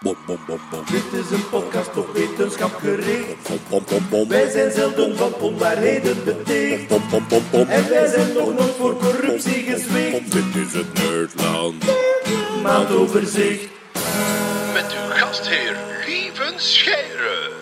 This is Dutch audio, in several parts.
Bom, bom, bom, bom. Dit is een podcast op wetenschap gericht. Bom, bom, bom, bom. Wij zijn zelden van onwaarheden beticht. Bom, bom, bom, bom. En wij zijn nog nooit voor corruptie gezwicht. Dit is het Nerdland. Maandoverzicht. Met uw gastheer Lieven Scheire.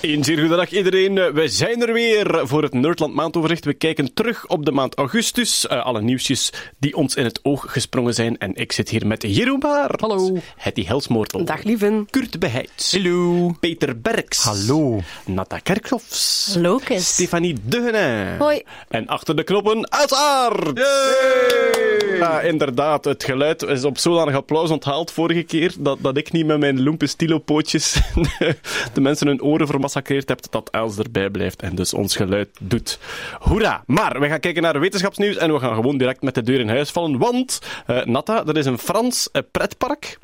Een zeer goede dag iedereen. Eh, We zijn er weer voor het Nerdland maandoverzicht. We kijken terug op de maand augustus. Eh, alle nieuwsjes die ons in het oog gesprongen zijn. En ik zit hier met Jeroen Baar. Hallo. Hetty Helsmoortel. Dag lieven. Kurt Beheits. Hallo. Peter Berks. Hallo. Nata Kerkhoffs. Lucas. Stefanie Deugene. Hoi. En achter de knoppen, uiteraard! Ja, inderdaad. Het geluid is op zodanig applaus onthaald vorige keer dat, dat ik niet met mijn loempe stilo-pootjes de mensen hun oren vermassacreerd heb, dat Els erbij blijft en dus ons geluid doet. Hoera! Maar we gaan kijken naar wetenschapsnieuws en we gaan gewoon direct met de deur in huis vallen, want eh Natta, er is een Frans eh, pretpark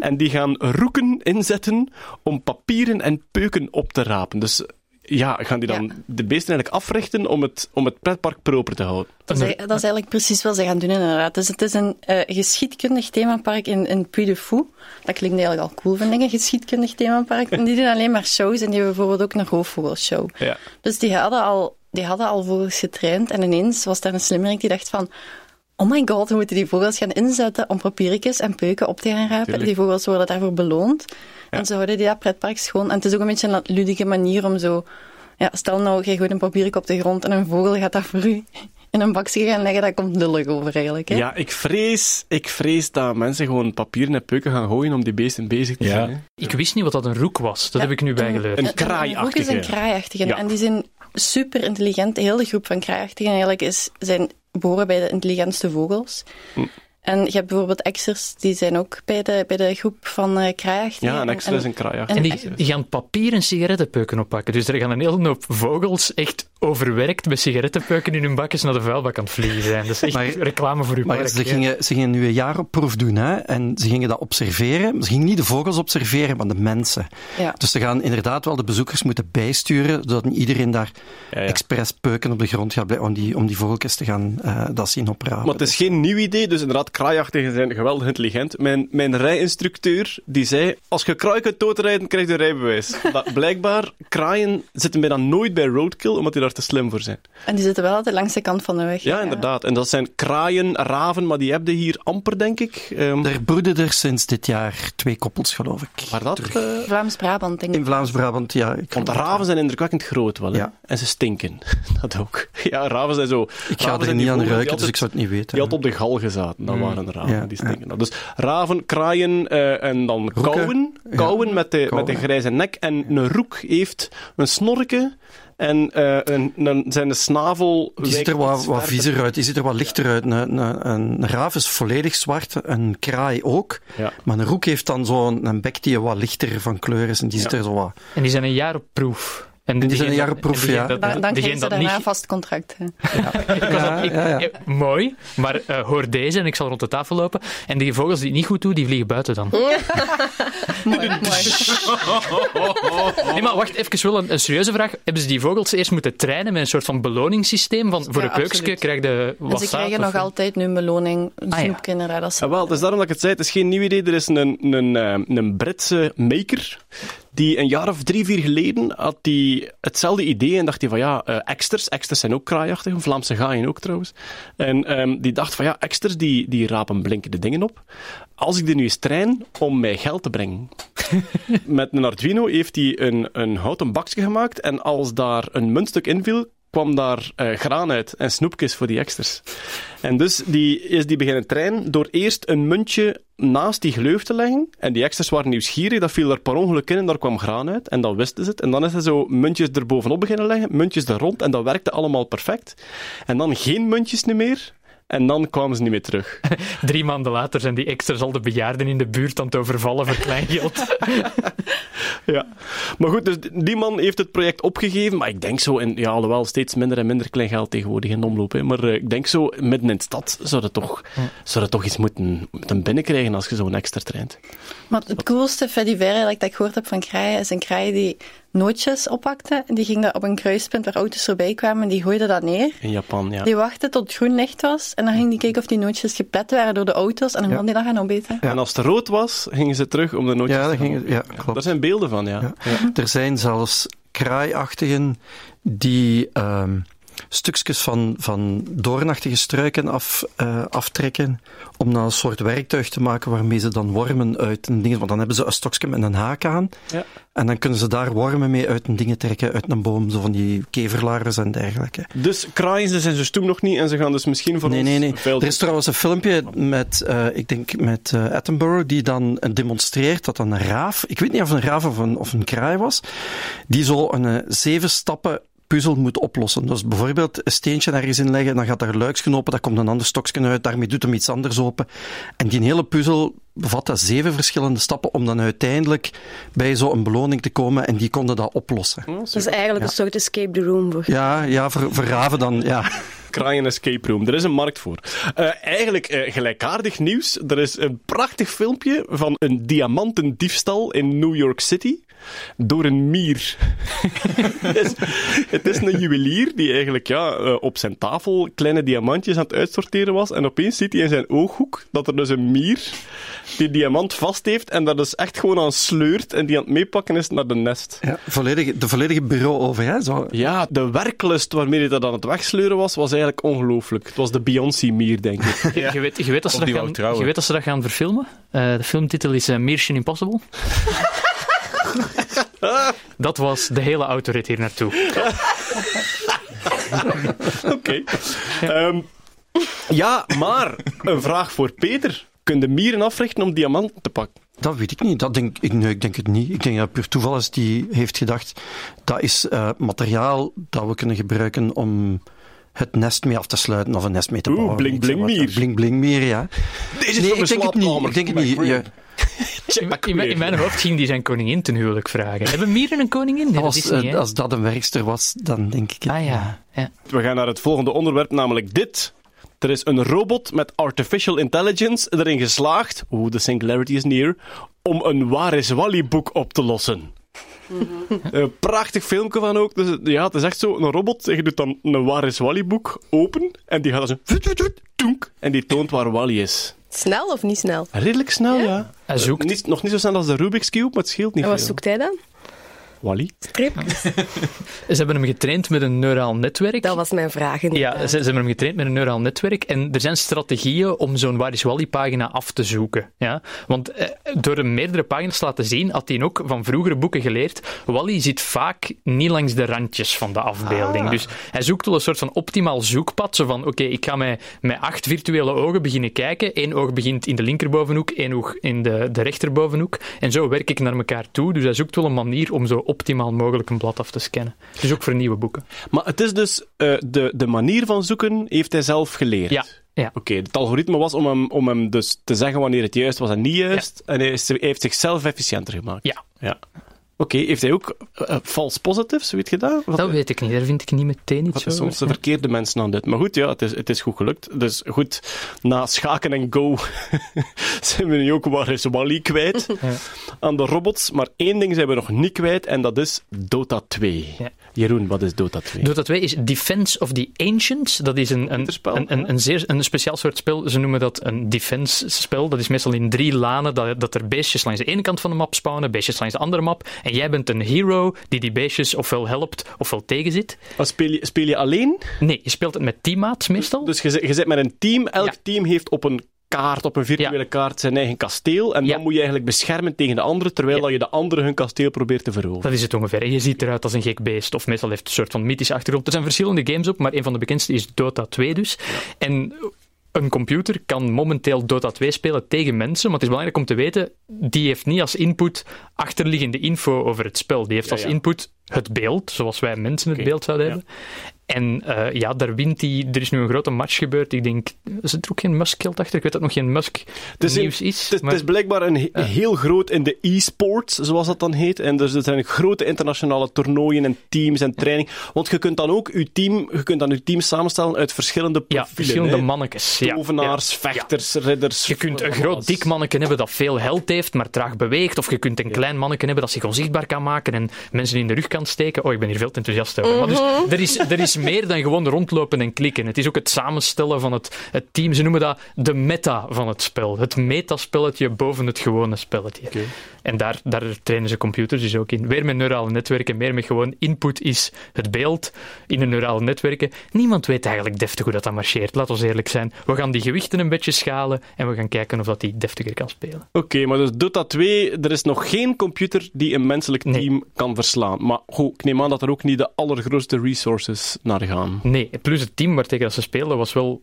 en die gaan roeken inzetten om papieren en peuken op te rapen. Dus ja, gaan die dan Ja. de beesten eigenlijk africhten om het, om het pretpark proper te houden? Dat is, dat is eigenlijk precies wat ze gaan doen, inderdaad. Dus het is een eh, geschiedkundig themapark in, in Puy de Fou. Dat klinkt eigenlijk al cool, vind ik, een geschiedkundig themapark. En die doen alleen maar shows en die hebben bijvoorbeeld ook een roofvogelshow. Ja. Dus die hadden al, die hadden al vogels getraind en ineens was daar een slimmerik die dacht van... Oh my god, we moeten die vogels gaan inzetten om papiertjes en peuken op te gaan rapen. Tuurlijk. Die vogels worden daarvoor beloond. En zo houden die dat pretpark schoon. En het is ook een beetje een ludieke manier om zo... Ja, stel nou, jij gooit een papiertje op de grond en een vogel gaat dat voor u in een bakje gaan leggen. Dat komt lullig over eigenlijk. Hè? Ja, ik vrees, ik vrees dat mensen gewoon papieren en peuken gaan gooien om die beesten bezig te zijn. hè. Ik wist niet wat dat een roek was. Dat heb ik nu bijgeleerd. Een Een kraaiachtige. is een kraaiachtige. Ja. En die zijn super intelligent. De hele groep van kraaiachtigen eigenlijk is, zijn, behoren bij de intelligentste vogels. Hm. En je hebt bijvoorbeeld exers, die zijn ook bij de, bij de groep van eh kraaiachtigen. Ja, een En- extra is een kraaiachtige. En die, die gaan papieren sigarettenpeuken oppakken. Dus er gaan een hele hoop vogels echt overwerkt met sigarettenpeuken in hun bakjes naar de vuilbak aan het vliegen zijn. Dat is echt Maar- reclame voor uw Maar park. ze ja. gingen, ze gingen nu een jaar op proef doen, hè, en ze gingen dat observeren. Ze gingen niet de vogels observeren, maar de mensen. Ja. Dus ze gaan inderdaad wel de bezoekers moeten bijsturen, zodat niet iedereen daar Ja, ja. expres peuken op de grond gaat blijven om die, om die vogeltjes te gaan eh, dat zien oprapen. Maar het is geen nieuw idee, dus inderdaad, kraaiachtigen zijn geweldig intelligent. Mijn, mijn rijinstructeur, die zei, als je kraai kunt doodrijden, krijg je een rijbewijs. Dat, blijkbaar, kraaien zitten bijna nooit bij roadkill, omdat die daar te slim voor zijn. En die zitten wel altijd langs de kant van de weg. Ja, inderdaad. En dat zijn kraaien, raven, maar die heb je hier amper, denk ik. Ehm Er broeden er sinds dit jaar twee koppels, geloof ik. maar dat... eh, Vlaams-Brabant, denk ik. In Vlaams-Brabant, ja. Ik, want de raven zijn indrukwekkend groot wel, hè. Ja. En ze stinken. Dat ook. Ja, raven zijn zo... ik ga raven er niet aan ruiken, dus ik zou het niet weten. Die had op de gal gezaten, dat waren raven, Ja, die stinken. dan. Dus raven, kraaien eh, en dan Roeken. kauwen. Kauwen met, de, met de grijze nek. En een roek heeft een snorke en eh, een, een, zijn snavel... Die ziet er wat, wat viezer uit, die ziet er wat lichter uit. Een, een, een raaf is volledig zwart, een kraai ook. Ja. Maar een roek heeft dan zo'n een bek die wat lichter van kleur is en die ziet er zo wat... En die zijn een jaar op proef. En die zijn een jaar dat- op proef, en degene ja. dat- Dan, dan degene krijgen ze dat daarna niet- een vast contract. Ja, Ik- ja, ja. eh, mooi, maar eh, hoor deze en ik zal rond de tafel lopen. En die vogels die het niet goed doen, die vliegen buiten dan. mooi, mooi. Nee, maar wacht, even wel een, een serieuze vraag. Hebben ze die vogels eerst moeten trainen met een soort van beloningssysteem? Van voor Ja, een peukje absoluut. krijg je En wat ze krijgen nog altijd nu een beloning, een Ah. Als ze- Ja, wel, het is daarom dat ik het zei. Het is geen nieuw idee. Er is een, een, eh, een Britse maker die een jaar of drie, vier geleden had die hetzelfde idee en dacht hij van ja, eh eksters, eksters zijn ook kraaiachtig, Vlaamse gaaien ook trouwens. En ehm, die dacht van ja, eksters die, die rapen blinkende dingen op. Als ik die nu eens train om mij geld te brengen. Met een Arduino heeft hij een, een houten bakje gemaakt en als daar een muntstuk in viel, kwam daar eh, graan uit en snoepjes voor die eksters. En dus die, is die beginnen trainen door eerst een muntje naast die gleuf te leggen. En die eksters waren nieuwsgierig, dat viel er per ongeluk in en daar kwam graan uit. En dan wisten ze het. En dan is hij zo muntjes er bovenop beginnen leggen, muntjes er rond. En dat werkte allemaal perfect. En dan geen muntjes meer. En dan kwamen ze niet meer terug. Drie maanden later zijn die extras al de bejaarden in de buurt aan het overvallen voor kleingeld. Ja. Maar goed, dus die man heeft het project opgegeven. Maar ik denk zo, en ja, alhoewel steeds minder en minder klein geld tegenwoordig in omloop. Hè, maar eh, ik denk zo, midden in de stad zou het toch, zou toch iets moeten, moeten binnenkrijgen als je zo'n extra traint. Maar het coolste eigenlijk dat ik gehoord heb van kraaien is een kraai die nootjes oppakte. En die ging dat op een kruispunt waar auto's voorbij kwamen. Die gooide dat neer. In Japan, ja. Die wachtte tot het groen licht was. En dan ging die kijken of die nootjes geplet waren door de auto's. En dan kon die dat gaan opeten. En als het rood was, gingen ze terug om de nootjes Ja, te dat gaan ging, ja Daar klopt. zijn beelden van, ja. Ja. Ja. Er zijn zelfs kraaiachtigen die ehm, stukjes van, van doornachtige struiken af, eh, aftrekken om dan een soort werktuig te maken waarmee ze dan wormen uit een ding... Want dan hebben ze een stokje met een haak aan Ja. en dan kunnen ze daar wormen mee uit een dingen trekken, uit een boom, zo van die keverlarves en dergelijke. Dus kraaien ze zijn ze toen nog niet en ze gaan dus misschien voor Nee, ons nee, nee. veel- Er is trouwens een filmpje met, eh, ik denk met eh, Attenborough, die dan demonstreert dat een raaf, ik weet niet of een raaf of een, of een kraai was, die zo een zeven stappen puzzel moet oplossen. Dus bijvoorbeeld een steentje ergens in leggen, dan gaat daar een luiksje open, daar komt een ander stokje uit, daarmee doet hem iets anders open. En die hele puzzel bevat dat zeven verschillende stappen om dan uiteindelijk bij zo'n beloning te komen en die konden dat oplossen. Dat is eigenlijk een soort escape the room voor. Ja, ja voor, voor raven dan, ja. Kraaien Escape Room. Er is een markt voor. Eh, eigenlijk eh, gelijkaardig nieuws. Er is een prachtig filmpje van een diamantendiefstal in New York City door een mier. het, is, het is een juwelier die eigenlijk ja, eh, op zijn tafel kleine diamantjes aan het uitsorteren was. En opeens ziet hij in zijn ooghoek dat er dus een mier die diamant vast heeft en daar dus echt gewoon aan sleurt en die aan het meepakken is naar de nest. ja volledige, de volledige bureau over, hè. Zo, Ja, de werklust waarmee hij dat aan het wegsleuren was, was eigenlijk ongelooflijk. Het was de Beyoncé-mier, denk ik. Je, je weet, je, weet dat ze dat gaan, je weet dat ze dat gaan verfilmen. Eh, de filmtitel is Mission Impossible. dat was de hele autorit hier naartoe. Oké. Ehm, ja, maar een vraag voor Peter. Kun je mieren africhten om diamanten te pakken? Dat weet ik niet. Dat denk, ik, nee, ik denk het niet. Ik denk dat het puur toeval is die heeft gedacht, dat is eh, materiaal dat we kunnen gebruiken om het nest mee af te sluiten of een nest mee te Oeh, bouwen. mier. Bling bling mier, ja. Deze is Nee, ik denk het niet. Ik denk het niet. Ja, Check In, mijn- in mijn hoofd ging die zijn koningin ten huwelijk vragen. Hebben mieren een koningin? Nee, dat als, is niet, eh, als dat een werkster was, dan denk ik het. Ah ja. ja. We gaan naar het volgende onderwerp, namelijk dit. Er is een robot met artificial intelligence erin geslaagd, oeh, de singularity is near, om een Waar is Wally-boek op te lossen. Een prachtig filmpje van ook. Dus, ja, het is echt zo, een robot, je doet dan een Waar is Wally-boek open, en die gaat dan zo... toenk, en die toont waar Wally is. Snel of niet snel? Redelijk snel, ja. Hij zoekt. Niet, nog niet zo snel als de Rubik's Cube, maar het scheelt niet En wat veel. zoekt hij dan? Wally? Script. Ze hebben hem getraind met een neuraal netwerk. Dat was mijn vraag. Ja, inderdaad. ze, ze hebben hem getraind met een neuraal netwerk en er zijn strategieën om zo'n Waar is Wally-pagina af te zoeken. Ja? Want eh, door hem meerdere pagina's te laten zien, had hij ook van vroegere boeken geleerd, Wally zit vaak niet langs de randjes van de afbeelding. Dus hij zoekt wel een soort van optimaal zoekpad, zo van, oké, ik ga met, met acht virtuele ogen beginnen kijken. Eén oog begint in de linkerbovenhoek, één oog in de, de rechterbovenhoek. En zo werk ik naar elkaar toe. Dus hij zoekt wel een manier om zo optimaal mogelijk een blad af te scannen. Dus ook voor nieuwe boeken. Maar het is dus, eh, de, de manier van zoeken heeft hij zelf geleerd. Ja, ja. Oké, het algoritme was om hem, om hem dus te zeggen wanneer het juist was en niet juist. En hij, is, hij heeft zichzelf efficiënter gemaakt. Ja. ja. Oké, heeft hij ook eh, false positives, weet je dat? Wat, Dat weet ik niet, daar vind ik niet meteen iets over. soms de verkeerde mensen aan dit. Maar goed, ja, het is, het is goed gelukt. Dus goed, na schaken en go zijn we nu ook waar is Wally kwijt aan de robots. Maar één ding zijn we nog niet kwijt en dat is Dota 2. Ja. Jeroen, wat is Dota 2? Dota 2 is Defense of the Ancients. Dat is een, een, een, een, een zeer een speciaal soort spel. Ze noemen dat een defense-spel. Dat is meestal in drie lanen, dat, dat er beestjes langs de ene kant van de map spawnen, beestjes langs de andere map. En jij bent een hero die die beestjes ofwel helpt ofwel tegenzit. Maar speel, je, speel je alleen? Nee, je speelt het met teammates meestal. Dus je, zit- je zit met een team. Elk Ja. team heeft op een kaart, op een virtuele Ja. kaart, zijn eigen kasteel. En Ja. dan moet je eigenlijk beschermen tegen de andere, terwijl Ja. dat je de andere hun kasteel probeert te veroveren. Dat is het ongeveer. En je ziet eruit als een gek beest, of meestal heeft het een soort van mythische achtergrond. Er zijn verschillende games op, maar een van de bekendste is Dota 2 dus. En een computer kan momenteel Dota 2 spelen tegen mensen, maar het is belangrijk om te weten, die heeft niet als input achterliggende info over het spel. Die heeft Ja, als ja. input het beeld, zoals wij mensen het beeld zouden hebben. En eh, ja, daar wint hij. Er is nu een grote match gebeurd. Ik denk, is er ook geen Musk-geld achter? Ik weet dat nog geen Musk is een- nieuws is. Het is, blijkbaar een he- heel groot in de e-sports, zoals dat dan heet. En dus er zijn grote internationale toernooien en teams en training. Want je kunt dan ook je team, je kunt dan je team samenstellen uit verschillende ja, profielen. verschillende hè. mannetjes. Ja, Tovenaars, ja. vechters, ridders. Je kunt een groot dik manneke hebben dat veel held heeft, maar traag beweegt. Of je kunt een klein manneke hebben dat zich onzichtbaar kan maken en mensen in de rug kan steken. Oh, ik ben hier veel te enthousiast over. Maar dus, er, is, er is meer dan gewoon rondlopen en klikken. Het is ook het samenstellen van het, het team. Ze noemen dat de meta van het spel. Het metaspelletje boven het gewone spelletje. En daar, daar trainen ze computers dus ook in. Weer met neurale netwerken, meer met gewoon input is het beeld in de neurale netwerken. Niemand weet eigenlijk deftig hoe dat, dat marcheert, laat ons eerlijk zijn. We gaan die gewichten een beetje schalen en we gaan kijken of dat die deftiger kan spelen. Oké, maar dus Dota 2, er is nog geen computer die een menselijk Nee. team kan verslaan. Maar goed, ik neem aan dat er ook niet de allergrootste resources naar gaan. Nee, plus het team waartegen dat ze speelden was wel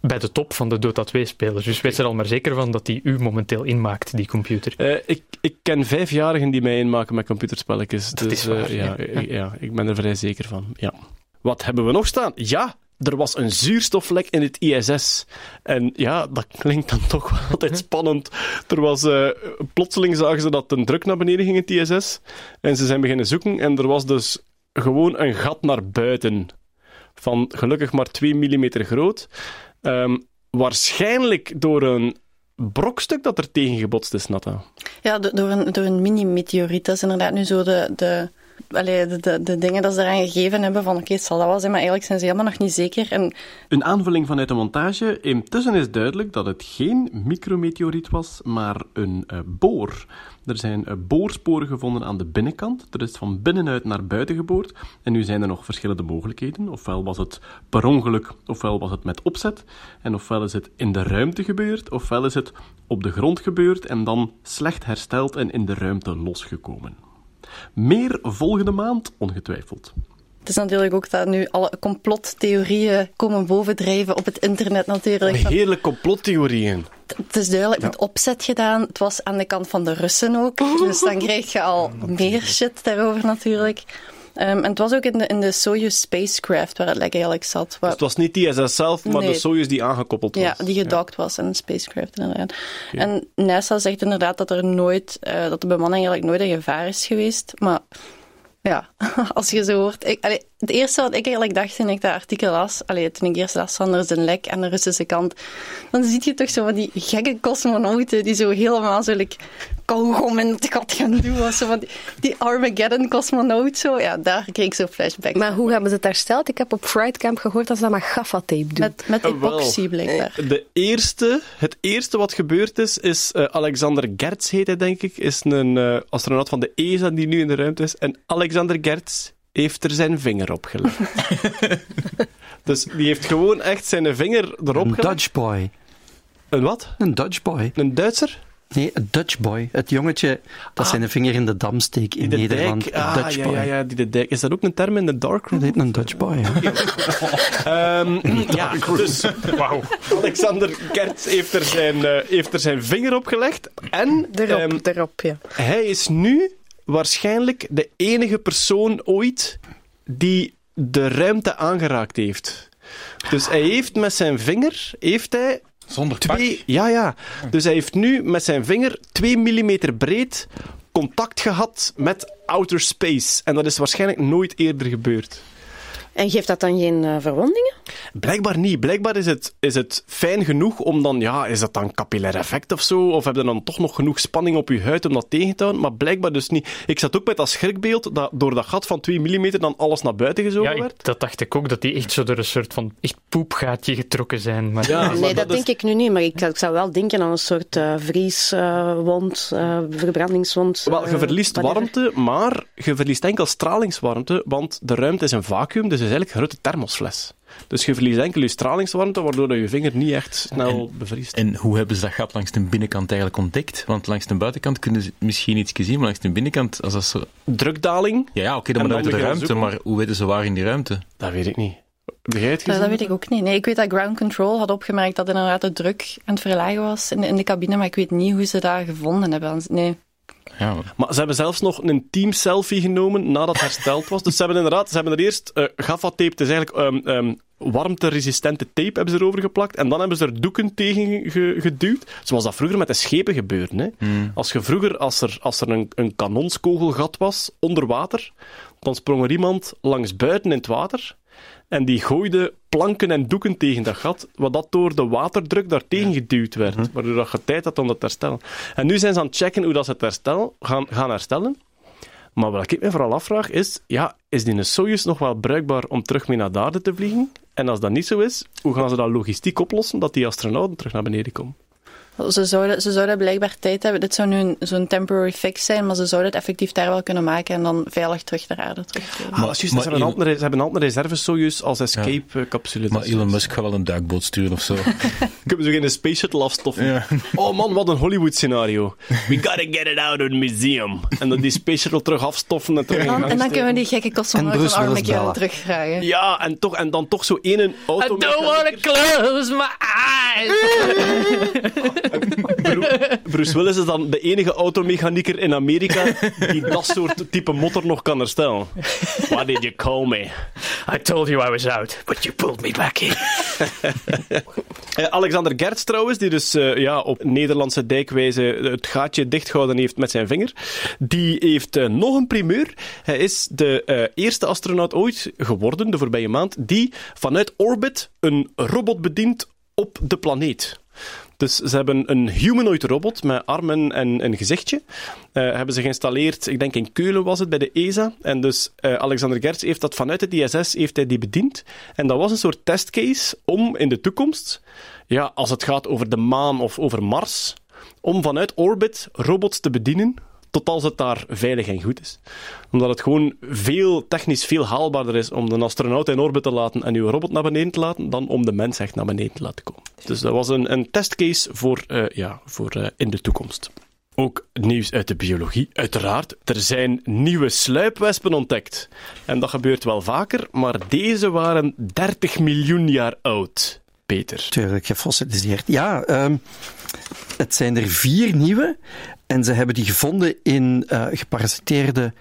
bij de top van de Dota 2-spelers. Dus wees er al maar zeker van dat die u momenteel inmaakt, die computer. Eh, ik, ik ken vijfjarigen die mij inmaken met computerspelletjes. Dat dus is waar, eh, ja, ja. ik- ja, ik ben er vrij zeker van. Ja. Wat hebben we nog staan? Ja, er was een zuurstoflek in het ISS. En ja, dat klinkt dan toch wel altijd spannend. Er was, eh, plotseling zagen ze dat de druk naar beneden ging in het ISS. En ze zijn beginnen zoeken en er was dus gewoon een gat naar buiten. Van gelukkig maar 2 mm groot. Ehm, waarschijnlijk door een brokstuk dat er tegen gebotst is, Natta. Ja, do- door een, door een mini-meteoriet. Dat is inderdaad nu zo de, de, allee, de, de, de dingen dat ze eraan gegeven hebben van oké, het zal dat wel zijn, maar eigenlijk zijn ze helemaal nog niet zeker. En Een aanvulling vanuit de montage. Intussen is duidelijk dat het geen micrometeoriet was, maar een eh, boor. Er zijn eh, boorsporen gevonden aan de binnenkant. Er is van binnenuit naar buiten geboord. En nu zijn er nog verschillende mogelijkheden. Ofwel was het per ongeluk, ofwel was het met opzet. En ofwel is het in de ruimte gebeurd, ofwel is het op de grond gebeurd en dan slecht hersteld en in de ruimte losgekomen. Meer volgende maand, ongetwijfeld. Het is natuurlijk ook dat nu alle complottheorieën komen bovendrijven op het internet natuurlijk. Heerlijk complottheorieën. Het is duidelijk met opzet gedaan. Het was aan de kant van de Russen ook. Dus dan krijg je al meer shit daarover natuurlijk. Ehm, en het was ook in de, in de Soyuz spacecraft waar het lek eigenlijk zat. Dus het was niet die ISS zelf, maar Nee. de Soyuz die aangekoppeld was. ja, die gedockt was in een spacecraft inderdaad. En NASA zegt inderdaad dat er nooit, eh, dat de bemanning eigenlijk nooit in gevaar is geweest. Maar ja, als je zo hoort... Ik, het eerste wat ik eigenlijk dacht toen ik dat artikel las, allee, toen ik eerst las van een lek aan de Russische kant, dan zie je toch zo van die gekke cosmonauten die zo helemaal zo kauwgom in het gat gaan doen. Zo van die, die Armageddon-cosmonaut zo. Ja, daar kreeg ik zo flashbacks. Maar hoe hebben ze het hersteld? Ik heb op Fright Camp gehoord dat ze dat met gaffatape doen. Met, met Eh, epoxy blijkbaar. De eerste, het eerste wat gebeurd is, is eh, Alexander Gertz heet hij, denk ik, is een eh, astronaut van de ESA die nu in de ruimte is. En Alexander Gertz heeft er zijn vinger op gelegd. dus die heeft gewoon echt zijn vinger erop Een gelegd. Dutch boy. Een wat? Een Dutch boy. Een Duitser? Nee, Dutch boy. Het jongetje dat zijn vinger in de dam steekt in de Nederland. dijk... Ah, Dutch ja, boy. ja, ja, die de dijk. Is dat ook een term in de darkroom? Dat heet een Dutch boy. Ehm, ja, dus Alexander Gertz heeft er zijn, eh, heeft er zijn vinger op gelegd. En Erop, ehm, erop, ja. hij is nu waarschijnlijk de enige persoon ooit die de ruimte aangeraakt heeft. Dus hij heeft met zijn vinger, heeft hij Zonder twee, ja, ja. Dus hij heeft nu met zijn vinger 2 mm breed contact gehad met outer space. En dat is waarschijnlijk nooit eerder gebeurd. En geeft dat dan geen eh, verwondingen? Blijkbaar niet. Blijkbaar is het, is het fijn genoeg om dan, ja, is dat dan capillair effect of zo? Of heb je dan toch nog genoeg spanning op je huid om dat tegen te houden? Maar blijkbaar dus niet. Ik zat ook met dat schrikbeeld dat door dat gat van 2 mm dan alles naar buiten gezogen Ja, werd. ik- dat dacht ik ook, dat die echt zo door een soort van echt poepgaatje getrokken zijn. Maar Ja, maar nee, dat, is- denk ik nu niet. Maar ik, ik zou wel denken aan een soort eh, vrieswond, eh, verbrandingswond. Wel, je verliest warmte, maar je verliest enkel stralingswarmte, want de ruimte is een vacuüm, dus is eigenlijk een grote thermosfles. Dus je verliest enkel je stralingswarmte, waardoor dat je vinger niet echt snel bevriest. En hoe hebben ze dat gat langs de binnenkant eigenlijk ontdekt? Want langs de buitenkant kunnen ze misschien iets zien, maar langs de binnenkant, als dat zo... Drukdaling, Ja, ja oké, dan dan uit de ruimte, zoeken. maar hoe weten ze waar in die ruimte? dat weet ik niet. Ja, gezien? dat weet ik ook niet. Nee, ik weet dat Ground Control had opgemerkt dat inderdaad de druk aan het verlagen was in de, in de cabine, maar ik weet niet hoe ze dat gevonden hebben. Nee, Ja, Maar ze hebben zelfs nog een team selfie genomen nadat het hersteld was. Dus ze hebben inderdaad, ze hebben er eerst eh gaffa-tape, het is eigenlijk ehm warmte-resistente tape hebben ze erover geplakt. En dan hebben ze er doeken tegen ge- geduwd. Zoals dat vroeger met de schepen gebeurde. Hè. Als je vroeger, als er, als er een, een kanonskogelgat was onder water, dan sprong er iemand langs buiten in het water. En die gooide planken en doeken tegen dat gat, wat dat door de waterdruk daartegen geduwd werd. Waardoor dat je tijd had om dat te herstellen. En nu zijn ze aan het checken hoe dat ze het herstel, gaan, gaan herstellen. Maar wat ik me vooral afvraag is, ja, is die Soyuz nog wel bruikbaar om terug mee naar de aarde te vliegen? En als dat niet zo is, hoe gaan ze dat logistiek oplossen dat die astronauten terug naar beneden komen? Ze zouden, ze zouden blijkbaar tijd hebben. Dit zou nu zo'n temporary fix zijn, maar ze zouden het effectief daar wel kunnen maken en dan veilig terug naar aarde terugkomen. Ah, juist, maar ze, hebben een Elon- andere, ze hebben een andere reserve Soyuz als escape-capsule. maar Elon Musk gaat wel een duikboot sturen of zo. Kunnen ze geen space shuttle afstoffen? Ja. Oh man, wat een Hollywood-scenario. We gotta get it out of the museum. En dan die space shuttle terug afstoffen en terug En, dan kunnen we die gekke cosmonaut van Armageddon bellen. terugvragen. Ja, en, toch, en dan toch zo één auto. I don't want to close my eyes. Bruce Willis is dan de enige automechanieker in Amerika die dat soort type motor nog kan herstellen. Why did you call me? I told you I was out, but you pulled me back in. Eh, Alexander Gerts trouwens, die dus eh, ja, op Nederlandse dijkwijze het gaatje dichtgehouden heeft met zijn vinger, die heeft eh, nog een primeur. Hij is de eh, eerste astronaut ooit geworden, de voorbije maand, die vanuit orbit een robot bedient op de planeet. Dus ze hebben een humanoid robot met armen en een gezichtje. Eh, hebben ze geïnstalleerd, ik denk in Keulen was het, bij de ESA. En dus eh, Alexander Gerts heeft dat vanuit het ISS heeft hij die bediend. En dat was een soort testcase om in de toekomst, ja, als het gaat over de maan of over Mars, om vanuit orbit robots te bedienen tot als het daar veilig en goed is. Omdat het gewoon veel, technisch veel haalbaarder is om de astronaut in orbit te laten en uw robot naar beneden te laten, dan om de mens echt naar beneden te laten komen. Dus dat was een, een testcase voor, eh, ja, voor eh, in de toekomst. Ook nieuws uit de biologie, uiteraard. Er zijn nieuwe sluipwespen ontdekt. En dat gebeurt wel vaker, maar deze waren 30 miljoen jaar oud. Peter. Tuurlijk, gefossiliseerd. Ja, ehm, het zijn er vier nieuwe. En ze hebben die gevonden in eh geparasiteerde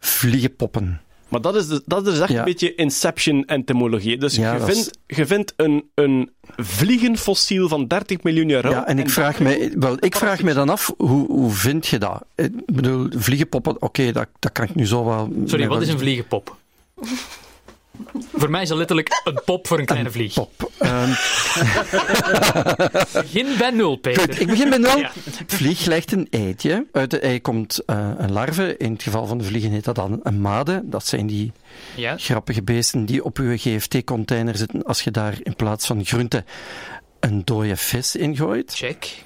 vliegenpoppen. Maar dat is, dus- dat is echt Ja. een beetje Inception-entomologie. Dus Ja, je, is- vindt, je vindt een, een vliegenfossiel van 30 miljoen jaar oud. Ja, en ik vraag, mij, wel, ik vraag me dan af, hoe, hoe vind je dat? Ik bedoel, vliegenpoppen, oké, dat, dat kan ik nu zo wel... Sorry, wat wel- is een vliegenpop? Voor mij is dat letterlijk een pop voor een kleine vlieg. Pop. Ehm, Begin bij nul, Peter. Goed, ik begin bij nul. Ja. Vlieg legt een eitje. Uit de ei komt eh, een larve. In het geval van de vliegen heet dat dan een made. Dat zijn die Ja? grappige beesten die op uw GFT-container zitten als je daar in plaats van groente een dode vis in gooit. Check.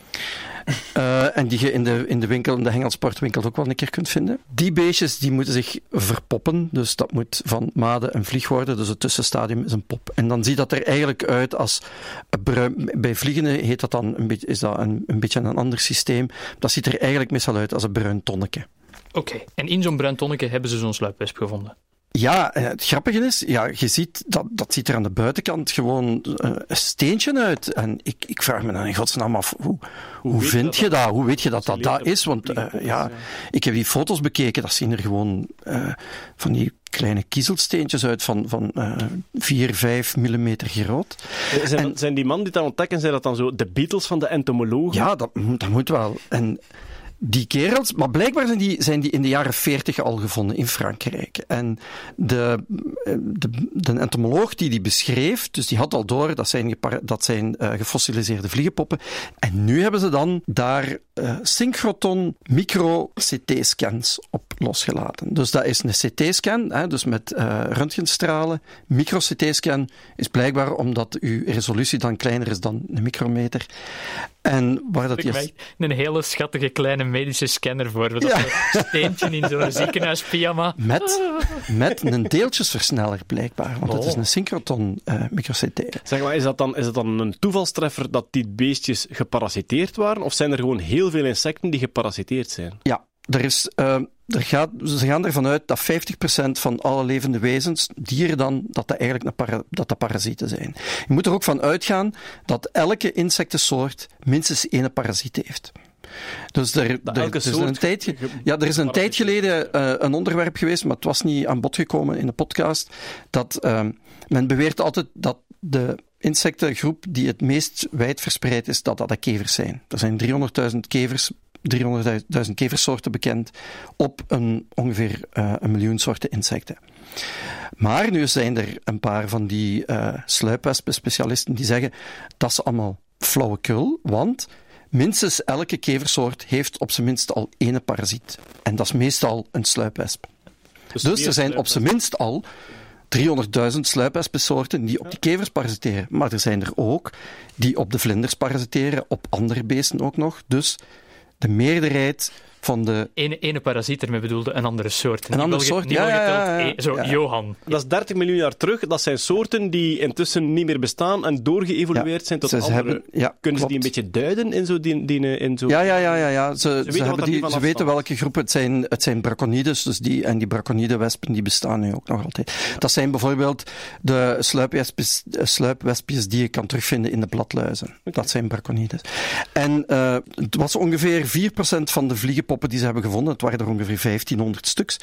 Eh, en die je in de, in de winkel, in de hengelsportwinkel ook wel een keer kunt vinden. Die beestjes die moeten zich verpoppen. Dus dat moet van made een vlieg worden. Dus het tussenstadium is een pop. En dan ziet dat er eigenlijk uit als. Bij vliegen heet dat dan een beetje, is dat een, een beetje een ander systeem. Dat ziet er eigenlijk meestal uit als een bruin tonnetje. Oké. En in zo'n bruin tonnetje hebben ze zo'n sluipwesp gevonden. Ja, eh, het grappige is, ja, je ziet, dat, dat ziet er aan de buitenkant gewoon eh, een steentje uit. En ik, ik vraag me dan in godsnaam af, hoe, hoe, je vind dat je dat? Hoe weet je dat dat dat is? Want eh, ja, ik heb die foto's bekeken, dat zien er gewoon van die kleine kiezelsteentjes uit van, van eh 4, 5 millimeter groot. Zijn, En- zijn die man die dat ontdekken, zijn dat dan zo de Beatles van de entomologen? Ja, dat, dat moet wel. En die kerels, maar blijkbaar zijn die, zijn die in de jaren 40 al gevonden in Frankrijk. En de, de, de entomoloog die die beschreef, dus die had al door, dat zijn, dat zijn eh, gefossiliseerde vliegenpoppen. En nu hebben ze dan daar eh synchroton micro-CT-scans op losgelaten. Dus dat is een CT-scan, hè, dus met eh röntgenstralen. Micro-CT-scan is blijkbaar omdat uw resolutie dan kleiner is dan een micrometer. En waar dat Ik je... een hele schattige kleine medische scanner voor. Dat Ja. zo'n steentje in zo'n ziekenhuispyjama. Met, met een deeltjesversneller blijkbaar, want het is Oh. een synchrotron eh micro-CT. Zeg maar, is dat, dan, is dat dan een toevalstreffer dat die beestjes geparasiteerd waren? Of zijn er gewoon heel veel insecten die geparasiteerd zijn? Ja, er is, eh, er gaat, ze gaan ervan uit dat 50% van alle levende wezens, dieren dan, dat dat eigenlijk para, dat dat parasieten zijn. Je moet er ook van uitgaan dat elke insectensoort minstens één parasiet heeft. Dus er, er, elke er is een tijdje, ja, er is een tijd geleden eh, een onderwerp geweest, maar het was niet aan bod gekomen in de podcast, dat ehm, men beweert altijd dat de insectengroep die het meest wijd verspreid is, dat dat de kevers zijn. Er zijn 300.000 kevers 300.000 keversoorten bekend op een, ongeveer eh, een miljoen soorten insecten. Maar nu zijn er een paar van die uh, sluipwespen-specialisten die zeggen dat is allemaal flauwekul, want minstens elke keversoort heeft op zijn minst al ene parasiet. En dat is meestal een sluipwesp. Dus, dus er zijn op zijn minst al 300.000 sluipwespensoorten die op die kevers parasiteren. Maar er zijn er ook die op de vlinders parasiteren, op andere beesten ook nog. Dus de meerderheid van de... Ene, ene parasiet ermee bedoelde een andere soort. Een andere soort, ja, ja, ja, ja, Zo, ja. Johan. Dat is 30 miljoen jaar terug. Dat zijn soorten die intussen niet meer bestaan en doorgeëvolueerd Ja, zijn tot ze andere. hebben- ja, Kunnen ze die een beetje duiden in zo... Die, die, in zo Ja, ja, ja, ja, ja. Ze, ze, weten hebben die, ze weten welke groep het zijn. Het zijn braconides, dus die, en die braconidewespen die bestaan nu ook nog altijd. Dat zijn bijvoorbeeld de sluipwespjes, eh, sluipwespjes die je kan terugvinden in de bladluizen. Dat zijn braconides. En eh, het was ongeveer 4% van de vliegenpoppen die ze hebben gevonden. Het waren er ongeveer 1500 stuks.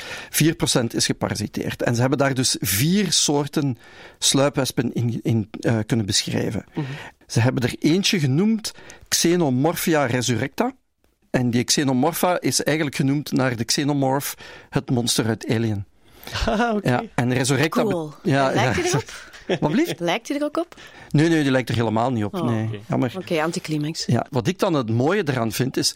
4% is geparasiteerd. En ze hebben daar dus vier soorten sluipwespen in, in eh, kunnen beschrijven. Ze hebben er eentje genoemd Xenomorphia resurrecta. En die Xenomorpha is eigenlijk genoemd naar de Xenomorph, het monster uit Alien. Ah, oké. Ja, en Resurrecta... Cool. Ja, Lijkt ja. hij erop? Wat blieft? Lijkt hij er ook op? Nee, nee, die lijkt er helemaal niet op. Oh, nee, oké. jammer. Oké, anticlimax. Ja, wat ik dan het mooie eraan vind is.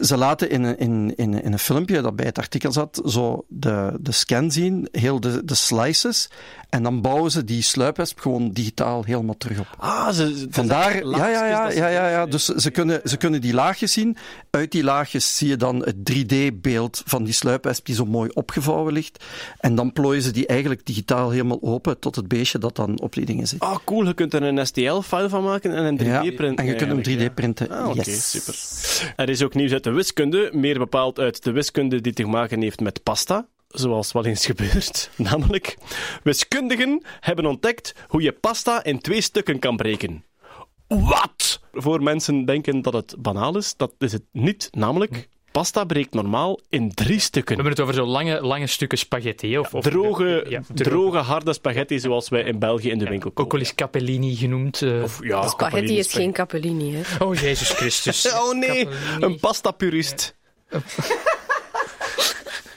Ze laten in een, in, in, in een filmpje dat bij het artikel zat, zo de, de scan zien, heel de, de slices. En dan bouwen ze die sluipwesp gewoon digitaal helemaal terug op. Ah, ze, Vandaar, ja, ja, ja, ja, ja, ja. Dus ze kunnen, ze kunnen die laagjes zien. Uit die laagjes zie je dan het 3D-beeld van die sluipwesp die zo mooi opgevouwen ligt. En dan plooien ze die eigenlijk digitaal helemaal open tot het beestje dat dan op die dingen zit. Ah, cool. Je kunt er een STL-file van maken en een 3D-print. Ja, en je kunt hem 3D-printen. Ah, oké, yes. super. Er is ook nieuws uit de wiskunde, meer bepaald uit de wiskunde die te maken heeft met pasta. Zoals wel eens gebeurt. Namelijk, wiskundigen hebben ontdekt hoe je pasta in twee stukken kan breken. Wat? Voor mensen denken dat het banaal is, dat is het niet. Namelijk, pasta breekt normaal in drie stukken. We hebben het over zo lange, lange stukken spaghetti. Of, of Droge, ja, droge, harde spaghetti zoals wij in België in de winkel Ook kopen. wel eens capellini genoemd. eh. Of, ja, Spaghetti is geen capellini, hè? Oh, Jezus Christus. Oh nee, Capellini. een pasta-purist.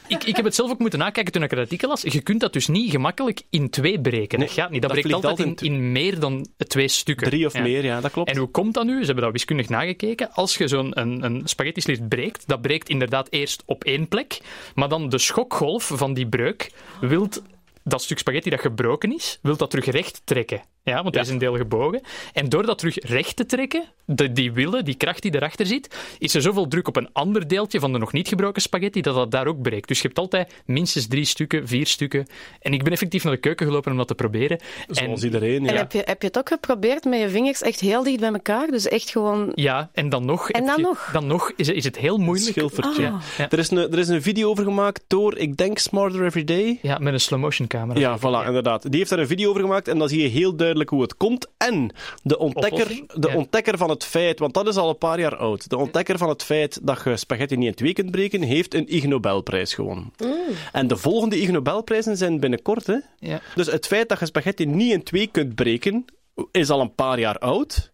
Ik, ik heb het zelf ook moeten nakijken toen ik het artikel las. Je kunt dat dus niet gemakkelijk in twee breken. dat gaat niet. Dat, dat breekt altijd in, in meer dan twee stukken. Drie of Ja. meer, ja, dat klopt. En hoe komt dat nu? Ze hebben dat wiskundig nagekeken. Als je zo'n een, een spaghetti breekt, dat breekt inderdaad eerst op één plek, maar dan de schokgolf van die breuk wilt dat stuk spaghetti dat gebroken is, wilt dat terug recht trekken. Ja, want er is een deel gebogen. En door dat terug recht te trekken, de, die willen, die kracht die erachter zit, is er zoveel druk op een ander deeltje van de nog niet gebroken spaghetti dat dat daar ook breekt. Dus je hebt altijd minstens drie stukken, vier stukken. En ik ben effectief naar de keuken gelopen om dat te proberen. Zoals en, iedereen, ja. En heb je, heb je het ook geprobeerd met je vingers echt heel dicht bij elkaar? Dus echt gewoon... Ja, en dan nog, En dan je- nog? dan nog is, is het heel moeilijk. Schilfertje. Ah. Ja. Er, is een, er is een video over gemaakt door, ik denk, Smarter Every Day. Ja, met een slow-motion camera. Ja, voilà, inderdaad. Die heeft daar een video over gemaakt en dan zie je heel duidelijk hoe het komt. En de ontdekker, de ontdekker van het feit, want dat is al een paar jaar oud, de ontdekker van het feit dat je spaghetti niet in twee kunt breken, heeft een Ig Nobelprijs gewonnen. En de volgende Ig Nobelprijzen zijn binnenkort, hè. Ja. Dus het feit dat je spaghetti niet in twee kunt breken, is al een paar jaar oud.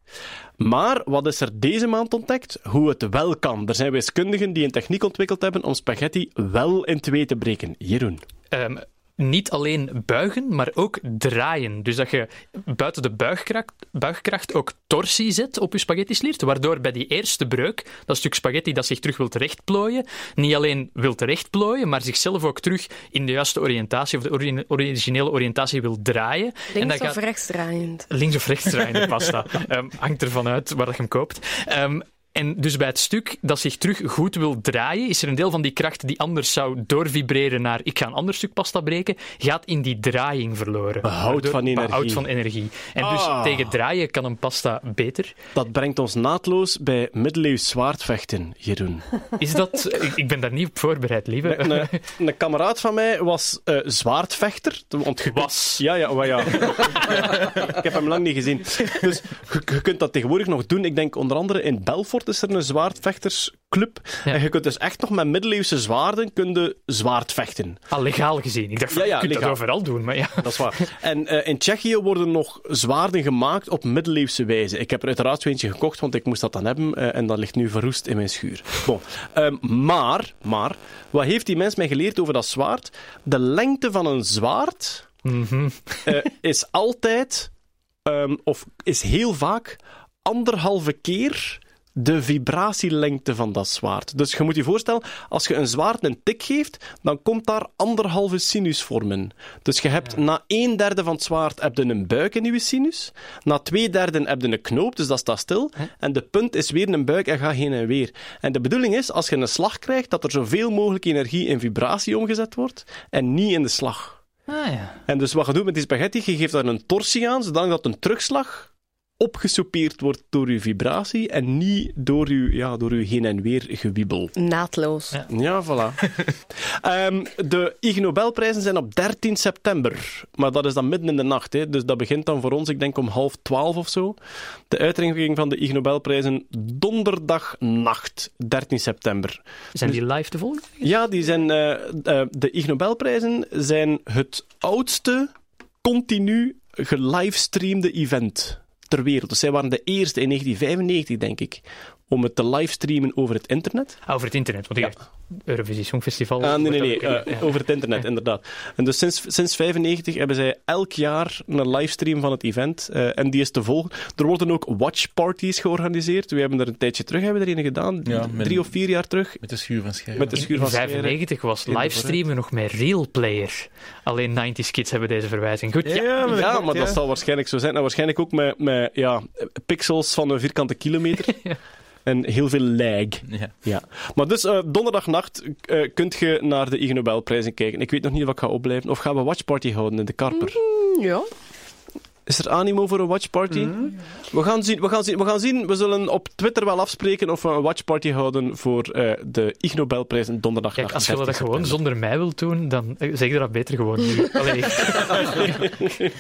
Maar wat is er deze maand ontdekt? Hoe het wel kan. Er zijn wiskundigen die een techniek ontwikkeld hebben om spaghetti wel in twee te breken. Jeroen. Ehm, niet alleen buigen, maar ook draaien. Dus dat je buiten de buigkracht, buigkracht ook torsie zet op je spaghetti-sliert, waardoor bij die eerste breuk, dat stuk spaghetti dat zich terug wil terechtplooien, niet alleen wil terechtplooien, maar zichzelf ook terug in de juiste oriëntatie, of de ori- originele oriëntatie wil draaien. en Links dat of gaat rechtsdraaiend? links of rechts draaiende pasta. Ehm, hangt ervan uit waar dat je hem koopt. Ehm, en dus bij het stuk dat zich terug goed wil draaien, is er een deel van die kracht die anders zou doorvibreren naar ik ga een ander stuk pasta breken, gaat in die draaiing verloren. Behoud van energie. Behoud van energie. En dus Ah. tegen draaien kan een pasta beter. Dat brengt ons naadloos bij middeleeuws zwaardvechten, Jeroen. Is dat... ik, ben daar niet op voorbereid, lieve. Een, een, een kameraad van mij was eh, zwaardvechter. Want je Was. Ja, ja, ja. ik heb hem lang niet gezien. Dus je, je kunt dat tegenwoordig nog doen. Ik denk onder andere in Belfort is er een zwaardvechtersclub. En je kunt dus echt nog met middeleeuwse zwaarden kun je zwaard vechten. Al legaal gezien. Ik dacht, van, Ja, ja, je kunt legaal. dat overal doen, maar ja. Dat is waar. En eh, in Tsjechië worden nog zwaarden gemaakt op middeleeuwse wijze. Ik heb er uiteraard zo eentje gekocht, want ik moest dat dan hebben. eh, en dat ligt nu verroest in mijn schuur. Bon. Ehm, maar, maar, wat heeft die mens mij geleerd over dat zwaard? De lengte van een zwaard eh, is altijd, ehm, of is heel vaak, anderhalve keer de vibratielengte van dat zwaard. Dus je moet je voorstellen, als je een zwaard een tik geeft, dan komt daar anderhalve sinusvorm in. Dus je hebt na een derde van het zwaard heb je een buik in je sinus, na twee derde heb je een knoop, dus dat staat stil, en de punt is weer een buik en gaat heen en weer. En de bedoeling is, als je een slag krijgt, dat er zoveel mogelijk energie in vibratie omgezet wordt, en niet in de slag. Ah, ja. En dus wat je doet met die spaghetti, je geeft daar een torsie aan, zodat een terugslag opgesoupeerd wordt door uw vibratie en niet door uw, ja, door uw heen en weer gewiebel. Naadloos. Ja, voilà. Ehm, de Ig Nobelprijzen zijn op 13 september. Maar dat is dan midden in de nacht. Hè. Dus dat begint dan voor ons, ik denk om half twaalf of zo. De uitreiking van de Ig Nobelprijzen donderdagnacht, 13 september. Zijn die live te volgen? Ja, die zijn, eh, eh, de Ig Nobelprijzen zijn het oudste continu gelivestreamde event ter wereld. Dus zij waren de eerste in 1995, denk ik, om het te livestreamen over het internet. Ah, over het internet, want ik dacht, Eurovisie Songfestival... Ah, nee, nee, nee, ook- eh, ja. over het internet, inderdaad. En dus sinds, sinds 95 hebben zij elk jaar een livestream van het event. eh, en die is te volgen. Er worden ook watchparties georganiseerd. We hebben er een tijdje terug hebben we er een gedaan. Ja, met- Drie of vier jaar terug. Met de schuur van Scherpen. Met de schuur In van Scheren. 95 was In livestreamen nog met Real Player. Alleen 90s kids hebben deze verwijzing. Goed, ja. Ja, maar ja. dat zal waarschijnlijk zo zijn. En waarschijnlijk ook met, met ja, pixels van een vierkante kilometer. En heel veel lag. Ja. Ja. Maar dus eh, donderdagnacht eh kunt je naar de Ig Nobelprijzen kijken. Ik weet nog niet of ik ga opblijven. Of gaan we watchparty houden in de Karper? Ja. Is er animo voor een watchparty? We, gaan zien, we, gaan zien, we gaan zien. We zullen op Twitter wel afspreken of we een watchparty houden voor eh, de Ig Nobelprijzen donderdagnacht. Kijk, als je dat 13 gewoon zonder mij wilt doen, dan zeg je dat beter gewoon nu. Allee.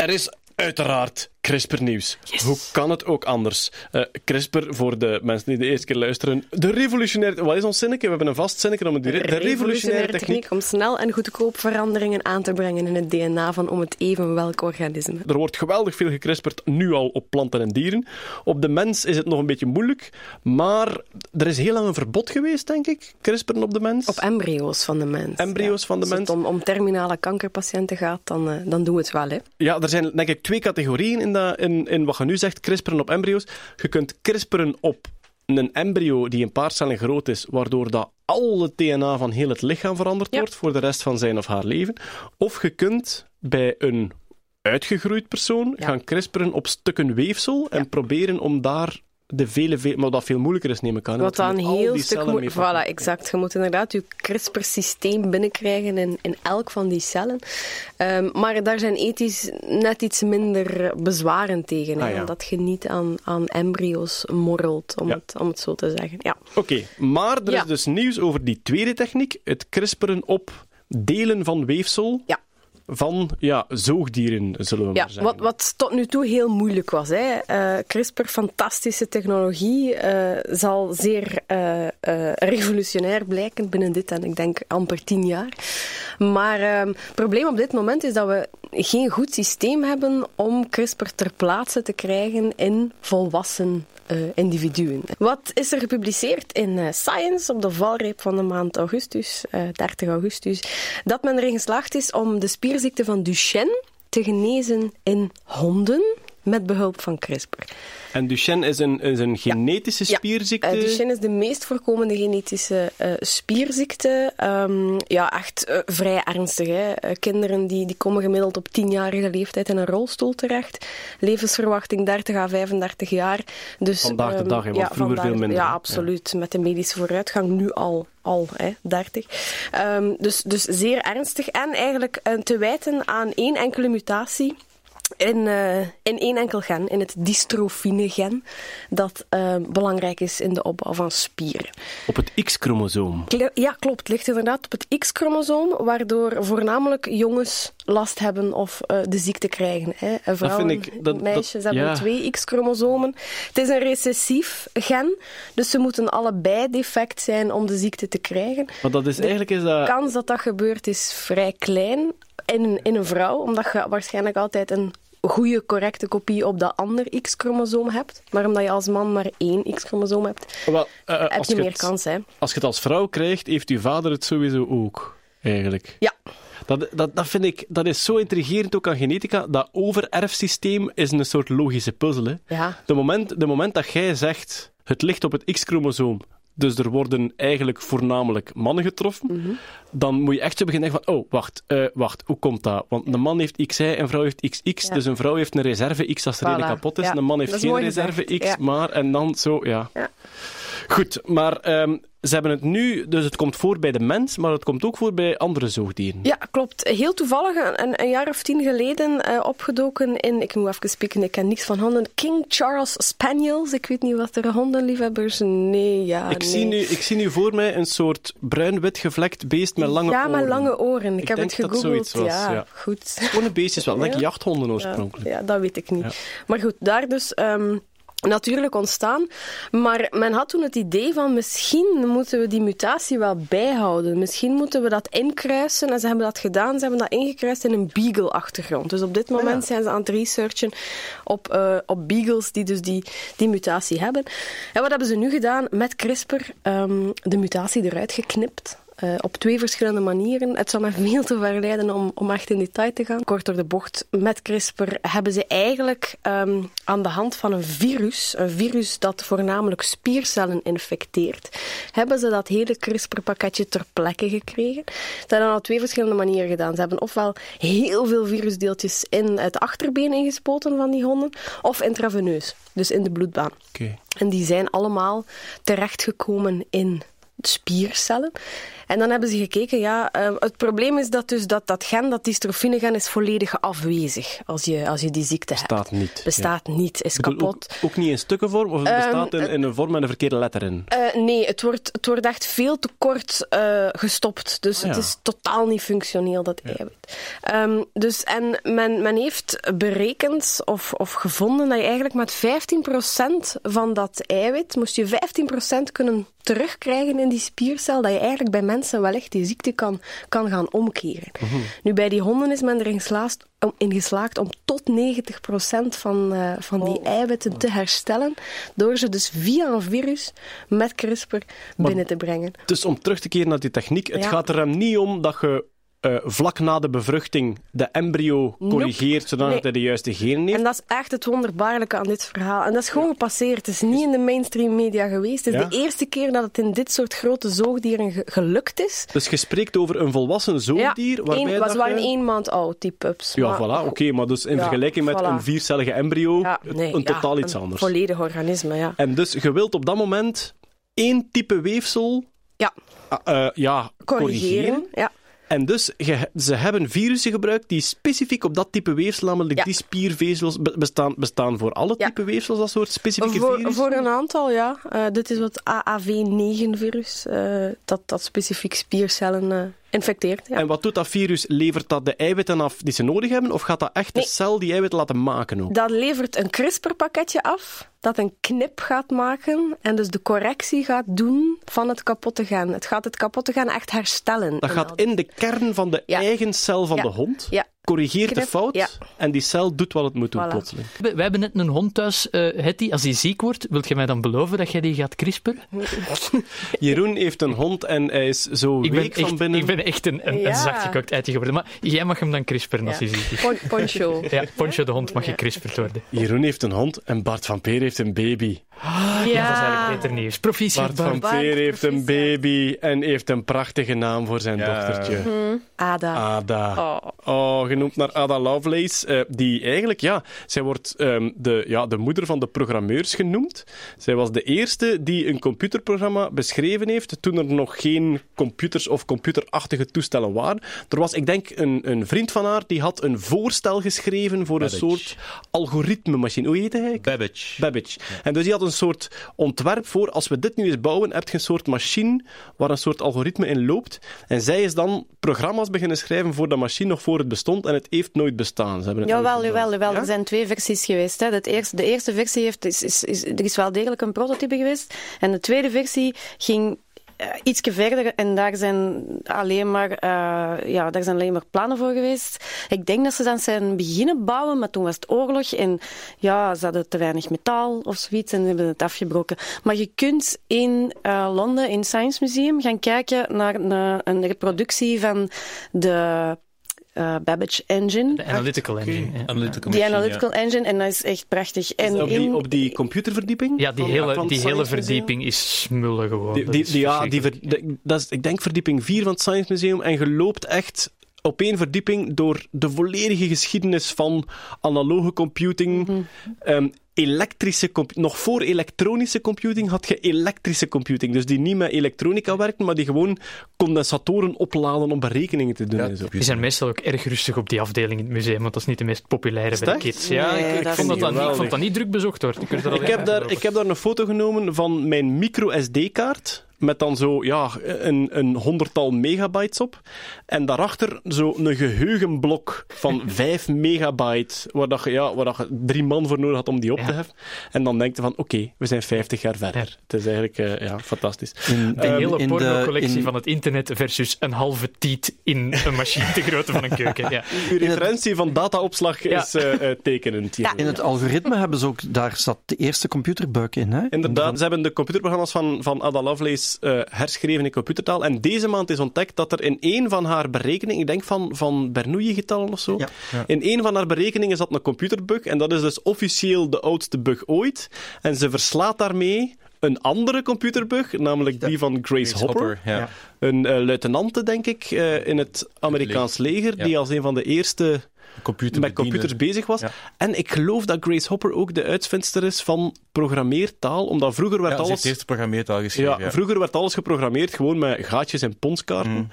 Er is uiteraard CRISPR-nieuws. Hoe kan het ook anders? Eh, CRISPR, voor de mensen die de eerste keer luisteren, de revolutionaire... Wat is ons zinnetje? We hebben een vast zinnetje om het direct... De revolutionaire techniek. om snel en goedkoop veranderingen aan te brengen in het DNA van om het even welk organisme. Er wordt geweldig veel gecrisperd, nu al op planten en dieren. Op de mens is het nog een beetje moeilijk, maar er is heel lang een verbod geweest, denk ik, CRISPRen op de mens. Op embryo's van de mens. Embryo's van de Als mens. het om, om terminale kankerpatiënten gaat, dan, eh, dan doen we het wel. Hè. Ja, er zijn denk ik twee categorieën in, dat, in, in wat je nu zegt, crisperen op embryo's. Je kunt crisperen op een embryo die een paar cellen groot is, waardoor dat al het DNA van heel het lichaam veranderd Ja. wordt voor de rest van zijn of haar leven. Of je kunt bij een uitgegroeid persoon Ja. gaan crisperen op stukken weefsel en proberen om daar de vele, vele, maar dat veel moeilijker is, neem ik aan. Wat dan heel stuk moet... Voilà, exact. Je moet inderdaad je CRISPR-systeem binnenkrijgen in, in elk van die cellen. Ehm, maar daar zijn ethisch net iets minder bezwaren tegen. Ah, ja. Omdat je niet aan, aan embryo's morrelt, om, Ja. het, om het zo te zeggen. Ja. Oké, maar er Ja. is dus nieuws over die tweede techniek, het crisperen op delen van weefsel Ja. Van ja, zoogdieren, zullen we Ja, maar zeggen. wat, wat tot nu toe heel moeilijk was. Hè. Eh, CRISPR, fantastische technologie, eh, zal zeer eh, revolutionair blijken binnen dit en ik denk amper tien jaar. Maar ehm, het probleem op dit moment is dat we geen goed systeem hebben om CRISPR ter plaatse te krijgen in volwassen eh, individuen. Wat is er gepubliceerd in eh, Science op de valreep van de maand augustus, eh 30 augustus, dat men erin geslaagd is om de spierziekte van Duchenne te genezen in honden met behulp van CRISPR. En Duchenne is een, is een genetische Ja. spierziekte. Eh, Duchenne is de meest voorkomende genetische eh, spierziekte. Ehm, ja, echt eh, vrij ernstig. Hè. Eh, kinderen die, die komen gemiddeld op 10-jarige leeftijd in een rolstoel terecht. Levensverwachting 30 à 35 jaar. Dus, Vandaag de ehm, dag, hè, want vroeger vandaag veel de- minder, Ja, absoluut. Met de medische vooruitgang nu al. Al, hè, 30. Ehm, dus, dus zeer ernstig. En eigenlijk te wijten aan één enkele mutatie in, eh, in één enkel gen, in het dystrofine-gen, dat eh, belangrijk is in de opbouw van spieren. Op het X-chromosoom. Ja, klopt. Het ligt inderdaad op het X-chromosoom, waardoor voornamelijk jongens last hebben of eh, de ziekte krijgen. Hè. En Vrouwen, vind ik- dat- meisjes dat- hebben ja. twee X-chromosomen. Het is een recessief gen, dus ze moeten allebei defect zijn om de ziekte te krijgen. Maar dat is eigenlijk is De dat... kans dat dat gebeurt is vrij klein in, een- in een vrouw, omdat je waarschijnlijk altijd een goede, correcte kopie op dat ander X-chromosoom hebt. Maar omdat je als man maar één X-chromosoom hebt, Wel, eh, eh, heb je je meer het- kans. Hè? Als je het als vrouw krijgt, heeft uw vader het sowieso ook. Eigenlijk. Ja. Dat, dat, dat vind ik, dat is zo intrigerend ook aan genetica. Dat overerfsysteem is een soort logische puzzel. Hè. Ja. De, moment, de moment dat jij zegt, het ligt op het X-chromosoom, dus er worden eigenlijk voornamelijk mannen getroffen, Mhm. dan moet je echt zo beginnen denken van, oh, wacht, eh, wacht, hoe komt dat? Want een man heeft XY en een vrouw heeft XX, Ja. dus een vrouw heeft een reserve X als er Voilà. redelijk kapot is, Ja. een man heeft geen reserve gezegd, X, ja. maar, en dan zo, ja. Ja. Goed, maar ehm, ze hebben het nu, dus het komt voor bij de mens, maar het komt ook voor bij andere zoogdieren. Ja, klopt. Heel toevallig, een, een jaar of tien geleden, eh, opgedoken in, ik moet even spieken, ik ken niks van honden, King Charles Spaniels. Ik weet niet wat er hondenliefhebbers... Nee, ja, Ik, nee. zie nu, ik zie nu voor mij een soort bruin-wit gevlekt beest met lange ja, oren. met lange oren. Ik, Ik heb denk het dat gegoogeld. zoiets was, ja, ja. goed. Gewone beestjes wel, Ja. jachthonden oorspronkelijk. Ja, dat weet ik niet. Ja. Maar goed, daar dus ehm, natuurlijk ontstaan. Maar men had toen het idee van misschien moeten we die mutatie wel bijhouden. Misschien moeten we dat inkruisen. En ze hebben dat gedaan. Ze hebben dat ingekruist in een beagle-achtergrond. Dus op dit moment zijn ze aan het researchen op, eh, op beagles die dus die, die mutatie hebben. En wat hebben ze nu gedaan? Met CRISPR ehm, de mutatie eruit geknipt. Eh, op twee verschillende manieren. Het zou me veel te ver leiden om, om echt in detail te gaan. Kort door de bocht, met CRISPR hebben ze eigenlijk ehm, aan de hand van een virus, een virus dat voornamelijk spiercellen infecteert, hebben ze dat hele CRISPR-pakketje ter plekke gekregen. Dat hebben ze op twee verschillende manieren gedaan. Ze hebben ofwel heel veel virusdeeltjes in het achterbeen ingespoten van die honden, of intraveneus, dus in de bloedbaan. Oké. En die zijn allemaal terechtgekomen in spiercellen. En dan hebben ze gekeken, ja, eh, het probleem is dat dus dat, dat gen, dat dystrophinegen is volledig afwezig als je, als je die ziekte hebt. Bestaat niet. Bestaat niet, is bedoel, kapot. Ook, ook niet in stukkenvorm, of het Ehm, bestaat in, in een vorm met een verkeerde letter in? Eh, nee, het wordt, het wordt echt veel te kort eh, gestopt. Dus Ah, het ja. is totaal niet functioneel, dat eiwit. Ehm, dus, en men, men heeft berekend of, of gevonden dat je eigenlijk met 15% van dat eiwit, moest je 15% kunnen terugkrijgen in die spiercel, dat je eigenlijk bij mensen wellicht die ziekte kan, kan gaan omkeren. Nu, bij die honden is men erin geslaagd om, in geslaagd om tot 90% van, eh, van die eiwitten te herstellen, door ze dus via een virus met CRISPR binnen te brengen. Dus om terug te keren naar die techniek, het Ja. gaat er hem niet om dat je eh, vlak na de bevruchting de embryo corrigeert, zodat Nee. hij de juiste genen heeft. En dat is echt het wonderbaarlijke aan dit verhaal. En dat is gewoon gepasseerd. Het is niet in de mainstream media geweest. Het is Ja. de eerste keer dat het in dit soort grote zoogdieren ge- gelukt is. Dus je spreekt over een volwassen zoogdier, ja, waarbij dat ze waren je- één maand oud, die pups. Ja, Maar- voilà, oké, maar dus in Ja, vergelijking met voilà. een viercellige embryo, nee, een totaal iets een anders. volledig organisme, ja. En dus je wilt op dat moment één type weefsel Ja, ah, eh, ja, corrigeren. corrigeren. Ja. En dus ze hebben virussen gebruikt die specifiek op dat type weefsel, namelijk Ja. die spiervezels, be- bestaan, bestaan voor alle Ja. type weefsels dat soort specifieke Voor, virussen? voor een aantal, ja. Eh, dit is wat AAV9-virus, eh, dat, dat specifiek spiercellen eh, infecteert. Ja. En wat doet dat virus? Levert dat de eiwitten af die ze nodig hebben, of gaat dat echt de cel die eiwitten laten maken ook? Dat levert een CRISPR-pakketje af, dat een knip gaat maken en dus de correctie gaat doen van het kapotte gen. Het gaat het kapotte gen echt herstellen. Dat gaat in de kern van de Ja. eigen cel van Ja. de hond, Ja. Corrigeert de fout, ja. en die cel doet wat het moet doen Voilà. plotseling. We, we hebben net een hond thuis, eh Hetty. Als die ziek wordt, wilt je mij dan beloven dat jij die gaat crisperen? Jeroen heeft een hond en hij is zo Ik ben week van binnen. ik ben echt een, een, Ja. een zacht gekookt eitje geworden. Maar jij mag hem dan crisperen als hij ziek is. Pon- Poncho. Ja, Poncho de hond mag gekrisperd worden. Jeroen heeft een hond en Bart van Peer heeft een baby. Ja, dat is eigenlijk beter nieuws. Proficiat, Bart van Bart. Peer heeft een baby en heeft een prachtige naam voor zijn dochtertje. Ada. Ada. Oh. Oh, genoemd naar Ada Lovelace, eh, die eigenlijk, ja, zij wordt ehm, de, ja, de moeder van de programmeurs genoemd. Zij was de eerste die een computerprogramma beschreven heeft toen er nog geen computers of computerachtige toestellen waren. Er was, ik denk, een, een vriend van haar die had een voorstel geschreven voor Babbage. een soort algoritme-machine. Hoe heette hij? Babbage. Babbage. En dus die had een soort ontwerp voor, als we dit nu eens bouwen, heb je een soort machine waar een soort algoritme in loopt. En zij is dan programma's beginnen schrijven voor dat machine, nog voor het bestond. Bestond en het heeft nooit bestaan. Ze hebben het Jawel, jawel, jawel. Ja? Er zijn twee versies geweest. Hè. Het eerste, de eerste versie heeft, is, is, is, er is wel degelijk een prototype geweest. En de tweede versie ging uh, ietsje verder en daar zijn alleen maar, uh, ja, daar zijn alleen maar plannen voor geweest. Ik denk dat ze dan zijn beginnen bouwen, maar toen was het oorlog en ja, ze hadden te weinig metaal of zoiets en hebben het afgebroken. Maar je kunt in uh, Londen, in het Science Museum, gaan kijken naar een, een reproductie van de uh, Babbage Engine. De Analytical Engine. Ja. Analytical Die machine, Analytical Engine, en dat is echt prachtig. En op, die, in- op die computerverdieping? Ja, die hele, die hele verdieping is smullen gewoon. Die, die, ja, die, ver- de- dat is, ik denk verdieping 4 van het Science Museum. En je loopt echt op één verdieping door de volledige geschiedenis van analoge computing. Mhm. ehm, elektrische nog voor elektronische computing had je elektrische computing. Dus die niet met elektronica werkten, maar die gewoon condensatoren opladen om berekeningen te doen. Ja, en zo. Die zijn meestal ook erg rustig op die afdeling in het museum, want dat is niet de meest populaire bij de kids. Ja, Nee, ik, vond dat dan, niet ik vond geweldig. dat niet druk bezocht hoor. Ik, er Ik heb, daar, ik heb daar een foto genomen van mijn micro SD-kaart. Met dan zo, ja, een, een honderdtal megabytes op. En daarachter zo een geheugenblok van 5 megabyte. Waar, dat je, ja, waar dat je drie man voor nodig had om die op te Ja. heffen. En dan denk je van, oké, we zijn 50 jaar verder. Het is eigenlijk eh, ja, fantastisch. In, De hele in porno-collectie in- van het internet versus een halve tiet in een machine te grootte van een keuken. Ja. Uw referentie van dataopslag Ja. is eh, eh, tekenend. hier. In het algoritme hebben ze ook, daar zat de eerste computerbug in. Hè? Inderdaad, ze hebben de computerprogramma's van, van Ada Lovelace eh, herschreven in computertaal. En deze maand is ontdekt dat er in één van haar berekeningen, ik denk van, van Bernoulli-getallen of zo, Ja. in één van haar berekeningen zat een computerbug. En dat is dus officieel de oudste bug ooit. En ze verslaat daarmee een andere computerbug, namelijk die van Grace, Grace Hopper. Hopper, ja. Een eh, luitenante, denk ik, eh, in het Amerikaans leger, Ja. die als een van de eerste Computer met computers bezig was. Ja. En ik geloof dat Grace Hopper ook de uitvindster is van programmeertaal, omdat vroeger werd Ja, alles... eerst programmeertaal geschreven. Ja, vroeger werd alles geprogrammeerd gewoon met gaatjes en ponskaarten. Mm.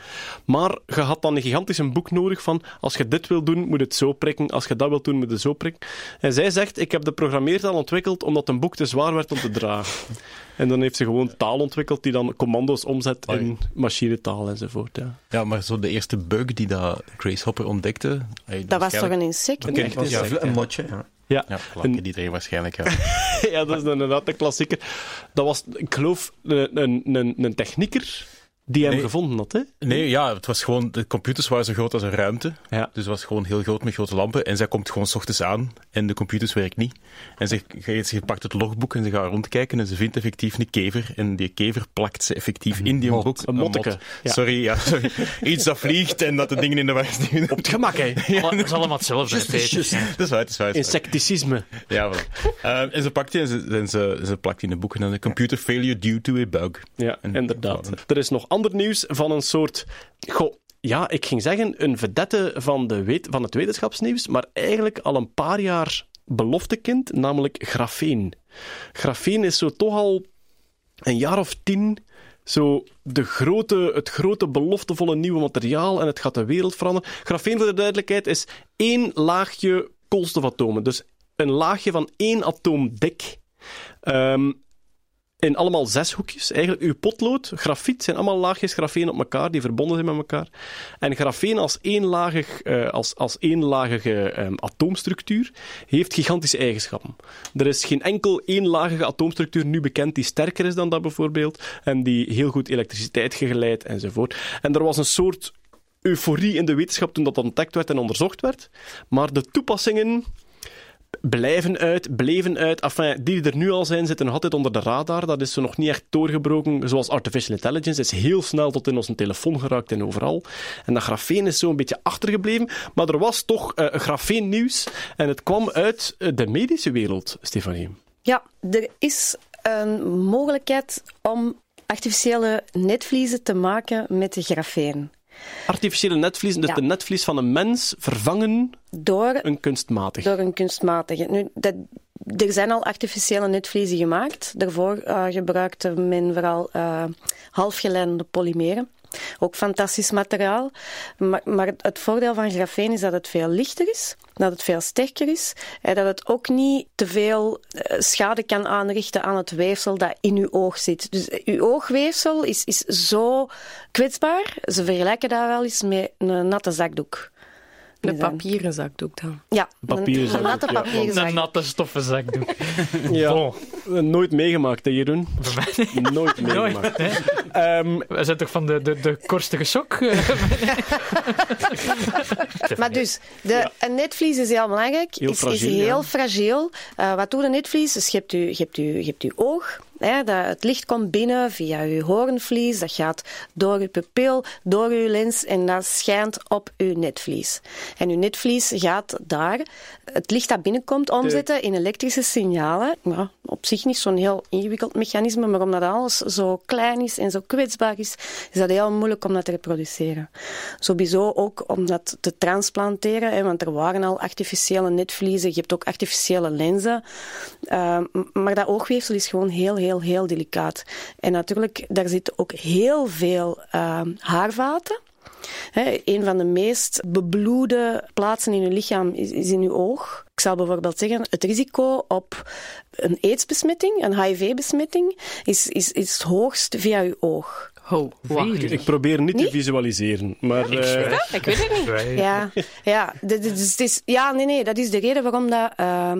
Maar je had dan een gigantisch boek nodig van als je dit wil doen, moet het zo prikken. Als je dat wil doen, moet het zo prikken. En zij zegt, ik heb de programmeertaal ontwikkeld omdat een boek te zwaar werd om te dragen. En dan heeft ze gewoon taal ontwikkeld die dan commando's omzet in machinetaal enzovoort. Ja. Ja, maar zo de eerste bug die dat Grace Hopper ontdekte... Dat was toch een insect? Een Dat Ja, een motje. Ja. Ja, Ja, die erin waarschijnlijk, ja. ja, dat is inderdaad de klassieker. Dat was, ik geloof, een, een, een, een technieker die hem Nee. gevonden had. Hè? Nee, ja, het was gewoon... De computers waren zo groot als een ruimte. Ja. Dus het was gewoon heel groot met grote lampen. En zij komt gewoon s ochtends aan en de computers werken niet. En ze, ze pakt het logboek en ze gaat rondkijken en ze vindt effectief een kever. En die kever plakt ze effectief in die mot. boek. Een motteke, mot. ja. Sorry, ja, sorry. Iets dat vliegt en dat de dingen in de war sturen. Op het gemak, hè. Alle- Dat is allemaal hetzelfde. Peter. Dat is waar, dat is waar. dat is waar. Insecticisme. Ja, voilà. Ehm, en ze pakt die en ze, en ze, ze plakt die in een boek en dan een computer failure due to a bug. Ja, En- inderdaad. Er is nog ander nieuws van een soort... Goh, ja, ik ging zeggen een vedette van, de wet, van het wetenschapsnieuws, maar eigenlijk al een paar jaar beloftekind, namelijk grafeen. Grafeen is zo toch al een jaar of tien zo de grote, het grote beloftevolle nieuwe materiaal en het gaat de wereld veranderen. Grafeen, voor de duidelijkheid, is één laagje koolstofatomen. Dus een laagje van één atoom dik. Ehm, in allemaal zes hoekjes. Eigenlijk, uw potlood, grafiet, zijn allemaal laagjes grafeen op elkaar, die verbonden zijn met elkaar. En grafeen als eenlagig, eh, als, als eenlagige ehm, atoomstructuur heeft gigantische eigenschappen. Er is geen enkel eenlagige atoomstructuur nu bekend die sterker is dan dat bijvoorbeeld, en die heel goed elektriciteit geleidt enzovoort. En er was een soort euforie in de wetenschap toen dat ontdekt werd en onderzocht werd, maar de toepassingen blijven uit, bleven uit. Enfin, die er nu al zijn, zitten altijd onder de radar. Dat is zo nog niet echt doorgebroken. Zoals artificial intelligence is heel snel tot in onze telefoon geraakt en overal. En dat grafeen is zo een beetje achtergebleven. Maar er was toch uh, grafeen nieuws. En het kwam uit uh, de medische wereld, Stefanie. Ja, er is een mogelijkheid om artificiële netvliezen te maken met de grafeen. Artificiële netvliezen, dus Ja. de netvlies van een mens vervangen Door een kunstmatig. Door een kunstmatige. Nu, dat, er zijn al artificiële netvliezen gemaakt. Daarvoor uh, gebruikte men vooral uh, halfgeleidende polymeren. Ook fantastisch materiaal. Maar, het voordeel van grafeen is dat het veel lichter is, dat het veel sterker is en dat het ook niet te veel uh, schade kan aanrichten aan het weefsel dat in uw oog zit. Dus uw oogweefsel is, is zo kwetsbaar. Ze vergelijken dat wel eens met een natte zakdoek. Een zijn. papieren zakdoek dan. Ja, Papieren een, zakdoek, een natte ja. papieren Een natte stoffen zakdoek. Ja. Bon. Nooit meegemaakt, hè, Jeroen? Nooit meegemaakt. hè? Ehm, We zijn toch van de, de, de korstige sok? eh? Maar dus, de, een netvlies is heel belangrijk. Heel is, fragiel, is heel ja. fragiel. Eh, wat doet een netvlies? Dus je hebt je, je hebt je, je hebt je oog. Hè, dat, het licht komt binnen via je hoornvlies. Dat gaat door je pupil, door je lens en dat schijnt op je netvlies. En je netvlies gaat daar het licht dat binnenkomt omzetten in elektrische signalen. Op zich niet zo'n heel ingewikkeld mechanisme, maar omdat alles zo klein is en zo kwetsbaar is, is dat heel moeilijk om dat te reproduceren. Sowieso ook om dat te transplanteren, hè, want er waren al artificiële netvliezen, je hebt ook artificiële lenzen. Uh, maar dat oogweefsel is gewoon heel, heel, heel delicaat. En natuurlijk, daar zitten ook heel veel uh, haarvaten. He, een van de meest bebloede plaatsen in uw lichaam is, is in uw oog. Ik zal bijvoorbeeld zeggen, het risico op een aidsbesmetting, een HIV-besmetting, is, is, is het hoogst via uw oog. Ho, wacht. ik probeer niet, te visualiseren, maar... Ik eh. Ik weet het niet. Ja, ja, dit- dit is- het is, ja, nee, nee, dat is de reden waarom dat... eh,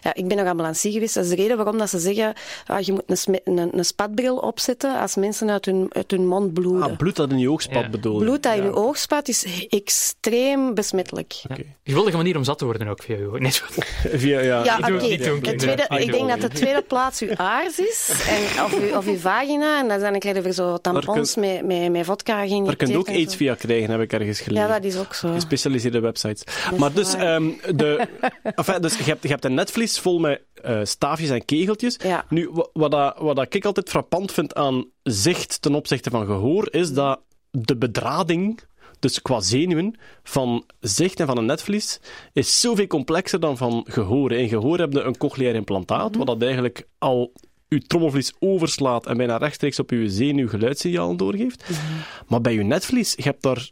ja, ik ben nog ambulancier geweest. Dat is de reden waarom dat ze zeggen, ah, je moet een, een, een spatbril opzetten als mensen uit hun, uit hun mond bloeden. ah, bloed dat in je oogspat Ja. bedoel je? Bloed dat in Ja. je oog spat is extreem besmettelijk. Ja. Geweldige manier om zat te worden ook via jou. Nee, Via, ja. Ja, niet doen, Het tweede, I ik denk dat de tweede plaats uw aars is, en, of, uw, of uw vagina, en dan zijn krijg je zo tampons kun- met, met, met vodka Daar geïnjecteerd. kun je ook aids via krijgen, heb ik ergens gelezen. Ja, dat is ook zo. Gespecialiseerde websites. maar dus, ehm, de, enfin, dus je, hebt, je hebt een netvlies vol met eh, staafjes en kegeltjes. Ja. Nu, wa- wat, dat, wat dat ik altijd frappant vind aan zicht ten opzichte van gehoor, is dat de bedrading, dus qua zenuwen, van zicht en van een netvlies, is zoveel complexer dan van gehoor. In gehoor heb je een cochleair implantaat, wat dat eigenlijk al uw trommelvlies overslaat en bijna rechtstreeks op uw zenuw geluidssignalen doorgeeft. Maar bij uw netvlies, je hebt daar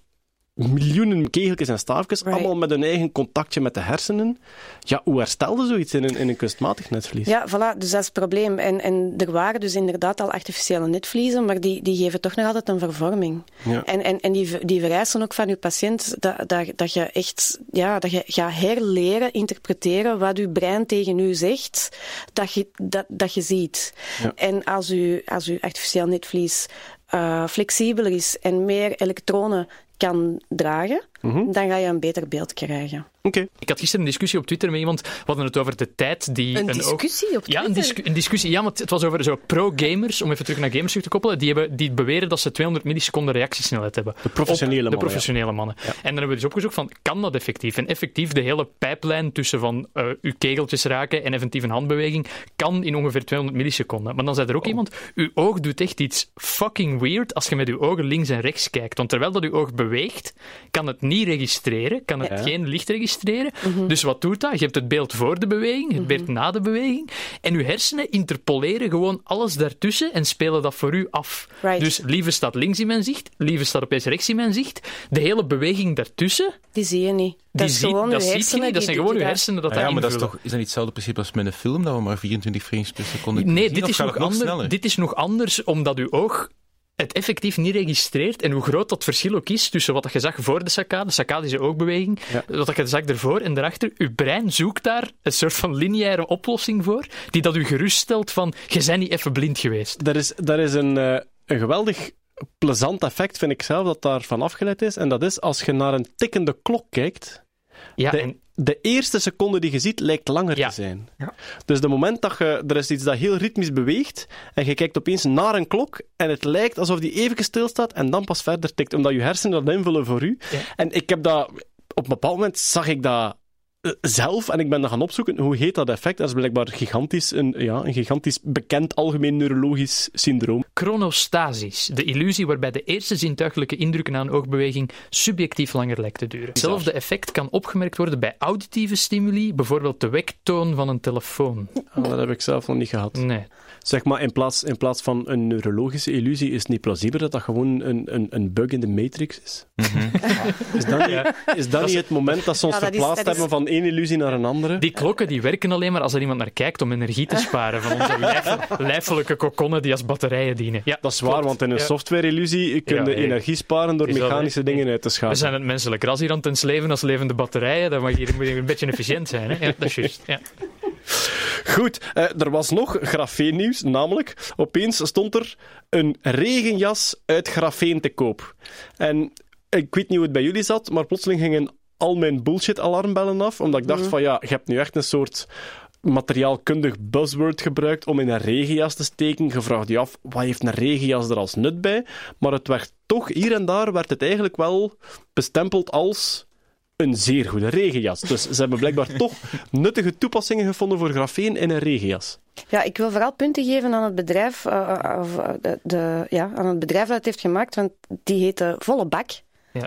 miljoenen kegeltjes en staafjes, Right. allemaal met een eigen contactje met de hersenen. Ja, hoe herstelde zoiets in een, in een kunstmatig netvlies? Ja, voilà, dus dat is het probleem. En, en er waren dus inderdaad al artificiële netvliezen, maar die, die geven toch nog altijd een vervorming. Ja. En, en, en die, die vereisen ook van je patiënt dat, dat, dat je echt ja, dat je gaat herleren, interpreteren wat je brein tegen u zegt, dat je, dat, dat je ziet. Ja. En als u, als uw artificieel netvlies eh, flexibeler is en meer elektronen kan dragen, Mhm. dan ga je een beter beeld krijgen. Oké. Ik had gisteren een discussie op Twitter met iemand. We hadden het over de tijd die Een oog- discussie op Ja, een, Twitter? discu- een discussie. Ja, want het was over zo pro-gamers, om even terug naar gamers terug te koppelen. Die, hebben, die beweren dat ze 200 milliseconden reactiesnelheid hebben. De professionele mannen, De professionele mannen. En dan hebben we dus opgezocht van, kan dat effectief? En effectief, de hele pijplijn tussen van eh, uw kegeltjes raken en effectief een handbeweging kan in ongeveer 200 milliseconden. Maar dan zei er ook iemand, uw oog doet echt iets fucking weird als je met uw ogen links en rechts kijkt. Want terwijl dat uw oog beweegt, kan het niet registreren, kan het Ja. geen licht registreren. Mhm. Dus wat doet dat? Je hebt het beeld voor de beweging, het beeld na de beweging. En uw hersenen interpoleren gewoon alles daartussen en spelen dat voor u af. Right. Dus lieve staat links in mijn zicht, lieve staat opeens rechts in mijn zicht. De hele beweging daartussen, Die zie je niet. die Dat, is ziet, gewoon dat uw ziet je hersenen niet. Dat zijn gewoon uw hersenen dat Ah ja, dat maar dat is, toch, is dat niet hetzelfde principe als met een film, dat we maar 24 frames per seconde kunnen Nee, zien, dit is, nog nog dit is nog anders, omdat uw oog het effectief niet registreert en hoe groot dat verschil ook is tussen wat je zag voor de saccade, de saccadische oogbeweging, wat je zag ervoor en daarachter. Uw brein zoekt daar een soort van lineaire oplossing voor, die dat u geruststelt van, je bent niet even blind geweest. Daar is, is een, eh, een geweldig plezant effect, vind ik zelf, dat daarvan afgeleid is. En dat is als je naar een tikkende klok kijkt. Ja, de, en de eerste seconde die je ziet lijkt langer Ja. te zijn. Ja. Dus het moment dat je, er is iets dat heel ritmisch beweegt en je kijkt opeens naar een klok en het lijkt alsof die even stilstaat en dan pas verder tikt, omdat je hersenen dat invullen voor u. Ja. En ik heb dat, op een bepaald moment zag ik dat zelf en ik ben dat gaan opzoeken. Hoe heet dat effect? Dat is blijkbaar gigantisch, een, ja, een gigantisch bekend algemeen neurologisch syndroom. chronostasis, de illusie waarbij de eerste zintuigelijke indrukken aan een oogbeweging subjectief langer lijkt te duren. Hetzelfde effect kan opgemerkt worden bij auditieve stimuli, bijvoorbeeld de wektoon van een telefoon. Ah, dat heb ik zelf nog niet gehad. Nee. Zeg maar, in plaats, in plaats van een neurologische illusie, is het niet plausiebeler dat dat gewoon een, een, een bug in de matrix is? Is dat niet, is dat niet het moment dat ze ons Ja, dat is- verplaatst is- hebben van één illusie naar een andere. Die klokken die werken alleen maar als er iemand naar kijkt om energie te sparen van onze lijf, lijfelijke kokonnen die als batterijen dienen. Ja, Dat is waar, klopt. want in een Ja. software-illusie kun je Ja, energie sparen door mechanische dingen uit te We schakelen. zijn het menselijk ras hier aan het ensleven als levende batterijen. Dan mag je, moet je een beetje efficiënt zijn. Hè? Ja, dat is juist. Ja. Goed, eh, er was nog grafeennieuws, namelijk opeens stond er een regenjas uit grafeen te koop. En ik weet niet hoe het bij jullie zat, maar plotseling gingen al mijn bullshit-alarmbellen af, omdat ik dacht van ja, je hebt nu echt een soort materiaalkundig buzzword gebruikt om in een regenjas te steken. Je vraagt je af, wat heeft een regenjas er als nut bij? Maar het werd toch, hier en daar, werd het eigenlijk wel bestempeld als een zeer goede regenjas. Dus ze hebben blijkbaar toch nuttige toepassingen gevonden voor grafeen in een regenjas. Ja, ik wil vooral punten geven aan het bedrijf, of, eh, de, de- ja, aan het bedrijf dat het heeft gemaakt, want die heette Volle Bak.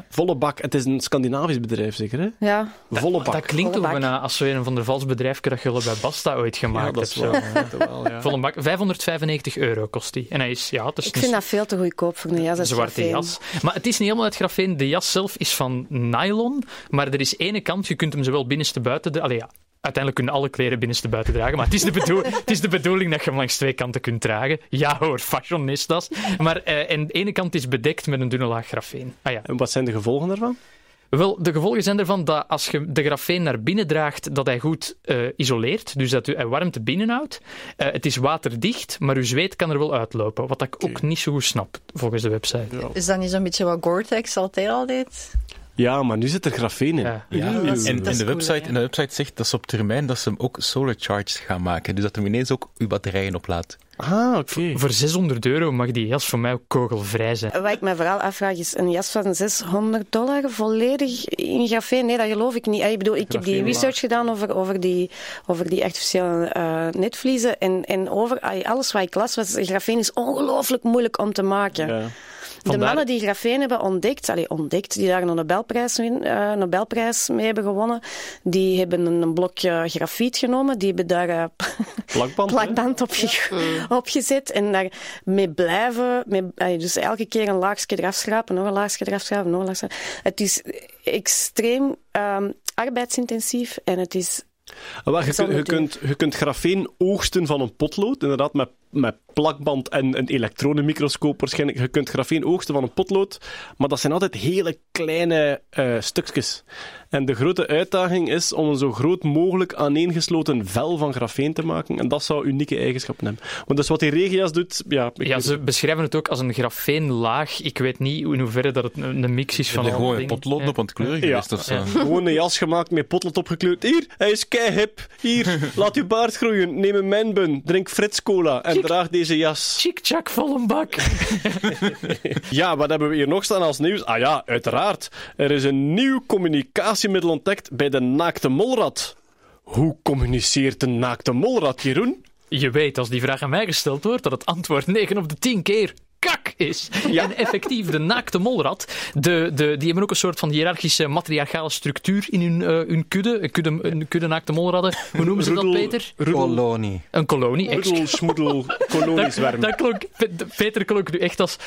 Volle bak. Het is een Scandinavisch bedrijf, zeker, hè? Ja, Volle bak. Dat klinkt ook bijna als zo een van de vals bedrijven dat je bij Basta ooit ja, gemaakt dat is hebt. wel. zo. ja, dat wel, ja. Volle bak, 595 euro kost die. En hij is, ja, het is ik vind dat veel te goedkoop voor een jas. uit zwarte grafeen. jas. Maar het is niet helemaal uit grafeen. De jas zelf is van nylon. Maar er is ene kant, je kunt hem zowel binnenste buiten... De, allee, ja, uiteindelijk kunnen alle kleren binnenste buiten dragen. Maar het is, de bedoel, het is de bedoeling dat je hem langs twee kanten kunt dragen. Ja hoor, fashionistas. Maar eh, en de ene kant is bedekt met een dunne laag grafeen. Ah ja. En wat zijn de gevolgen daarvan? Wel, de gevolgen zijn ervan dat als je de grafeen naar binnen draagt, dat hij goed eh, isoleert. Dus dat hij warmte binnenhoudt. Eh, het is waterdicht, maar uw zweet kan er wel uitlopen. Wat ik ook niet zo goed snap, volgens de website. Is dat niet zo'n beetje wat Gore-Tex altijd al deed? Ja, maar nu zit er grafeen in. Ja. Ja, En, de, cool, website, en de website zegt dat ze op termijn dat ze hem ook solar charged gaan maken. Dus dat hem ineens ook uw batterijen oplaadt. Ah, oké. Voor 600 euro mag die jas voor mij ook kogelvrij zijn. Wat ik me vooral afvraag is, een jas van 600 dollar volledig in grafeen? Nee, dat geloof ik niet. Eh, Ik bedoel, ik heb die research gedaan over, over, die, over die artificiële eh, netvliezen en, en over alles wat ik las, was grafeen is ongelooflijk moeilijk om te maken. Ja. De mannen die grafeen hebben ontdekt, allee, ontdekt, die daar een Nobelprijs, win- eh, Nobelprijs mee hebben gewonnen, die hebben een, een blokje grafiet genomen, die hebben daar eh, Plakband, plakband op, ge- opgezet en daar mee blijven. Mee, allee, dus elke keer een laagje eraf schrapen, nog een laagje eraf schrapen, nog een laagje. Het is extreem ehm, arbeidsintensief en het is wel, je, kunt, je, kunt, je kunt grafeen oogsten van een potlood, inderdaad met, met plakband en een elektronenmicroscoop waarschijnlijk. Je kunt grafeen oogsten van een potlood, maar dat zijn altijd hele kleine eh, stukjes. En de grote uitdaging is om een zo groot mogelijk aaneengesloten vel van grafeen te maken. En dat zou unieke eigenschappen hebben. Want dus wat die regenjas doet, ja... ik Ja, weet- ze beschrijven het ook als een grafeenlaag. Ik weet niet in hoeverre dat het een, mix is van gewoon een potlood Ja. op aan het kleuren Ja. geweest of zo. Ja. Gewoon een jas gemaakt met potlood opgekleurd. Hier, hij is keihip. Hier, laat uw baard groeien. Neem een manbun. Drink Frits Cola. En Chic. draag deze jas. Chick-chak, vol een bak. Ja, wat hebben we hier nog staan als nieuws? Ah ja, uiteraard. Er is een nieuw communicatiemiddel ontdekt bij de naakte molrat. Hoe communiceert de naakte molrat, Jeroen? Je weet, als die vraag aan mij gesteld wordt, dat het antwoord 9 op de 10 keer kak is. En effectief, de naakte molrat, de, de, die hebben ook een soort van hiërarchische matriarchale structuur in hun, eh, hun kudde. Een kudde, een kudde naakte molradden. Hoe noemen ze dat, Peter? Roedel, Kolonie. Een kolonie. roedel, schmoedel, koloniezwerm. Dat klonk, Peter klonk nu echt als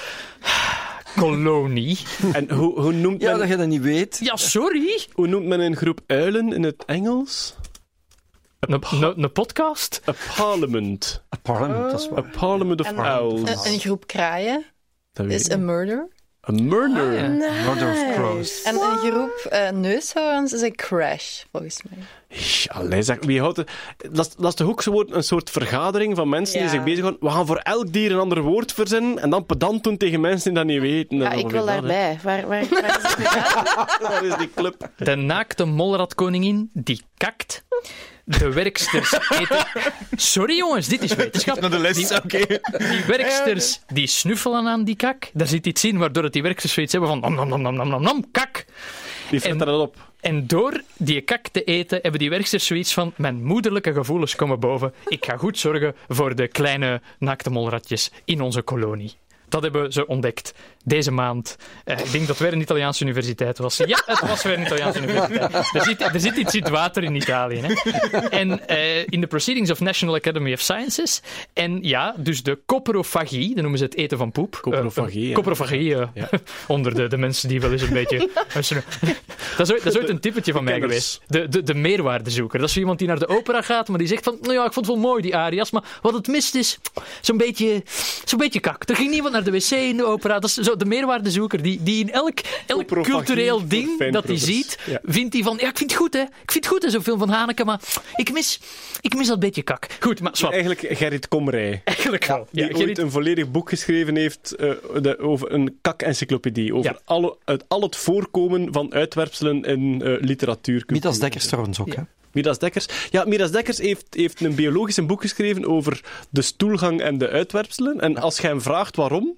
kolonie. En hoe, hoe, noemt Ja, men, dat je dat niet weet. Ja, sorry. hoe noemt men een groep uilen in het Engels? Een, een, een podcast? A parliament. A parliament, dat is A waar. parliament of En- owls. Een, een groep kraaien is een murder. A murder. ja. Murder of crows. En een groep eh, neushoorns is een crash, volgens mij. Allee, zeg, wie houdt het? Dat, is- dat is toch ook zo een soort vergadering van mensen die zich bezighouden. We gaan voor elk dier een ander woord verzinnen en dan pedant doen tegen mensen die dat niet weten. Dat Ja, ik wil daarbij. Waar, waar, waar is het. Dat is die club. De naakte molradkoningin die kakt. De werksters eten... Sorry jongens, dit is wetenschap. Naar de les, oké. Die werksters die snuffelen aan die kak. Daar zit iets in waardoor het die werksters zoiets hebben van nam, nam, nam, nam, nam, nam, kak. Die fretten dat op. En door die kak te eten hebben die werksters zoiets van mijn moederlijke gevoelens komen boven. Ik ga goed zorgen voor de kleine naakte molratjes in onze kolonie. Dat hebben ze ontdekt deze maand. Eh, ik denk dat het weer een Italiaanse universiteit was. Ja, het was weer een Italiaanse universiteit. Er zit, er zit iets in het water in Italië. Hè. En eh, in de Proceedings of National Academy of Sciences. En ja, dus de coprofagie, dat noemen ze het eten van poep. Coprofagie, Eh, ja. coprofagie, eh, onder de, de mensen die wel eens een beetje... dat, is ooit, dat is ooit een typetje van mij kenners. geweest. De, de, de meerwaardezoeker. Dat is iemand die naar de opera gaat, maar die zegt van, nou ja, ik vond het wel mooi, die arias, maar wat het mist is, zo'n beetje, zo'n beetje kak. Er ging niemand naar de wc in de opera. Dat is zo de meerwaardezoeker, die, die in elk, elk cultureel ding dat hij ziet, Ja. vindt hij van, ja, ik vind het goed, hè. Ik vind het goed, hè, zo'n film van Haneke, maar ik mis, ik mis dat beetje kak. Goed, maar swap. Eigenlijk Gerrit Komrij. Eigenlijk wel. Die Ja, ooit Gerrit- een volledig boek geschreven heeft eh, de- over een kak-encyclopedie. Over Ja. alle, het, al het voorkomen van uitwerpselen in eh literatuur. Dekkers trouwens ook, hè? Midas Dekkers. Ja, Midas Dekkers heeft, heeft een biologisch een boek geschreven over de stoelgang en de uitwerpselen. En als je hem vraagt waarom,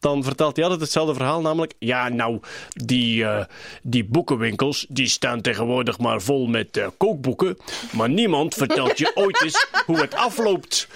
dan vertelt hij altijd hetzelfde verhaal, namelijk... Ja, nou, die, eh, die boekenwinkels die staan tegenwoordig maar vol met eh, kookboeken, maar niemand vertelt je ooit eens hoe het afloopt.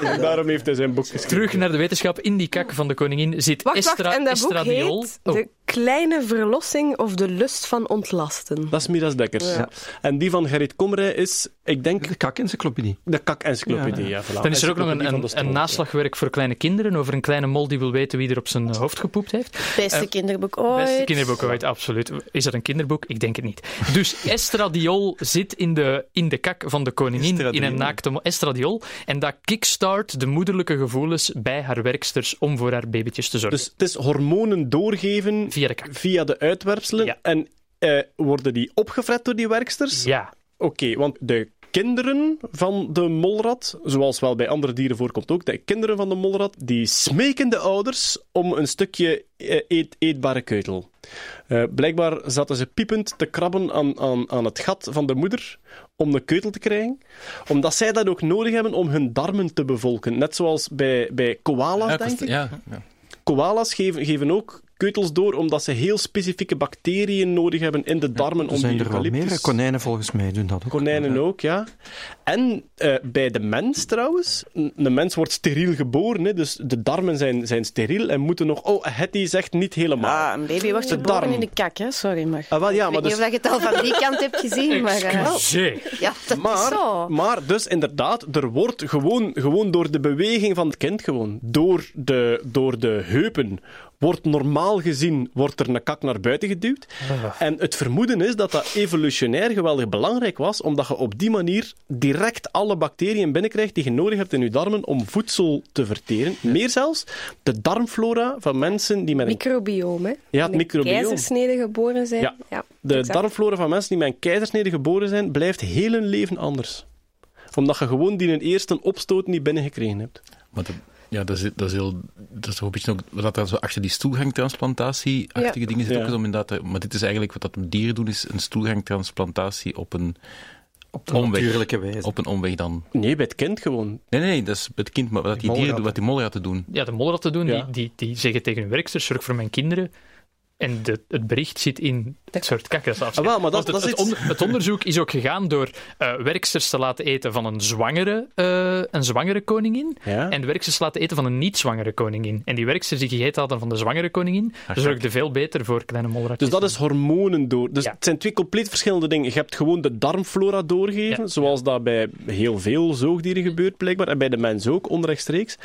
Daarom heeft hij zijn boek geschreven. Terug naar de wetenschap. In die kak van de koningin zit Wacht, estra, wacht, en dat boek estradiol. heet Oh. De Kleine Verlossing of de Lust van Ontlasten. Dat is Midas Dekkers. Ja. En die van Gerrit Komrij is, ik denk, De kak-encyclopedie. de kak-encyclopedie. Ja. voilà. Dan is er ook nog een, een, naslagwerk voor kleine kinderen over een kleine mol die wil weten wie er op zijn hoofd gepoept heeft. Beste Eh, kinderboek ooit. Beste kinderboek ooit, absoluut. Is dat een kinderboek? Ik denk het niet. Dus estradiol zit in de, in de kak van de koningin, in een naakte estradiol. En dat kickstart de moederlijke gevoelens bij haar werksters om voor haar babytjes te zorgen. Dus het is hormonen doorgeven Via de kak. via de uitwerpselen. Ja. En eh, worden die opgefret door die werksters? Ja. Oké, want de kinderen van de molrat, zoals wel bij andere dieren voorkomt ook, de kinderen van de molrat, die smeken de ouders om een stukje eh, eet, eetbare keutel. Eh, blijkbaar zaten ze piepend te krabben aan, aan, aan het gat van de moeder om de keutel te krijgen, omdat zij dat ook nodig hebben om hun darmen te bevolken. Net zoals bij, bij koala's, Ja, denk ik. ja, ja. Koala's geven, geven ook keutels door omdat ze heel specifieke bacteriën nodig hebben in de darmen Er om zijn die er eucalyptus... meer. Konijnen volgens mij doen dat ook. Konijnen ook, ja. En eh, bij de mens trouwens. Een een mens wordt steriel geboren, hè, dus de darmen zijn, zijn steriel en moeten nog... Oh, Hetty zegt niet helemaal. Ah, een baby wordt De geboren darm. in de kak, hè? Sorry, maar... Ah, wel, ja, ik maar weet dus... niet of je het al van die kant hebt gezien, maar... eh, Excuseer. ja, dat is Maar, zo. maar dus inderdaad, er wordt gewoon, gewoon door de beweging van het kind, gewoon, door de, door de heupen, wordt normaal gezien wordt er een kak naar buiten geduwd. En het vermoeden is dat dat evolutionair geweldig belangrijk was, omdat je op die manier direct alle bacteriën binnenkrijgt die je nodig hebt in je darmen om voedsel te verteren. Meer zelfs, de darmflora van mensen die met een Microbioom, hè? Ja, het Met microbioom. keizersnede geboren zijn. Ja. De exact. darmflora van mensen die met een keizersnede geboren zijn, blijft heel hun leven anders. Omdat je gewoon die een eerste opstoot niet binnengekregen hebt. Maar ja, dat is, dat is heel... Dat is toch een beetje ook... Wat er zo achter die stoelgangtransplantatie-achtige Ja. dingen zit Ja. ook eens om inderdaad... Maar dit is eigenlijk wat dat dieren doen, is een stoelgangtransplantatie op een Op de omweg. natuurlijke wijze. Op een omweg dan. Nee, bij het kind gewoon. Nee, nee, nee, dat is het kind, maar wat die, dieren doen, wat die molratten doen. Ja, de molratten doen, Ja. die, die, die zeggen tegen hun werksters, zorg voor mijn kinderen. En de, het bericht zit in dat soort kakkersafscheid. Ah, wel, maar dat- Want het, dat is het, onder- het onderzoek is ook gegaan door eh, werksters te laten eten van een zwangere, eh, een zwangere koningin. Ja. En werksters te laten eten van een niet-zwangere koningin. En die werksters die gegeten hadden van de zwangere koningin, zorgden veel beter voor kleine molratjes. Dus dat is hormonen door. Dus Ja. het zijn twee compleet verschillende dingen. Je hebt gewoon de darmflora doorgeven, Ja. zoals dat bij heel veel zoogdieren gebeurt, blijkbaar. En bij de mens ook, onrechtstreeks.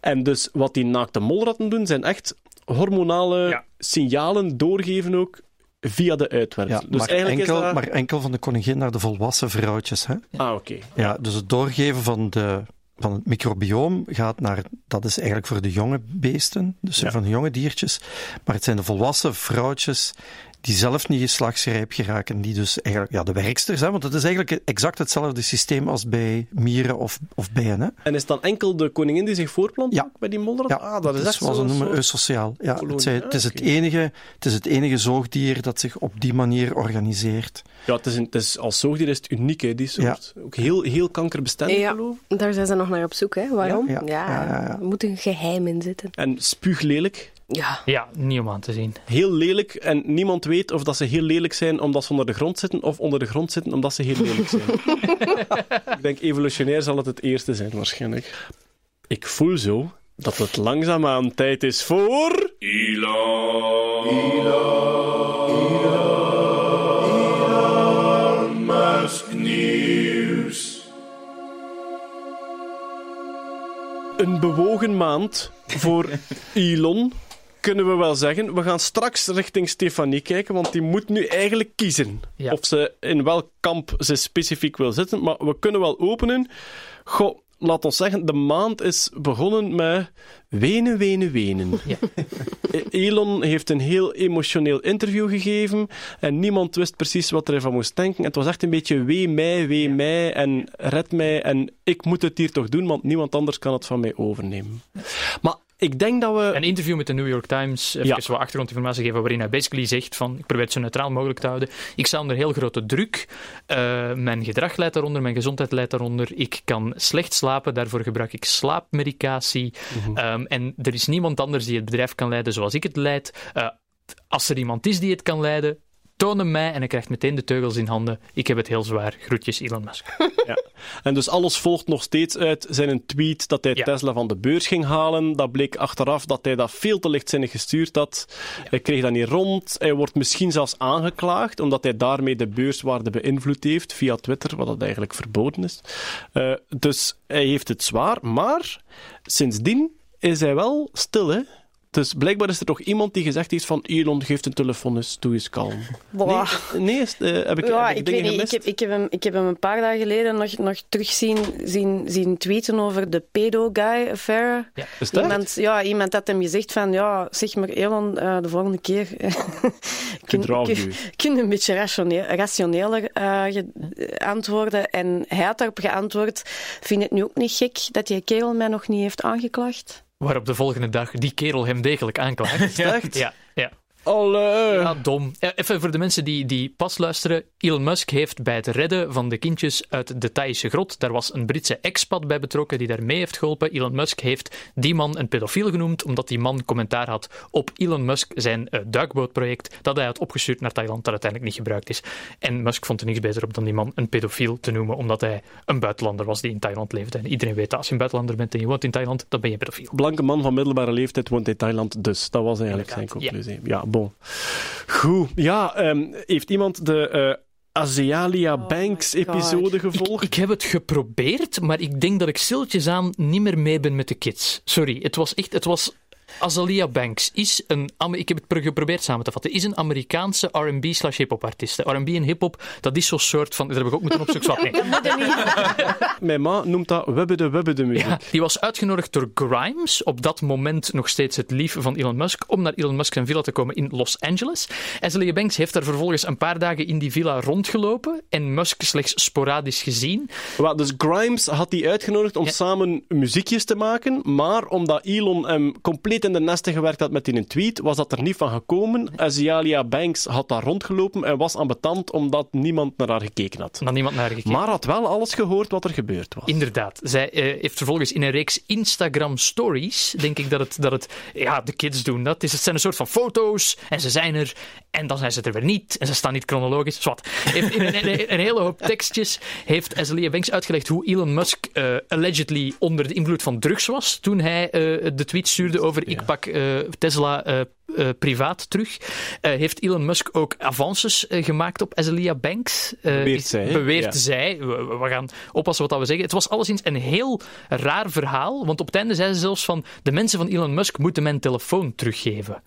En dus wat die naakte molratten doen, zijn echt hormonale Ja. signalen doorgeven ook via de Ja, uitwerpsel. dus maar, eigenlijk enkel, is dat... maar enkel van de koningin naar de volwassen vrouwtjes. Hè? Ah, oké. Ja, dus het doorgeven van, de, van het microbioom gaat naar, dat is eigenlijk voor de jonge beesten, dus Ja. van de jonge diertjes. Maar het zijn de volwassen vrouwtjes die zelf niet geslachtsrijp geraken, die dus eigenlijk, ja, de werksters, hè, want het is eigenlijk exact hetzelfde systeem als bij mieren of, of bijen. Hè. En is het dan enkel de koningin die zich voortplant Ja. bij die molrat? Ja, ah, dat is echt zoals zo ze noemen eusociaal. Ja, kolonie. het, zijn- het, is het, enige, het is het enige zoogdier dat zich op die manier organiseert. Ja, het is, een, het is, als zoogdier is het uniek, hè, die soort. Ook heel, heel kankerbestendig, Ja, geloof ik. daar zijn ze nog naar op zoek, hè? Waarom? Ja, ja, ja, ja, ja. er moet een geheim in zitten. En spuuglelijk. Ja. Ja, niet om aan te zien. Heel lelijk. En niemand weet of dat ze heel lelijk zijn omdat ze onder de grond zitten, of onder de grond zitten omdat ze heel lelijk zijn. ik denk, evolutionair zal het het eerste zijn, waarschijnlijk. ik voel zo dat het langzaamaan tijd is voor... Elon. Elon Musk nieuws. Een bewogen maand voor Elon, kunnen we wel zeggen. We gaan straks richting Stefanie kijken, want die moet nu eigenlijk kiezen Ja. of ze in welk kamp ze specifiek wil zitten. Maar we kunnen wel openen. Goh, laat ons zeggen, de maand is begonnen met wenen, wenen, wenen. Ja. E- Elon heeft een heel emotioneel interview gegeven en niemand wist precies wat er van moest denken. Het was echt een beetje wee mij, wee mij en red mij en ik moet het hier toch doen, want niemand anders kan het van mij overnemen. Maar ik denk dat we... Een interview met de New York Times, even Ja. wat achtergrondinformatie geven, waarin hij basically zegt van, ik probeer het zo neutraal mogelijk te houden, ik sta onder heel grote druk, Eh, mijn gedrag leidt daaronder, mijn gezondheid leidt daaronder, ik kan slecht slapen, daarvoor gebruik ik slaapmedicatie, Ehm, en er is niemand anders die het bedrijf kan leiden zoals ik het leid. Eh, als er iemand is die het kan leiden, toon hem mij en hij krijgt meteen de teugels in handen. Ik heb het heel zwaar. Groetjes, Elon Musk. Ja. En dus alles volgt nog steeds uit zijn een tweet dat hij Ja. Tesla van de beurs ging halen. Dat bleek achteraf dat hij dat veel te lichtzinnig gestuurd had. Hij kreeg dat niet rond. Hij wordt misschien zelfs aangeklaagd, omdat hij daarmee de beurswaarde beïnvloed heeft via Twitter, wat dat eigenlijk verboden is. Eh, dus hij heeft het zwaar, maar sindsdien is hij wel stil, hè? Dus blijkbaar is er toch iemand die gezegd heeft van Elon, geeft een telefoon eens, doe eens kalm. Boah. Nee, nee is, eh, heb ik, Ja, heb ik, ik, dingen weet niet. Ik heb, ik, heb hem, ik heb hem een paar dagen geleden nog, nog terug zien, zien, zien tweeten over de pedo-guy-affaire. Ja. Is dat Iemand, ja, iemand had hem gezegd van, ja, zeg maar Elon, eh, de volgende keer kun, kun, kun je een beetje rationeel, rationeler eh, antwoorden. En hij had daarop geantwoord, vind het nu ook niet gek dat die kerel mij nog niet heeft aangeklaagd? Waarop de volgende dag die kerel hem degelijk aanklaagt. Ja. Allee. Ja, dom. Even voor de mensen die, die pas luisteren. Elon Musk heeft bij het redden van de kindjes uit de Thaise grot, daar was een Britse expat bij betrokken die daar mee heeft geholpen. Elon Musk heeft die man een pedofiel genoemd, omdat die man commentaar had op Elon Musk zijn eh, duikbootproject dat hij had opgestuurd naar Thailand, dat uiteindelijk niet gebruikt is. En Musk vond er niks beter op dan die man een pedofiel te noemen, omdat hij een buitenlander was die in Thailand leefde. En iedereen weet dat als je een buitenlander bent en je woont in Thailand, dan ben je een pedofiel. Blanke man van middelbare leeftijd woont in Thailand, dus dat was eigenlijk zijn conclusie. Ja, bon. Goed. Ja, ehm, heeft iemand de eh Azealia Oh Banks my God. episode Ik, gevolgd? ik heb het geprobeerd, maar ik denk dat ik stilletjes aan niet meer mee ben met de kids. Sorry, het was echt... Het was... Azalia Banks is een... Ik heb het pro- geprobeerd samen te vatten. Is een Amerikaanse R&B slash hip-hop artiest. R&B en hip-hop, dat is zo'n soort van... Daar heb ik ook moeten opzoeken. Nee. Mijn ma noemt dat webbede webbede muziek. Ja, die was uitgenodigd door Grimes, op dat moment nog steeds het lief van Elon Musk, om naar Elon Musk zijn villa te komen in Los Angeles. Azalia Banks heeft daar vervolgens een paar dagen in die villa rondgelopen en Musk slechts sporadisch gezien. Dus Grimes had die uitgenodigd om Ja. samen muziekjes te maken, maar omdat Elon hem compleet in de nesten gewerkt had met die een tweet, was dat er niet van gekomen. Azealia Banks had daar rondgelopen en was ambetant omdat niemand naar haar gekeken had. Naar niemand naar gekeken. Maar had wel alles gehoord wat er gebeurd was. Inderdaad. Zij eh, heeft vervolgens in een reeks Instagram stories, denk ik dat het, dat het ja, de kids doen dat. Het, zijn een soort van foto's en ze zijn er en dan zijn ze er weer niet en ze staan niet chronologisch. Zwat. Heeft in een, een, een hele hoop tekstjes heeft Azalia Banks uitgelegd hoe Elon Musk eh, allegedly onder de invloed van drugs was toen hij eh, de tweet stuurde over ik pak eh, Tesla eh, eh, privaat terug. Heeft Elon Musk ook avances gemaakt op Azalia Banks? Beweert zij? Beweert Ja. zij. We, we- we gaan oppassen wat dat we zeggen. Het was alleszins een heel raar verhaal, want op het einde zei ze zelfs van de mensen van Elon Musk moeten mijn telefoon teruggeven.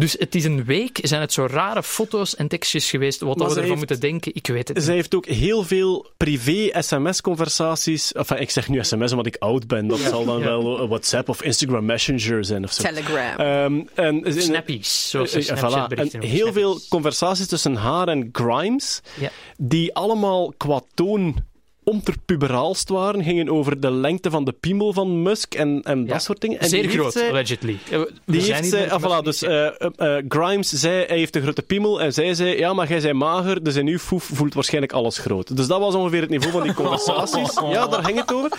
Dus het is een week, zijn het zo rare foto's en tekstjes geweest, wat Maar we ervan heeft- moeten denken, ik weet het niet. Zij heeft ook heel veel privé-sms-conversaties. Enfin, ik zeg nu sms omdat ik oud ben. Dat zal dan Ja. wel eh, WhatsApp of Instagram Messenger zijn of zo. Telegram. Ehm, en, Snappies, zoals eh, voilà. En heel veel conversaties tussen haar en Grimes, Ja. die allemaal qua toon onderpuberaalst waren, gingen over de lengte van de piemel van Musk en, en Ja. dat soort dingen. En Zeer groot, zij- allegedly. Eh, we die zijn heeft zij, met ah, voilà, dus eh, eh, eh, Grimes zei, hij heeft een grote piemel, en zij zei, ja, maar jij bent mager, dus in uw foef voelt waarschijnlijk alles groot. Dus dat was ongeveer het niveau van die conversaties. Ja, daar ging het over.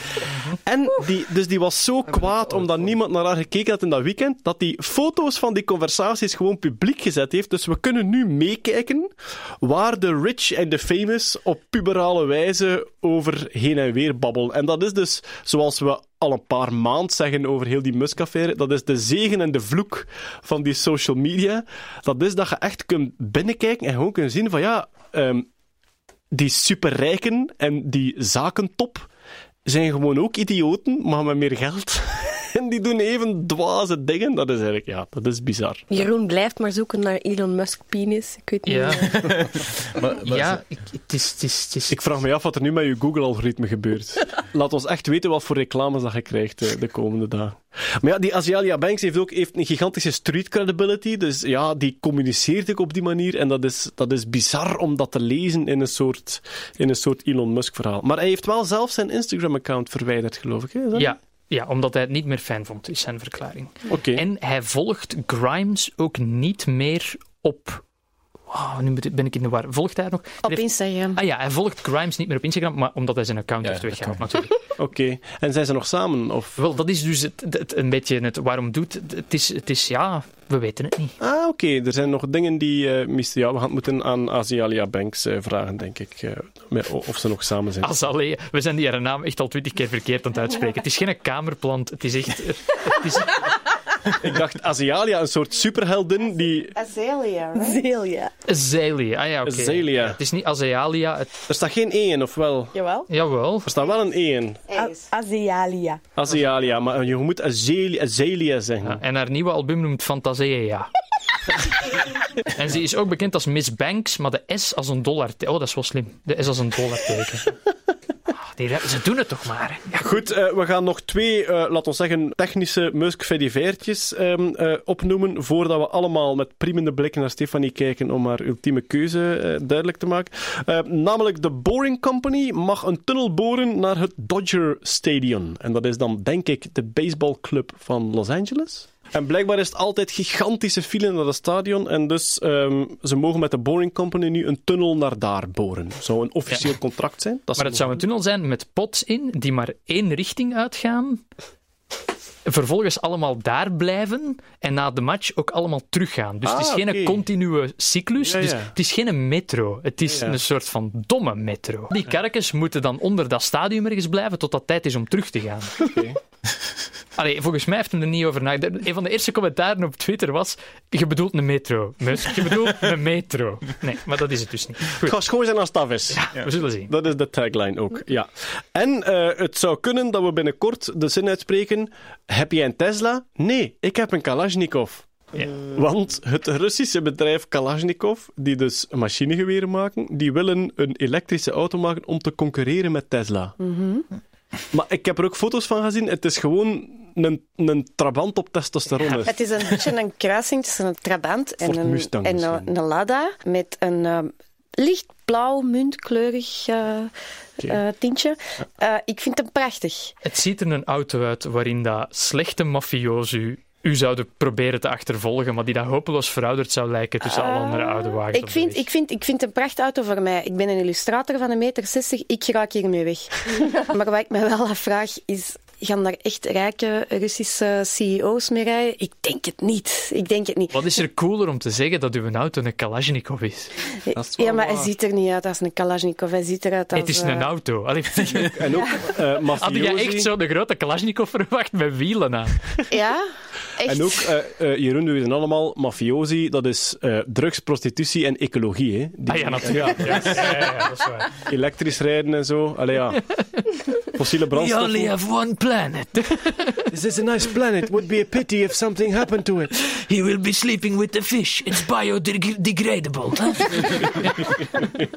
En die, dus die was zo kwaad omdat niemand naar haar gekeken had in dat weekend, dat die foto's van die conversaties gewoon publiek gezet heeft. Dus we kunnen nu meekijken waar de rich en de famous op puberale wijze over over heen en weer babbelen. En dat is dus, zoals we al een paar maanden zeggen over heel die Musk-affaire, dat is de zegen en de vloek van die social media. Dat is dat je echt kunt binnenkijken en gewoon kunt zien van ja, ehm, die superrijken en die zakentop zijn gewoon ook idioten, maar met meer geld. en die doen even dwaze dingen. Dat is eigenlijk, ja, dat is bizar. Jeroen blijft maar zoeken naar Elon Musk penis. Ik weet niet. Ja, Maar, maar ja ik- het is... Het is, het is Ik vraag me af wat er nu met je Google-algoritme gebeurt. Laat ons echt weten wat voor reclames dat je krijgt eh, de komende dagen. Maar ja, die Asialia Banks heeft ook heeft een gigantische street credibility. Dus ja, die communiceert ook op die manier. En dat is, dat is bizar om dat te lezen in een soort, in een soort Elon Musk-verhaal. Maar hij heeft wel zelf zijn Instagram-account verwijderd, geloof ik. Hè? Is dat ja, ja, omdat hij het niet meer fijn vond, is zijn verklaring. En hij volgt Grimes ook niet meer op... Wow, nu ben ik in de war. Volgt hij nog? Op Instagram. Ah ja, hij volgt Grimes niet meer op Instagram, maar omdat hij zijn account Ja, heeft weggehaald natuurlijk. Oké. En zijn ze nog samen? Of... Wel, dat is dus het, het- een beetje het waarom doet. Het is, het is, ja, we weten het niet. Ah, oké. Er zijn nog dingen die eh mister... Ja, we gaan het moeten aan Asialia Banks eh, vragen, denk ik. eh, met- of ze nog samen zijn. Azalea, we zijn die haar naam echt al twintig keer verkeerd aan het uitspreken. Het is geen kamerplant, het is echt... Het is, Ik dacht Asialia, een soort superheldin die... Azalea, Zelia. Azalea, ah ja, oké. Azalea. Het is niet Azealia, het, Er staat geen E in, of wel? Jawel. jawel. Er staat wel een E in. Azialia. Asialia, maar je moet Azelia, Azelia zeggen. Ja, en haar nieuwe album noemt Fantasia. en ze is ook bekend als Miss Banks, maar de S als een dollar. Oh, dat is wel slim. De S als een dollarteken. Ze doen het toch maar. Ja, Goed, eh, we gaan nog twee, eh laten we zeggen, technische musk fediveertjes ehm, eh, opnoemen, voordat we allemaal met priemende blikken naar Stefanie kijken om haar ultieme keuze duidelijk te maken. Namelijk de Boring Company mag een tunnel boren naar het Dodger Stadium. En dat is dan, denk ik, de baseballclub van Los Angeles. En blijkbaar is het altijd gigantische file naar het stadion. En dus ehm, ze mogen met de Boring Company nu een tunnel naar daar boren. Zou een officieel contract zijn. Dat Maar het zou een tunnel zijn met pots in die maar één richting uitgaan. Vervolgens allemaal daar blijven en na de match ook allemaal teruggaan. Dus het is Ah, geen continue cyclus. Ja, Dus ja. het is geen metro. Het is Ja. een soort van domme metro. Die karkens moeten dan onder dat stadium ergens blijven tot dat tijd is om terug te gaan. Oké. Allee, volgens mij heeft hem er niet over nagedacht. Een van de eerste commentaren op Twitter was: Je bedoelt een metro. Musk, je bedoelt een metro. Nee, maar dat is het dus niet. Het Goed, gaat schoon zijn als het af is. we zullen zien. Dat is de tagline ook, ja. En eh, het zou kunnen dat we binnenkort de zin uitspreken: Heb jij een Tesla? Nee, ik heb een Kalashnikov. Ja. Want het Russische bedrijf Kalashnikov, die dus machinegeweren maken, die willen een elektrische auto maken om te concurreren met Tesla. Maar ik heb er ook foto's van gezien. Het is gewoon een, een trabant op testosteron. Het is een beetje een kruising tussen een Trabant en, een, Mustang en een, een Lada met een lichtblauw, muntkleurig eh, eh, tintje. Eh, ik vind hem prachtig. Het ziet er een auto uit waarin dat slechte mafiosi u zouden proberen te achtervolgen, maar die dat hopeloos verouderd zou lijken tussen alle andere oude wagens. Ik vind, ik, vind, ik vind een prachtauto voor mij. Ik ben een illustrator van een meter 60. Ik raak hiermee weg. maar wat ik me wel afvraag is... Gaan daar echt rijke Russische CEO's mee rijden? Ik denk het niet. Ik denk het niet. Wat is er cooler om te zeggen dat uw auto een Kalashnikov is? Ja, maar hij ziet er niet uit als een Kalashnikov. Hij ziet eruit als... het is een eh, auto. Allee, En ook eh had je echt zo de grote Kalashnikov verwacht met wielen aan? Ja, echt. En ook, eh eh Jeroen, we weten allemaal, mafiosi, dat is eh, drugs, prostitutie en ecologie. Hè? Die Ah ja, natuurlijk. Ja, ja, ja, ja, dat is waar. Elektrisch rijden en zo. Allee, ja. Fossiele We only have one planet. This is a nice planet. Would be a pity if something happened to it. He will be sleeping with the fish. It's biodegradable.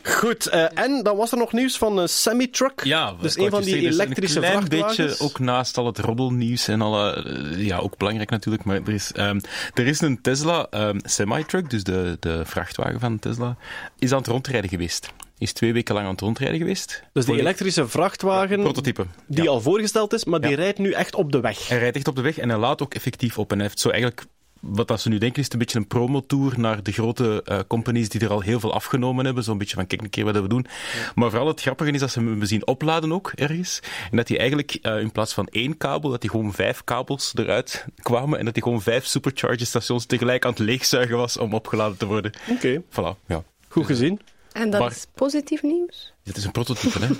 Goed, eh, en dan was er nog nieuws van een semi-truck. Ja, Dus een van die zeggen, elektrische dus Een klein vrachtwagens. beetje, ook naast al het roddelnieuws en alle... ja, ook belangrijk natuurlijk, maar er is, ehm, er is een Tesla ehm, semi-truck, dus de, de vrachtwagen van Tesla, is aan het rondrijden geweest. Is twee weken lang aan het rondrijden geweest. Dus die Volledig- elektrische vrachtwagen Prototype. die Ja. al voorgesteld is, maar die Ja. rijdt nu echt op de weg. Hij rijdt echt op de weg en hij laat ook effectief op. En hij heeft zo eigenlijk, wat dat ze nu denken, is het een beetje een promotour naar de grote eh, companies die er al heel veel afgenomen hebben. Zo'n beetje van, kijk een keer wat we doen. Maar vooral het grappige is dat ze hem zien opladen ook ergens. En dat hij eigenlijk eh, in plaats van één kabel, dat hij gewoon vijf kabels eruit kwamen. En dat hij gewoon vijf supercharger stations tegelijk aan het leegzuigen was om opgeladen te worden. Oké, Voilà, ja. goed gezien. En dat Maar- is positief nieuws? Dit is een prototype, hè.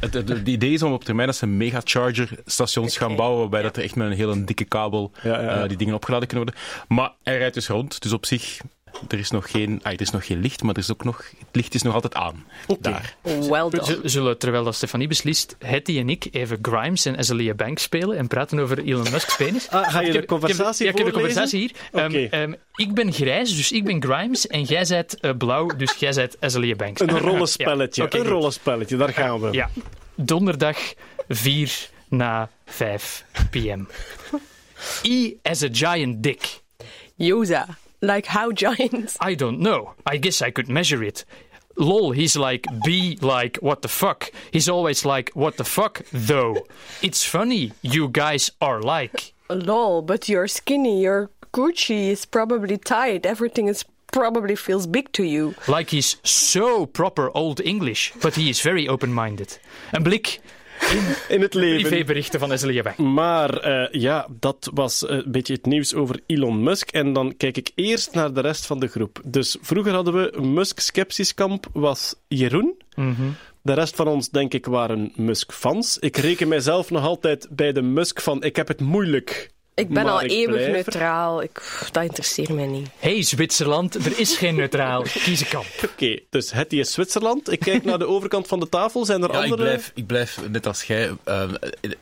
Het, het, het idee is om op termijn dat ze megacharger-stations gaan bouwen, waarbij dat er echt met een hele dikke kabel Ja, ja, ja. eh, die dingen opgeladen kunnen worden. Maar hij rijdt dus rond, dus op zich, er is nog geen, ah, er is nog geen licht, maar er is ook nog, het licht is nog altijd aan. Daar. Well done. Zullen, terwijl dat Stefanie beslist, Hetty en ik even Grimes en Azalea Banks spelen en praten over Elon Musk's penis? Ah, ga je Ik de conversatie ik heb, ja, ik heb de conversatie hier. Ehm, ehm, ik ben grijs, dus ik ben Grimes en jij bent eh, blauw, dus jij bent Azalea Banks. Een rollenspelletje. Ja, een goed. rollenspelletje, daar gaan we. Ja. Donderdag 4 na 5 p.m. E as a giant dick. Yoza. Like how giants. I don't know. I guess I could measure it. Lol, he's like B, like what the fuck. He's always like what the fuck, though. It's funny, you guys are like. Lol, but you're skinny. Your Gucci is probably tight. Everything is probably feels big to you. Like he's so proper old English, but he is very open minded. And blik In het leven. privéberichten van Banks. Maar eh, ja, dat was eh, een beetje het nieuws over Elon Musk. En dan kijk ik eerst naar de rest van de groep. Dus vroeger hadden we Musk Skepsiskamp was Jeroen. De rest van ons, denk ik, waren Musk-fans. Ik reken mijzelf nog altijd bij de Musk van ik heb het moeilijk. Ik ben maar al ik eeuwig blijf neutraal. Ik, pff, dat interesseert mij niet. Hey Zwitserland, er is geen neutraal. Kies een kamp. Oké, dus het is Zwitserland. Ik kijk naar de overkant van de tafel. Zijn er Ja, ik andere... blijf, ik blijf, net als jij, eh,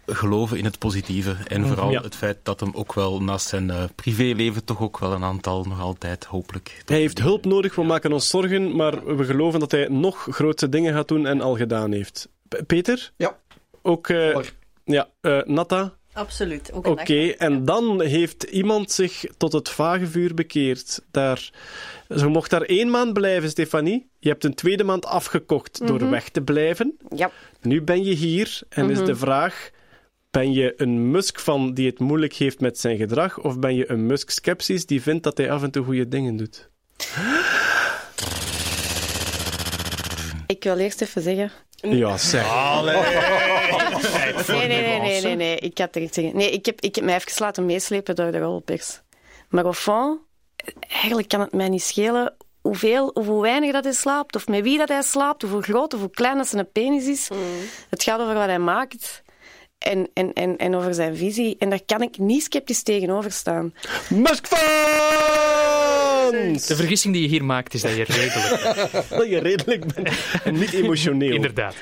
geloven in het positieve. En vooral Ja. het feit dat hem ook wel naast zijn eh, privéleven toch ook wel een aantal nog altijd hopelijk... Hij heeft hulp nodig, we maken ons zorgen, maar we geloven dat hij nog grootste dingen gaat doen en al gedaan heeft. P- Peter? Ja. Ook, eh, ja, eh, Natta? Absoluut. Oké, en dan heeft iemand zich tot het vagevuur bekeerd. Daar, ze mocht daar één maand blijven, Stefanie. Je hebt een tweede maand afgekocht door weg te blijven. Ja. Nu ben je hier en is de vraag... Ben je een Musk-fan die het moeilijk heeft met zijn gedrag, of ben je een Musk-skepsis die vindt dat hij af en toe goede dingen doet? Ik wil eerst even zeggen. Ja, zeg. Nee, nee, nee, nee, nee, nee. Ik had er iets zeggen. Nee, ik heb, ik heb mij even laten meeslepen door de rolpers. Maar au fond, eigenlijk kan het mij niet schelen hoeveel of hoe weinig dat hij slaapt, of met wie dat hij slaapt, of hoe groot of hoe klein dat zijn penis is. Het gaat over wat hij maakt. En, en, en, en over zijn visie. En daar kan ik niet sceptisch tegenover staan. De vergissing die je hier maakt is dat je redelijk bent. Dat je redelijk bent en niet emotioneel. Inderdaad.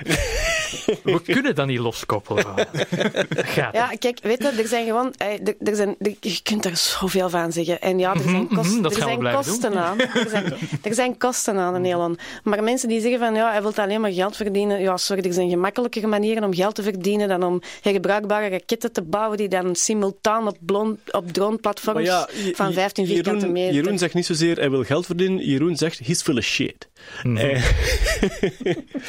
We kunnen dat niet loskoppelen. Gaat. Ja, kijk, weet je, er zijn gewoon... Er, er zijn, er- je kunt er zoveel van zeggen. En ja, er zijn, kost- mhm, dat er zijn kosten aan. Er zijn, er zijn kosten aan, een Elon. Maar mensen die zeggen van, ja, hij wil alleen maar geld verdienen. Ja, sorry, er zijn gemakkelijkere manieren om geld te verdienen dan om herbruikbare raketten te bouwen die dan simultaan op, blon, op drone-platforms Maar ja, je- van 15 vierkante meter... Jeroen zegt niet zozeer hij wil geld verdienen. Jeroen zegt he's full of shit. Eh,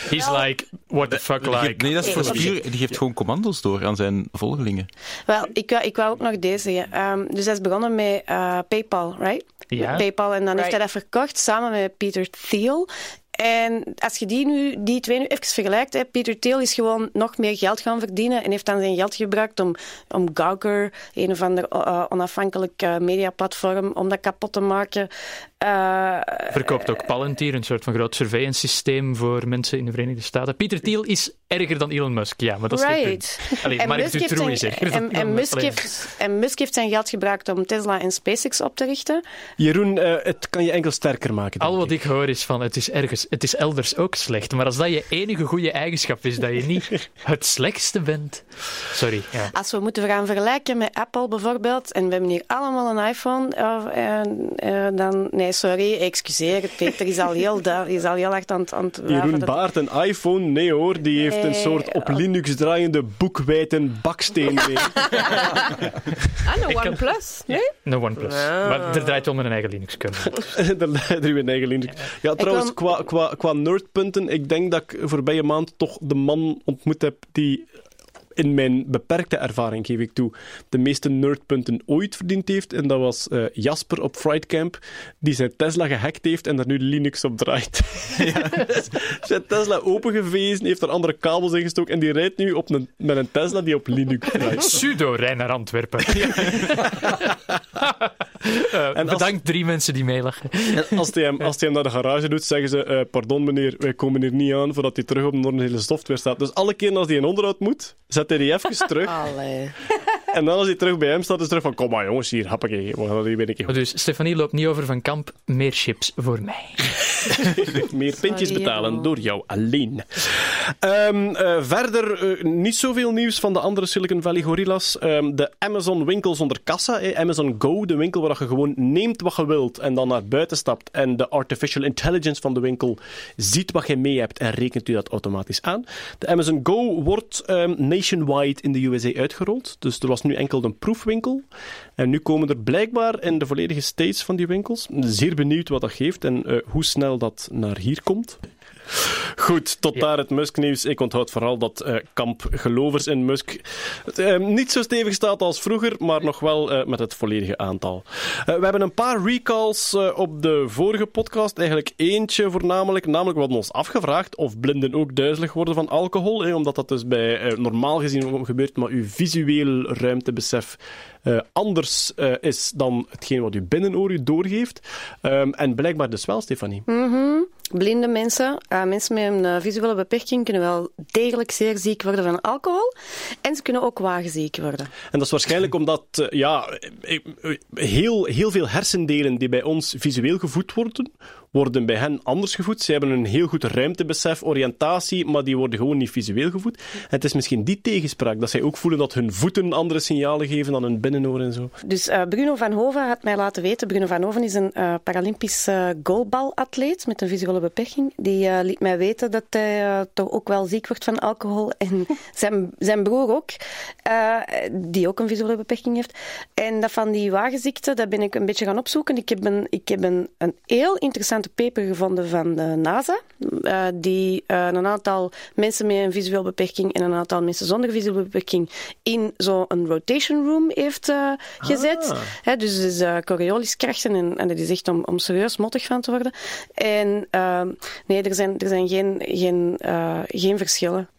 He's like, what the fuck Die geeft- like. nee, dat is voor. Die geeft gewoon commando's door aan zijn volgelingen. Wel, ik wou, ik wou ook nog deze zeggen. Ehm, dus hij is begonnen met eh, PayPal, right? Ja. Met PayPal. En dan heeft hij dat verkocht samen met Peter Thiel. En als je die, nu, die twee nu even vergelijkt, hè, Peter Thiel is gewoon nog meer geld gaan verdienen en heeft dan zijn geld gebruikt om, om Gawker, een of ander eh, onafhankelijk eh, mediaplatform, om dat kapot te maken. Eh, Verkoopt ook Palantir, een soort van groot surveillance systeem voor mensen in de Verenigde Staten. Pieter Thiel is erger dan Elon Musk, ja, maar dat is geen right. punt. Allee, En Mark Dutroux is zijn, erger en, Musk heeft, en Musk heeft zijn geld gebruikt om Tesla en SpaceX op te richten. Jeroen, eh, het kan je enkel sterker maken. Al wat ik hoor is van, het is ergens, het is elders ook slecht. Maar als dat je enige goede eigenschap is, dat je niet het slechtste bent. Sorry, ja. Als we moeten gaan vergelijken met Apple bijvoorbeeld, en we hebben hier allemaal een iPhone, eh, dan... Nee, sorry, excuseer, Peter is al heel, is al heel hard aan het... Aan het Jeroen Baart een iPhone? Nee hoor, die heeft een soort op oh. Linux draaiende boekwijten baksteen mee. Ah, een OnePlus, nee? No OnePlus. Maar er draait wel met een eigen Linux-kernel. Daar leidt er uw eigen Linux. Ja, trouwens, kwam- qua, qua, qua nerdpunten, ik denk dat ik voorbije maand toch de man ontmoet heb die in mijn beperkte ervaring, geef ik toe, de meeste nerdpunten ooit verdiend heeft. En dat was eh, Jasper op Frightcamp, die zijn Tesla gehackt heeft en daar nu Linux op draait. zijn Tesla opengevezen, heeft er andere kabels in gestoken en die rijdt nu op een, met een Tesla die op Linux draait. Pseudo-rij naar Antwerpen. Uh, En als- bedankt drie mensen die meelachen. En als hij, hem, als hij hem naar de garage doet, zeggen ze: eh, Pardon meneer, wij komen hier niet aan voordat hij terug op de originele software staat. Dus alle keer als hij in onderhoud moet, zet hij die even terug. Allee. En dan als hij terug bij hem staat, is het terug van: Kom maar jongens, hier, happakee, we gaan dat hier weer een keer Dus Stefanie loopt niet over van kamp. Meer chips voor mij. meer pintjes Sorry, betalen door jou alleen. Ehm, eh, verder eh, niet zoveel nieuws van de andere Silicon Valley gorillas. Ehm, de Amazon winkel zonder kassa, eh, Amazon Go, de winkel waar je gewoon neemt wat je wilt en dan naar buiten stapt en de artificial intelligence van de winkel ziet wat je mee hebt en rekent u dat automatisch aan. De Amazon Go wordt ehm, nationwide in de USA uitgerold, dus er was nu enkel een proefwinkel en nu komen er blijkbaar in de volledige states van die winkels. Zeer benieuwd wat dat geeft en eh, hoe snel dat naar hier komt. Goed, tot Ja. daar het Musk-nieuws. Ik onthoud vooral dat eh, kamp gelovers in Musk eh, niet zo stevig staat als vroeger, maar nog wel eh, met het volledige aantal. Eh, we hebben een paar recalls eh, op de vorige podcast. Eigenlijk eentje voornamelijk. Namelijk, we hadden ons afgevraagd of blinden ook duizelig worden van alcohol. hè, omdat dat dus bij eh, normaal gezien gebeurt, maar uw visueel ruimtebesef eh, anders eh, is dan hetgeen wat uw binnenoor u doorgeeft. Ehm, en blijkbaar dus wel, Stefanie. Blinde mensen, eh, mensen met een eh, visuele beperking, kunnen wel degelijk zeer ziek worden van alcohol. En ze kunnen ook wagenziek worden. En dat is waarschijnlijk omdat eh, ja, heel, heel veel hersendelen die bij ons visueel gevoed worden, worden bij hen anders gevoed. Ze hebben een heel goed ruimtebesef, oriëntatie, maar die worden gewoon niet visueel gevoed. Het is misschien die tegenspraak, dat zij ook voelen dat hun voeten andere signalen geven dan hun binnenoor en zo. Dus eh, Bruno van Hoven had mij laten weten. Bruno van Hoven is een eh, Paralympisch goalbalatleet met een visuele beperking. Die eh, liet mij weten dat hij toch ook wel ziek wordt van alcohol. En zijn, zijn broer ook, die ook een visuele beperking heeft. En dat van die wagenziekte, dat ben ik een beetje gaan opzoeken. Ik heb een, ik heb een, een heel interessante paper gevonden van de NASA. eh, die eh, een aantal mensen met een visuele beperking en een aantal mensen zonder visuele beperking in zo'n rotation room heeft eh, gezet. Hè, dus het is eh, Corioliskrachten en, en dat is echt om, om serieus mottig van te worden. En ehm, nee, er zijn, er zijn geen, geen, geen verschillen.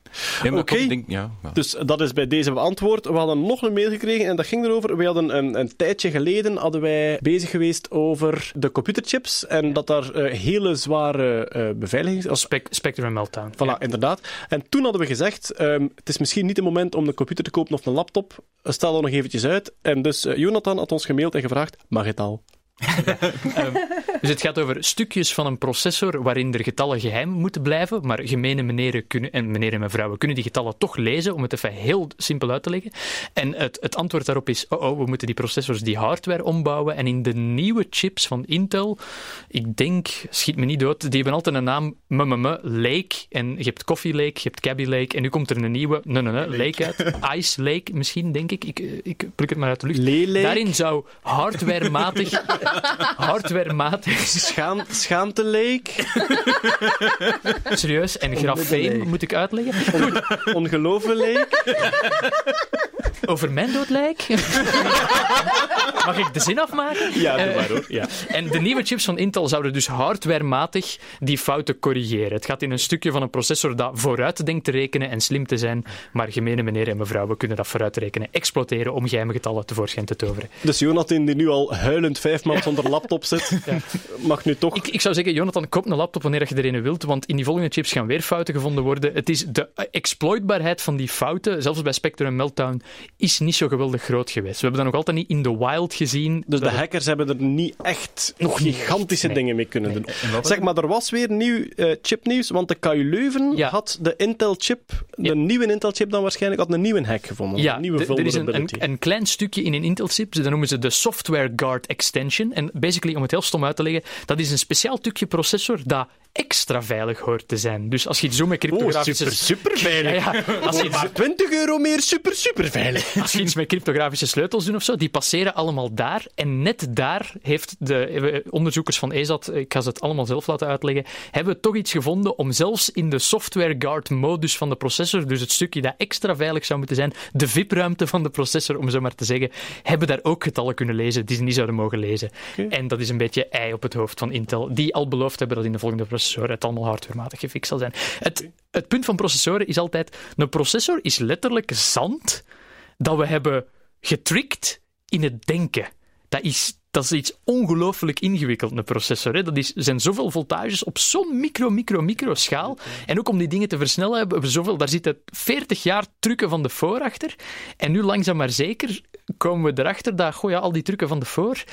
Ja, Oké. ja, ja. Dus dat is bij deze beantwoord. We hadden nog een mail gekregen en dat ging erover. We hadden een, een tijdje geleden hadden wij bezig geweest over de computerchips en dat daar eh, hele zware eh beveiligings... Als Spec Spectrum Meltdown. Voilà, inderdaad. En toen hadden we gezegd, ehm, het is misschien niet het moment om een computer te kopen of een laptop. Stel dat nog eventjes uit. En dus eh, Jonathan had ons gemaild en gevraagd, mag het al? Dus het gaat over stukjes van een processor waarin er getallen geheim moeten blijven, maar gemene meneren kunnen, en meneer en mevrouwen kunnen die getallen toch lezen, om het even heel simpel uit te leggen. En het, het antwoord daarop is, oh, oh, we moeten die processors, die hardware ombouwen. En in de nieuwe chips van Intel, ik denk, schiet me niet dood, die hebben altijd een naam, MMM, Lake. En je hebt Coffee Lake, je hebt Cabby Lake, en nu komt er een nieuwe, nee, nee, nee, Lake uit. Ice Lake misschien, denk ik. Ik, eh, ik pluk het maar uit de lucht. Daarin zou hardwarematig, hardwarematig Schaam, schaamte leek, Serieus, en grafeen moet ik uitleggen? Goed, ongeloven leek. over mijn dood lijk? Mag ik de zin afmaken? Ja, doe Eh, maar hoor. Ja. En de nieuwe chips van Intel zouden dus hardwarematig die fouten corrigeren. Het gaat in een stukje van een processor dat vooruit denkt te rekenen en slim te zijn, maar gemene meneer en mevrouwen kunnen dat vooruit rekenen, exploiteren om geheime getallen tevoorschijn te toveren. Dus Jonathan, die nu al huilend vijf maanden zonder laptop zit, mag nu toch... Ik, ik zou zeggen, Jonathan, koop een laptop wanneer je er een wilt, want in die volgende chips gaan weer fouten gevonden worden. Het is de exploitbaarheid van die fouten, zelfs bij Spectre en Meltdown, is niet zo geweldig groot geweest. We hebben dat nog altijd niet in the wild gezien. Dus de hackers hebben er niet echt nog gigantische Nee. dingen mee kunnen doen. Zeg maar, er was weer nieuw eh, chipnieuws, want de KU Leuven Ja. had de Intel-chip, de Ja. nieuwe Intel-chip dan waarschijnlijk, had een nieuwe hack gevonden. Ja, een nieuwe er is een, een, vulnerability. een klein stukje in een Intel-chip, dat noemen ze de Software Guard Extension. En basically, om het heel stom uit te leggen, dat is een speciaal stukje processor dat extra veilig hoort te zijn. Dus als je iets zo met Oh, cryptografische... super, super veilig. Ja, ja. Als je iets Maar 20 euro meer, super, super veilig. Als je iets met cryptografische sleutels doet of zo, die passeren allemaal daar. En net daar heeft de eh, onderzoekers van ESAT, ik ga ze het allemaal zelf laten uitleggen, hebben toch iets gevonden om zelfs in de software guard modus van de processor, dus het stukje dat extra veilig zou moeten zijn, de VIP-ruimte van de processor, om zo maar te zeggen, hebben daar ook getallen kunnen lezen die ze niet zouden mogen lezen. En dat is een beetje ei op het hoofd van Intel, die al beloofd hebben dat in de volgende processor het allemaal hardwarematig gefixt zal zijn. Het, het punt van processoren is altijd, een processor is letterlijk zand dat we hebben getrikt in het denken. Dat is dat is iets ongelooflijk ingewikkeld, een processor. Hè. Dat is, zijn zoveel voltages op zo'n micro, micro, micro schaal. En ook om die dingen te versnellen hebben we zoveel... Daar zitten 40 jaar trucken van de voor achter. En nu langzaam maar zeker komen we erachter dat goh, al die trucken van de voor...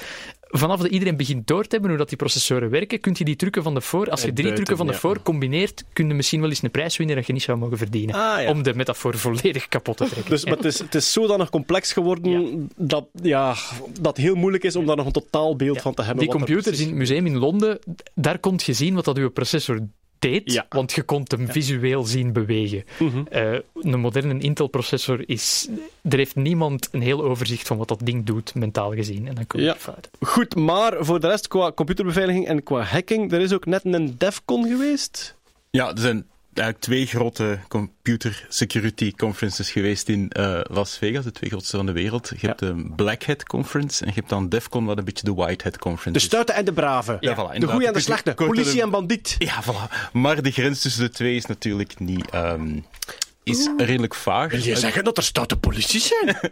Vanaf dat iedereen begint door te hebben hoe dat die processoren werken, kun je die trucken van de voor... Als je drie Uitbuiten, trucken van de ja. voor combineert, kun je misschien wel eens een prijs winnen dat je niet zou mogen verdienen. Ah, ja. Om de metafoor volledig kapot te trekken. Dus, maar het is, het is zodanig complex geworden dat, ja, dat het heel moeilijk is om daar nog een totaalbeeld van te hebben. Die computers in het museum in Londen, daar kon je zien wat dat uw processor deed, Ja. want je kon hem visueel zien bewegen. Mhm. Eh, een moderne Intel-processor is... Er heeft niemand een heel overzicht van wat dat ding doet, mentaal gezien. En dan kom je Ja. fout. Goed, maar voor de rest, qua computerbeveiliging en qua hacking, er is ook net een DEFCON geweest. Ja, er zijn eigenlijk twee grote computer security conferences geweest in eh, Las Vegas, de twee grootste van de wereld. Je hebt de Black Hat Conference en je hebt dan DEFCON, wat een beetje de White Hat Conference De stuiten en de. Ja, voilà, de goeie en de slechte. Politie en bandiet. Ja, voilà. Maar de grens tussen de twee is natuurlijk niet... ehm, is redelijk vaag. Wil je zeggen dat er stoute politie zijn?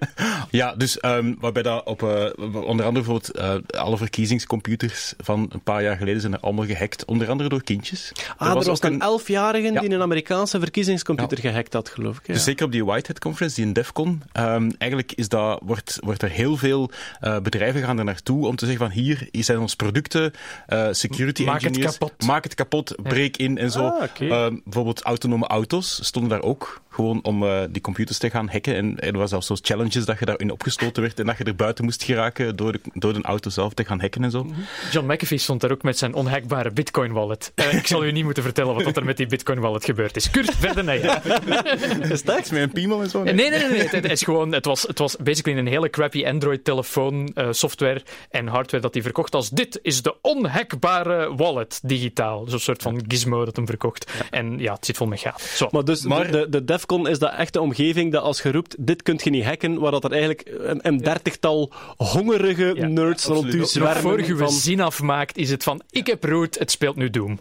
Ja, dus ehm, waarbij dat op eh, onder andere bijvoorbeeld eh, alle verkiezingscomputers van een paar jaar geleden zijn er allemaal gehackt, onder andere door kindjes. Ah, er was, ook een elfjarige Ja. die een Amerikaanse verkiezingscomputer gehackt had, geloof ik. Ja. Dus zeker op die Whitehead Conference, die in DEFCON, ehm, eigenlijk is dat, wordt, wordt er heel veel eh, bedrijven gaan er naartoe om te zeggen van hier zijn onze producten, eh, security Maak het kapot. maak het kapot, breek in en zo. Ah. Ehm, bijvoorbeeld autonome auto's stonden daar ook gewoon om eh, die computers te gaan hacken. En er was zelfs zo'n challenges dat je daarin opgesloten werd en dat je er buiten moest geraken door de, door de auto zelf te gaan hacken en zo. John McAfee stond daar ook met zijn onhackbare Bitcoin-wallet. Eh, ik zal u niet moeten vertellen wat er met die Bitcoin-wallet gebeurd is. Kurt, verder naar jou. Met een piemel en zo? Nee, nee, nee. nee. Het, het is gewoon, het, was, het was basically een hele crappy Android-telefoon, eh, software en hardware dat hij verkocht als dit is de onhackbare wallet, digitaal. Zo'n soort van gizmo dat hem verkocht. En ja, het zit vol met gaten. Zo. Maar dus Maar- de, de DEFCON is dat echte omgeving dat als je roept, dit kunt je niet hacken, waar dat er eigenlijk een, een dertigtal hongerige Ja, nerds rond u voor zwermen je van... zin afmaakt, is het van ik heb root, het speelt nu Doom.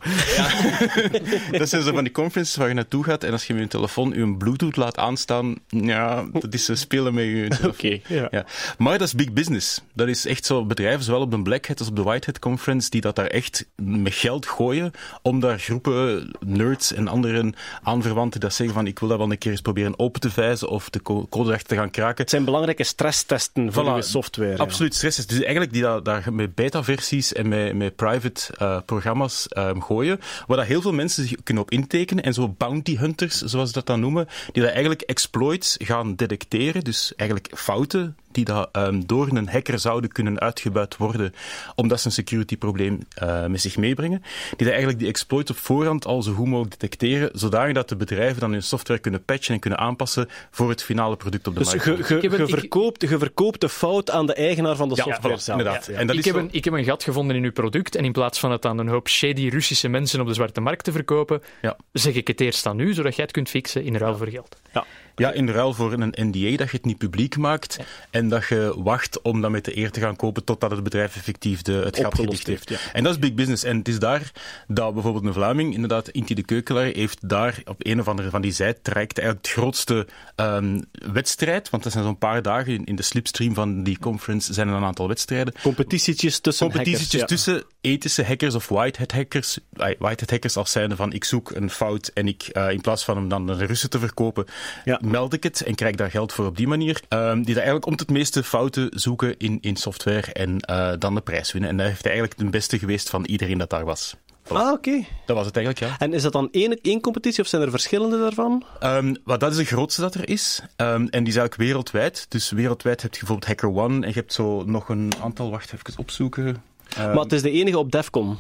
Dat zijn zo van die conferences waar je naartoe gaat en als je met je telefoon je Bluetooth laat aanstaan, ja, dat is ze spelen met je telefoon. Oké, ja. Ja. Maar dat is big business. Dat is echt zo bedrijven, zowel op de Black Hat als op de White Hat Conference, die dat daar echt met geld gooien om daar groepen nerds en anderen aanverwanten dat zeggen van ik wil dat wel een keer eens proberen open te vijzen of de co- code erachter te gaan kraken. Het zijn belangrijke stresstesten voor Voilà. je software. ja. Absoluut stress is. Dus eigenlijk die daar met beta-versies en met, met private eh, programma's ehm, gooien, waar dat heel veel mensen zich kunnen op intekenen en zo bounty hunters, zoals ze dat dan noemen, die dat eigenlijk exploits gaan detecteren, dus eigenlijk fouten die dat, ehm, door een hacker zouden kunnen uitgebuit worden, omdat ze een security probleem eh, met zich meebrengen, die dat eigenlijk die exploits op voorhand al zo goed mogelijk detecteren, zodanig dat de bedrijven dan hun software kunnen patchen en kunnen aanpassen voor het finale product op de Dus markt. je, je, verkoopt, je verkoopt de fout aan de eigenaar van de Ja, software zelf. inderdaad. Ja, ja. En dat ik, is heb zo- een, ik heb een gat gevonden in uw product en in plaats van het aan een hoop shady Russische mensen op de zwarte markt te verkopen, Ja. zeg ik het eerst aan u, zodat jij het kunt fixen in ruil voor geld. Ja, in ruil voor een NDA dat je het niet publiek maakt en dat je wacht om dat met de eer te gaan kopen totdat het bedrijf effectief de, het gat gedicht heeft. ja. En dat is big business. En het is daar dat bijvoorbeeld een Vlaming, inderdaad, Inti de Keukelaar, heeft daar op een of andere van die zijtrajecten eigenlijk het grootste ehm, wedstrijd, want dat zijn zo'n paar dagen in, in de slipstream van die conference zijn er een aantal wedstrijden. Competitietjes tussen Competitietjes hackers, ja. tussen ethische hackers of whitehead hackers. eh, Whitehead hackers als zijnde van ik zoek een fout en ik, eh, in plaats van hem dan de Russen te verkopen, Ja. Meld ik het en krijg daar geld voor op die manier. Ehm, die daar eigenlijk om het meeste fouten zoeken in, in software en eh, dan de prijs winnen. En dat heeft eigenlijk de beste geweest van iedereen dat daar was. Ah, oké. Dat was het eigenlijk, ja. En is dat dan één, één competitie of zijn er verschillende daarvan? Ehm, wat dat is de grootste dat er is. Ehm, en die is eigenlijk wereldwijd. Dus wereldwijd heb je bijvoorbeeld HackerOne en je hebt zo nog een aantal, wacht even opzoeken. Maar het is de enige op DEFCON.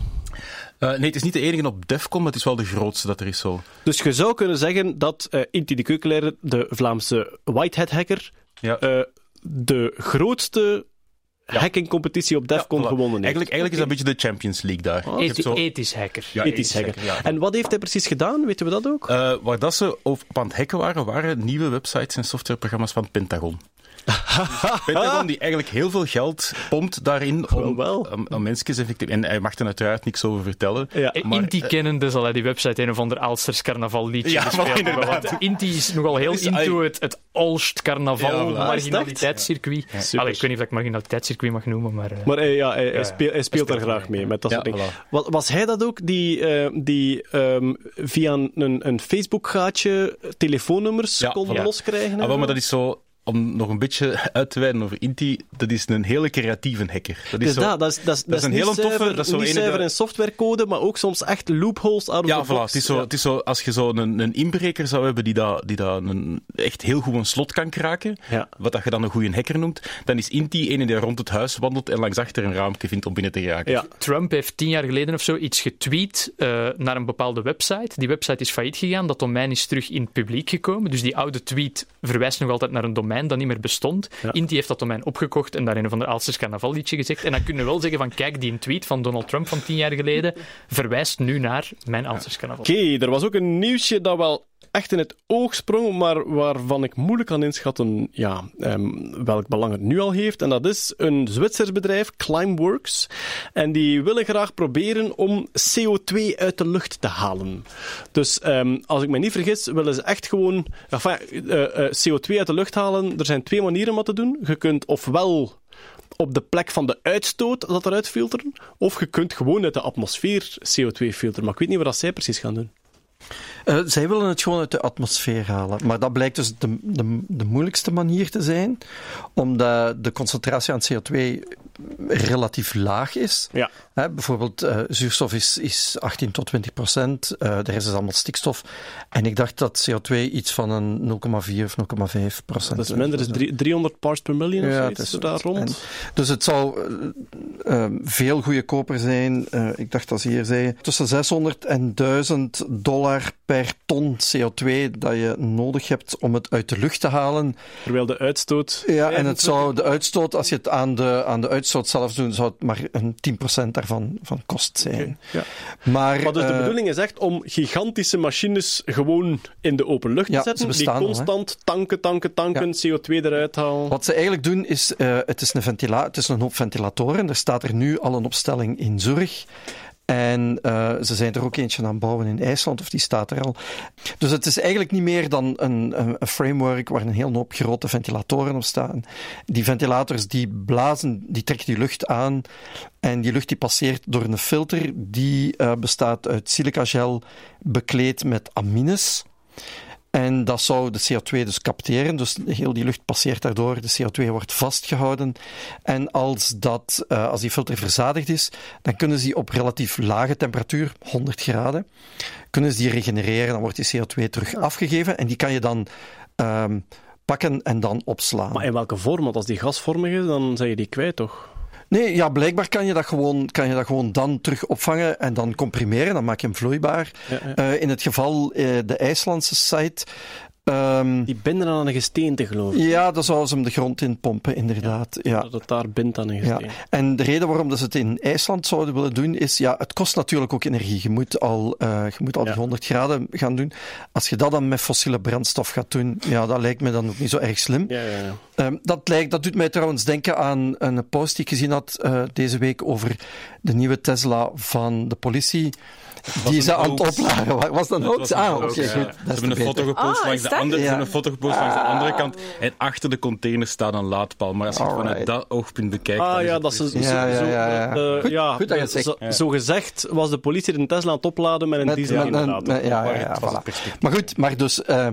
Eh, nee, het is niet de enige op DEFCON, maar het is wel de grootste dat er is zo. Dus je zou kunnen zeggen dat eh Inti de Keukelaar, de Vlaamse Whitehead hacker, Ja. eh, de grootste hackingcompetitie op DEFCON Ja, voilà. gewonnen heeft. Eigenlijk, eigenlijk is dat een beetje de Champions League daar. Ethi- zo- Ethisch hacker. Ja, Ethisch hacker. ja. En wat heeft hij precies gedaan? Weten we dat ook? Eh, waar dat ze op, op aan het hacken waren, waren nieuwe websites en softwareprogramma's van het Pentagon. Pentagon die eigenlijk heel veel geld pompt daarin om, Wel, om, om mensen effectief... En hij mag er uiteraard niks over vertellen. Ja. Eh, Maar, Inti kennende zal hij die website een of ander Alsters carnaval liedje Ja. Want Inti is nogal heel Dus, into het, het Olst carnaval Ja, marginaliteitscircuit. Allee, ik weet niet of ik het marginaliteitscircuit mag noemen, maar... eh, Maar hij, ja, hij, hij Ja, speelt, hij speelt hij er speelt graag mee, mee met dat Ja, soort dingen. voilà. Was, was hij dat ook, die, eh, die ehm, via een, een Facebook-gaatje telefoonnummers Ja, kon voilà. loskrijgen? en Ah, maar dat is zo... Om nog een beetje uit te wijden over Inti, dat is een hele creatieve hacker. Dat is Dus zo, dat, dat is, dat is, dat is een hele toffe- zuiver, dat is zo niet zuiver in softwarecode, maar ook soms echt loopholes out of Ja, the voilà. box. Het is zo, Ja. het is zo als je zo een, een inbreker zou hebben die, dat, die dat een, echt heel goed een slot kan kraken, Ja. wat dat je dan een goede hacker noemt, dan is Inti een die rond het huis wandelt en langs achter een raampje vindt om binnen te geraken. Ja. Trump heeft tien jaar geleden of zo iets getweet eh, naar een bepaalde website. Die website is failliet gegaan, dat domein is terug in het publiek gekomen. Dus die oude tweet verwijst nog altijd naar een domein dat niet meer bestond. Ja. Inti heeft dat domein opgekocht en daar een van de Alsters carnavalliedje gezegd. En dan kunnen we wel zeggen van kijk, die tweet van Donald Trump van tien jaar geleden verwijst nu naar mijn Alsters carnaval. Oké, er was ook een nieuwsje dat wel echt in het oog sprong, maar waarvan ik moeilijk kan inschatten ja, ehm, welk belang het nu al heeft. En dat is een Zwitsers bedrijf, Climeworks. En die willen graag proberen om CO2 uit de lucht te halen. Dus ehm, als ik me niet vergis, willen ze echt gewoon eh, eh, CO2 uit de lucht halen. Er zijn twee manieren om dat te doen. Je kunt ofwel op de plek van de uitstoot dat eruit filteren, of je kunt gewoon uit de atmosfeer CO2 filteren. Maar ik weet niet wat zij precies gaan doen. Eh, zij willen het gewoon uit de atmosfeer halen. Maar dat blijkt dus de, de, de moeilijkste manier te zijn, omdat de concentratie aan CO2 relatief laag is. Ja. Hè, bijvoorbeeld eh, zuurstof is, is 18 tot 20 procent, eh, de rest is allemaal stikstof. En ik dacht dat CO2 iets van een 0,4 of 0,5 procent Dat is minder, is drie- 300 parts per million of Ja, zoiets, het is zo daar rond. En- dus het zou eh, eh, veel goedkoper zijn. ik dacht dat ze hier zei tussen 600 en 1000 dollar per ton CO2 dat je nodig hebt om het uit de lucht te halen. Terwijl de uitstoot... Ja, en het 25 zou de uitstoot, als je het aan de, aan de uitstoot zelf doet, zou het maar een 10% daarvan van kost zijn. Ja. Maar, Maar dus de eh, bedoeling is echt om gigantische machines gewoon in de open lucht Ja, te zetten, ze die al, constant tanken, tanken, tanken, CO2 eruit halen. Wat ze eigenlijk doen is, eh, het, is een ventila het is een hoop ventilatoren. Er staat er nu al een opstelling in Zurich. En eh, ze zijn er ook eentje aan het bouwen in IJsland, of die staat er al. Dus het is eigenlijk niet meer dan een, een, framework waar een hele hoop grote ventilatoren op staan. Die ventilators die blazen, die trekken die lucht aan. En die lucht die passeert door een filter die eh, bestaat uit silicagel bekleed met amines. En dat zou de CO2 dus capteren. Dus heel die lucht passeert daardoor. De CO2 wordt vastgehouden. En als, dat, uh, als die filter verzadigd is, dan kunnen ze die op relatief lage temperatuur, 100 graden, kunnen ze die regenereren. Dan wordt die CO2 terug afgegeven. En die kan je dan um, pakken en dan opslaan. Maar in welke vorm? Want als die gasvormig is, dan zijn je die kwijt, toch? Nee, ja, blijkbaar kan je, dat gewoon, kan je dat gewoon dan terug opvangen en dan comprimeren. Dan maak je hem vloeibaar. Ja, ja. Uh, in het geval uh, de IJslandse site. Um, die binden aan een gesteente, geloof ik. Ja, dan zouden ze hem de grond in pompen, inderdaad. Ja, ja. Dat het daar bindt aan een gesteente. Ja. En de reden waarom dat ze het in IJsland zouden willen doen, is, ja, het kost natuurlijk ook energie. Je moet al, uh, je moet al die 100 graden gaan doen. Als je dat dan met fossiele brandstof gaat doen, ja, dat lijkt me dan ook niet zo erg slim. Ja, ja, ja. Um, dat, lijkt, dat doet mij trouwens denken aan een post die ik gezien had uh, deze week over de nieuwe Tesla van de politie. Die ze aan het opladen. Was dat een hoax? Ah, oké, okay, ja. goed. Ze hebben een foto gepost, oh, langs, de andere, ja. een foto gepost ah. langs de andere kant. En achter de container staat een laadpaal. Maar als je het vanuit dat oogpunt bekijkt. Ah ja, is dat ze zo, ja. Zo, gezegd was de politie een Tesla aan het opladen met een met, diesel. met, met, met, ja, ja, ja, voilà. Maar goed, maar dus uh,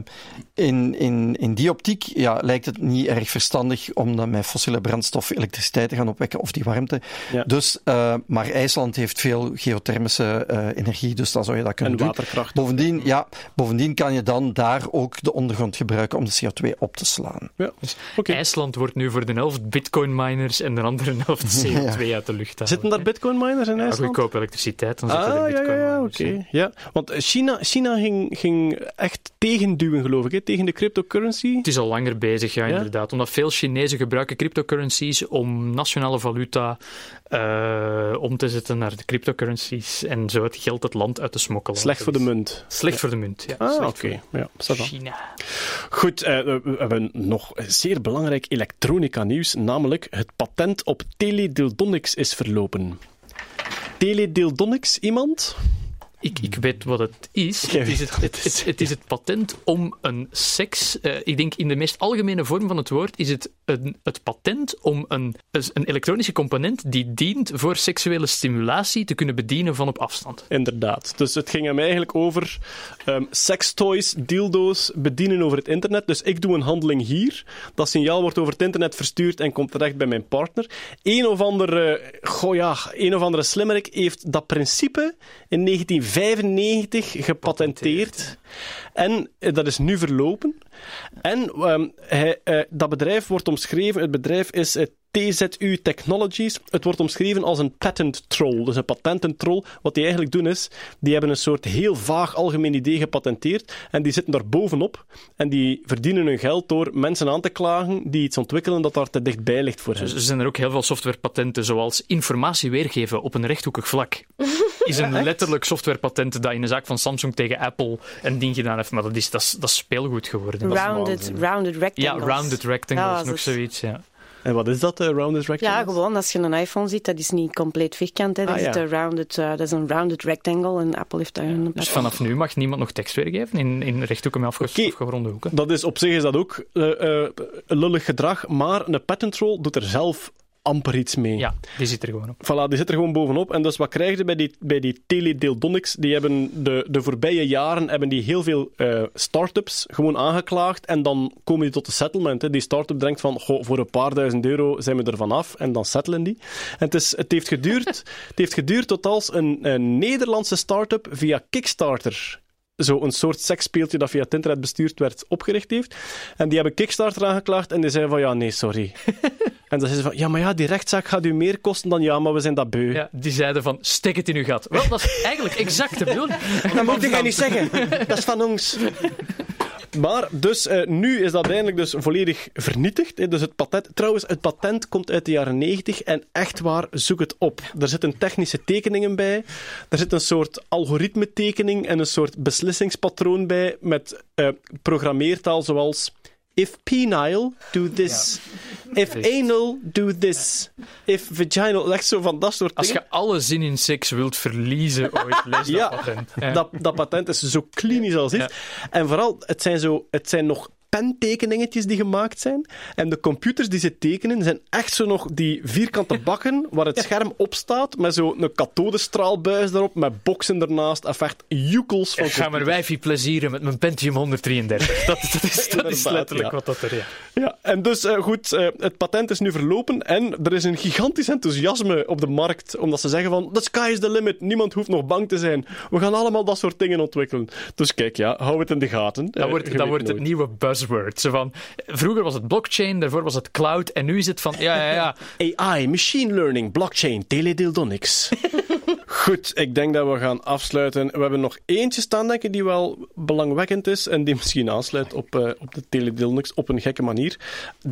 in, in, in die optiek ja, lijkt het niet erg verstandig om dan met fossiele brandstof elektriciteit te gaan opwekken of die warmte. Ja. Dus, uh, maar IJsland heeft veel geothermische uh, energie, dus dan zou je dat kunnen en doen. waterkracht. Bovendien, ja, bovendien kan je dan daar ook de ondergrond gebruiken om de CO2 op te slaan. Ja. Dus okay. IJsland wordt nu voor de helft bitcoin miners en de andere helft CO2 ja. uit de lucht halen. Zitten daar bitcoin miners in IJsland? Ja, goedkoop elektriciteit, dan ah, zitten er bitcoin ja, ja, oké. Okay. Ja, want China, China ging, ging echt tegenduwen, geloof ik, hè? tegen de cryptocurrency. Het is al langer bezig, ja, ja, inderdaad. Omdat veel Chinezen gebruiken cryptocurrencies om nationale valuta uh, om te zetten naar de cryptocurrencies en zo het geld het land uit te smokkelen. Slecht voor de munt. Slecht voor de munt, ja. Ah, oké. Okay. Ja, China. Goed, eh, we hebben nog zeer belangrijk elektronica-nieuws, namelijk het patent op teledildonics is verlopen. Teledildonics, iemand? Ik, ik weet wat het is. Het is het, het, het, het is het patent om een seks. eh, ik denk in de meest algemene vorm van het woord is het een, het patent om een, een elektronische component die dient voor seksuele stimulatie te kunnen bedienen van op afstand. Inderdaad. Dus het ging hem eigenlijk over ehm sextoys, dildo's bedienen over het internet. Dus ik doe een handeling hier. Dat signaal wordt over het internet verstuurd en komt terecht bij mijn partner. Een of andere, goh ja, een of andere slimmerik heeft dat principe in 1995 gepatenteerd. En eh, dat is nu verlopen. En ehm, hij, eh, dat bedrijf wordt omschreven, het bedrijf is eh, TZU Technologies. Het wordt omschreven als een patent troll, dus een patententroll. Wat die eigenlijk doen is, die hebben een soort heel vaag algemeen idee gepatenteerd en die zitten daar bovenop en die verdienen hun geld door mensen aan te klagen die iets ontwikkelen dat daar te dichtbij ligt voor hen. Er zijn er ook heel veel softwarepatenten, zoals informatie weergeven op een rechthoekig vlak. Is een letterlijk softwarepatent dat in een zaak van Samsung tegen Apple een ding gedaan heeft, maar dat is, dat is, dat is speelgoed geworden. Rounded, rounded Ja, rectangles. rounded rectangles, Ja, nog zoiets. Ja. En wat is dat, uh, rounded rectangle? Ja, gewoon als je een iPhone ziet, dat is niet compleet vierkant. Hè. Dat, Ah, is rounded, eh, dat is een rounded rectangle en Apple heeft daar een Dus patent. vanaf nu mag niemand nog tekst weergeven in, in rechthoeken met afgeronde hoeken. Dat is op zich is dat ook eh, eh, lullig gedrag, maar een patent troll doet er zelf amper iets mee. Ja, die zit er gewoon op. Voilà, die zit er gewoon bovenop. En dus wat krijg je bij die, bij die Teledildonics? Die hebben de, de voorbije jaren hebben die heel veel eh start-ups gewoon aangeklaagd. En dan komen die tot een settlement. Hè. Die start-up denkt van, goh, voor een paar duizend euro zijn we er vanaf. En dan settelen die. En het, is, het, heeft, geduurd, het heeft geduurd tot als een, een Nederlandse start-up via Kickstarter zo een soort seksspeeltje dat via het internet bestuurd werd, opgericht heeft. En die hebben Kickstarter aangeklaagd en die zeiden van, ja, nee, sorry. en dan zeiden ze van, ja, maar ja, die rechtszaak gaat u meer kosten dan ja, maar we zijn dat beu. Ja, die zeiden van, stek het in uw gat. Wel, dat is eigenlijk exact de bedoeling. Dat moet jij niet zeggen. Dat is van ons. Maar dus eh, nu is dat eindelijk dus volledig vernietigd. Hè. Dus het patent, trouwens, het patent komt uit de jaren 90 en echt waar, zoek het op. Er zitten technische tekeningen bij. Er zit een soort algoritmetekening en een soort beslissingspatroon bij met eh, programmeertaal zoals If penile, do this. If anal, do this. If vaginal, echt zo van dat soort Als dingen. je alle zin in seks wilt verliezen ooit, lees dat Ja, patent. Ja. Dat, dat patent is zo klinisch als iets. En vooral, het zijn, zo, het zijn nog pentekeningetjes die gemaakt zijn. En de computers die ze tekenen zijn echt zo nog die vierkante bakken waar het scherm op staat, met zo'n kathodestraalbuis erop, met boksen ernaast. Of echt joekels van Ik ga mijn wijfie plezieren met mijn Pentium 133. Dat, dat, is, dat is letterlijk ja. wat dat er is. Ja, en dus eh, goed, eh, het patent is nu verlopen en er is een gigantisch enthousiasme op de markt, omdat ze zeggen van, the sky is the limit, niemand hoeft nog bang te zijn. We gaan allemaal dat soort dingen ontwikkelen. Dus kijk, ja, hou het in de gaten. Dat Eh, wordt, dat wordt het nieuwe buzzword. Zo van, vroeger was het blockchain, daarvoor was het cloud, en nu is het van, ja, ja, ja. AI, machine learning, blockchain, teledildonics. Goed, ik denk dat we gaan afsluiten. We hebben nog eentje staan, denk ik, die wel belangwekkend is en die misschien aansluit op, eh, op de teledildonics op een gekke manier.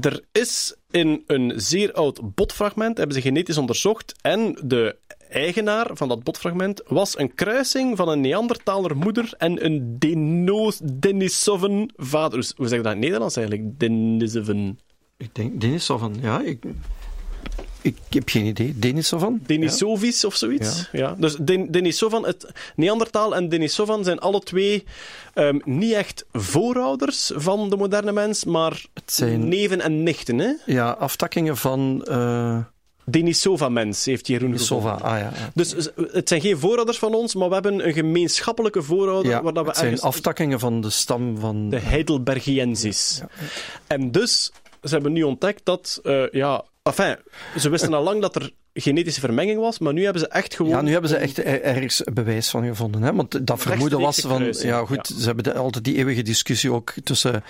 Er is in een zeer oud botfragment, hebben ze genetisch onderzocht, en de eigenaar van dat botfragment was een kruising van een Neandertaler moeder en een Denos, Denisovan vader. Hoe zeg je dat in het Nederlands eigenlijk? Denisovan. Ik denk Denisovan, ja. Ik, ik heb geen idee. Denisovan? Denisovis of zoiets. Ja. Dus Den- Denisovan, het Neandertaal en Denisovan zijn alle twee ehm, niet echt voorouders van de moderne mens, maar Het zijn- neven en nichten. Hè? Ja, aftakkingen van eh Denisova-mens heeft Jeroen Denisova. gevonden. Ah ja, ja. Dus z- het zijn geen voorouders van ons, maar we hebben een gemeenschappelijke voorouder ja waar dat we het zijn aftakkingen van de stam van... de Heidelbergiensis. En dus, ze hebben nu ontdekt dat, eh, ja, enfin, ze wisten al lang dat er genetische vermenging was, maar nu hebben ze echt gewoon... Ja, nu hebben ze echt er- ergens bewijs van gevonden. Hè? Want dat vermoeden was van... Ja, goed, ja. ze hebben de- altijd die eeuwige discussie ook tussen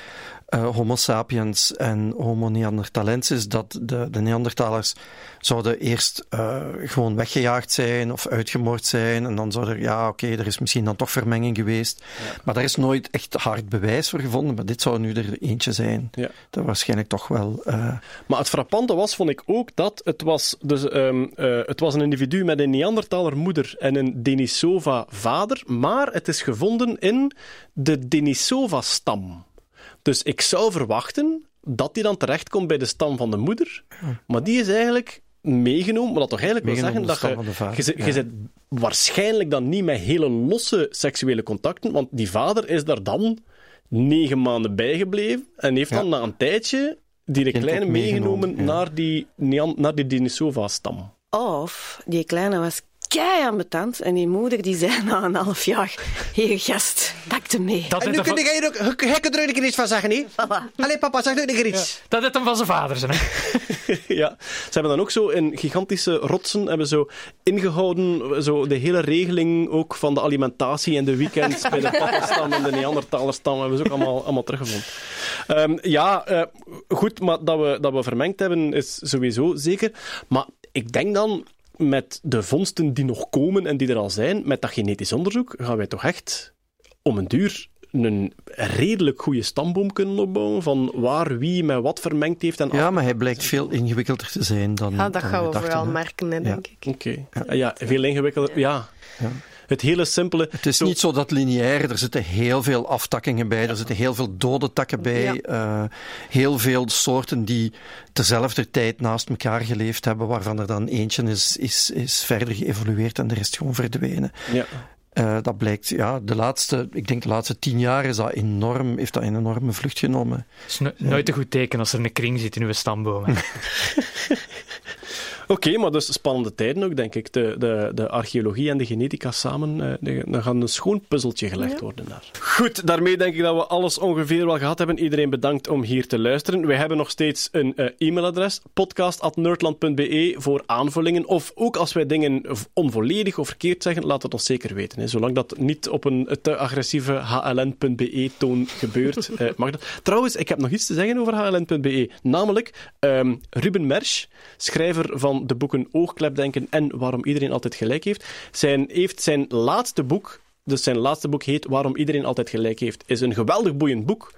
eh, Homo sapiens en Homo neanderthalensis, dat de, de Neandertalers zouden eerst eh, gewoon weggejaagd zijn of uitgemoord zijn. En dan zou er, ja, oké, er is misschien dan toch vermenging geweest. Maar daar is nooit echt hard bewijs voor gevonden. Maar dit zou nu er eentje zijn. Ja. Dat waarschijnlijk toch wel... eh, Maar het frappante was, vond ik ook, dat het was, dus, ehm, eh, het was een individu met een Neandertaler moeder en een Denisova vader, maar het is gevonden in de Denisova-stam. Dus ik zou verwachten dat die dan terechtkomt bij de stam van de moeder. Maar die is eigenlijk meegenomen, wat dat toch eigenlijk wil zeggen dat de je, stam van de je, vader, zit- je zit waarschijnlijk dan niet met hele losse seksuele contacten, want die vader is daar dan negen maanden bijgebleven en heeft dan na een tijdje die de Kind kleine meegenomen, meegenomen ja. naar die, naar die Denisova-stam. Of die kleine was kei ambetant en die moeder die zei na een half jaar: Hier, gast, pak hem mee. Dat heeft hem van- je ook gekke er iets van zeggen, niet? Allee, papa, zeg nu een iets. dat heeft hem van zijn vader zijn. hè. Ja, ze hebben dan ook zo in gigantische rotsen hebben zo ingehouden, zo de hele regeling ook van de alimentatie en de weekends bij de pappastam en de Neandertalerstam hebben ze ook allemaal, allemaal teruggevonden. Ehm, ja, eh, goed, maar dat we, dat we vermengd hebben is sowieso zeker. Maar ik denk dan, met de vondsten die nog komen en die er al zijn, met dat genetisch onderzoek, gaan wij toch echt om een duur een redelijk goede stamboom kunnen opbouwen van waar wie met wat vermengd heeft en Ja, maar hij blijkt veel ingewikkelder te zijn dan. Ja, dat dan gaan we dachten, vooral merken, hè, denk ik. Oké. Ja. ja, veel ingewikkelder. Ja. Ja. Het hele simpele. Het is niet zo dat lineair, er zitten heel veel aftakkingen bij, er zitten heel veel dode takken bij, Ja. eh, heel veel soorten die terzelfde tijd naast elkaar geleefd hebben, waarvan er dan eentje is, is, is verder geëvolueerd en de rest gewoon verdwenen. Ja. Eh, dat blijkt, ja, de laatste, ik denk de laatste tien jaar is dat enorm, heeft dat een enorme vlucht genomen. Het is no- nooit een goed teken als er een kring zit in uw stamboom. Oké, maar dus spannende tijden ook, denk ik. De, de, de archeologie en de genetica samen, eh, de- dan gaan een schoon puzzeltje gelegd worden daar. Goed, daarmee denk ik dat we alles ongeveer wel gehad hebben. Iedereen bedankt om hier te luisteren. Wij hebben nog steeds een eh, e-mailadres, podcast.nerdland.be, voor aanvullingen. Of ook als wij dingen onvolledig of verkeerd zeggen, laat het ons zeker weten. Hè. Zolang dat niet op een te agressieve hln.be-toon gebeurt, eh, mag dat. Trouwens, ik heb nog iets te zeggen over hln.be. Namelijk, ehm, Ruben Mersch, schrijver van de boeken Oogklepdenken en Waarom iedereen altijd gelijk heeft, zijn, heeft zijn laatste boek, dus zijn laatste boek heet Waarom iedereen altijd gelijk heeft, is een geweldig boeiend boek,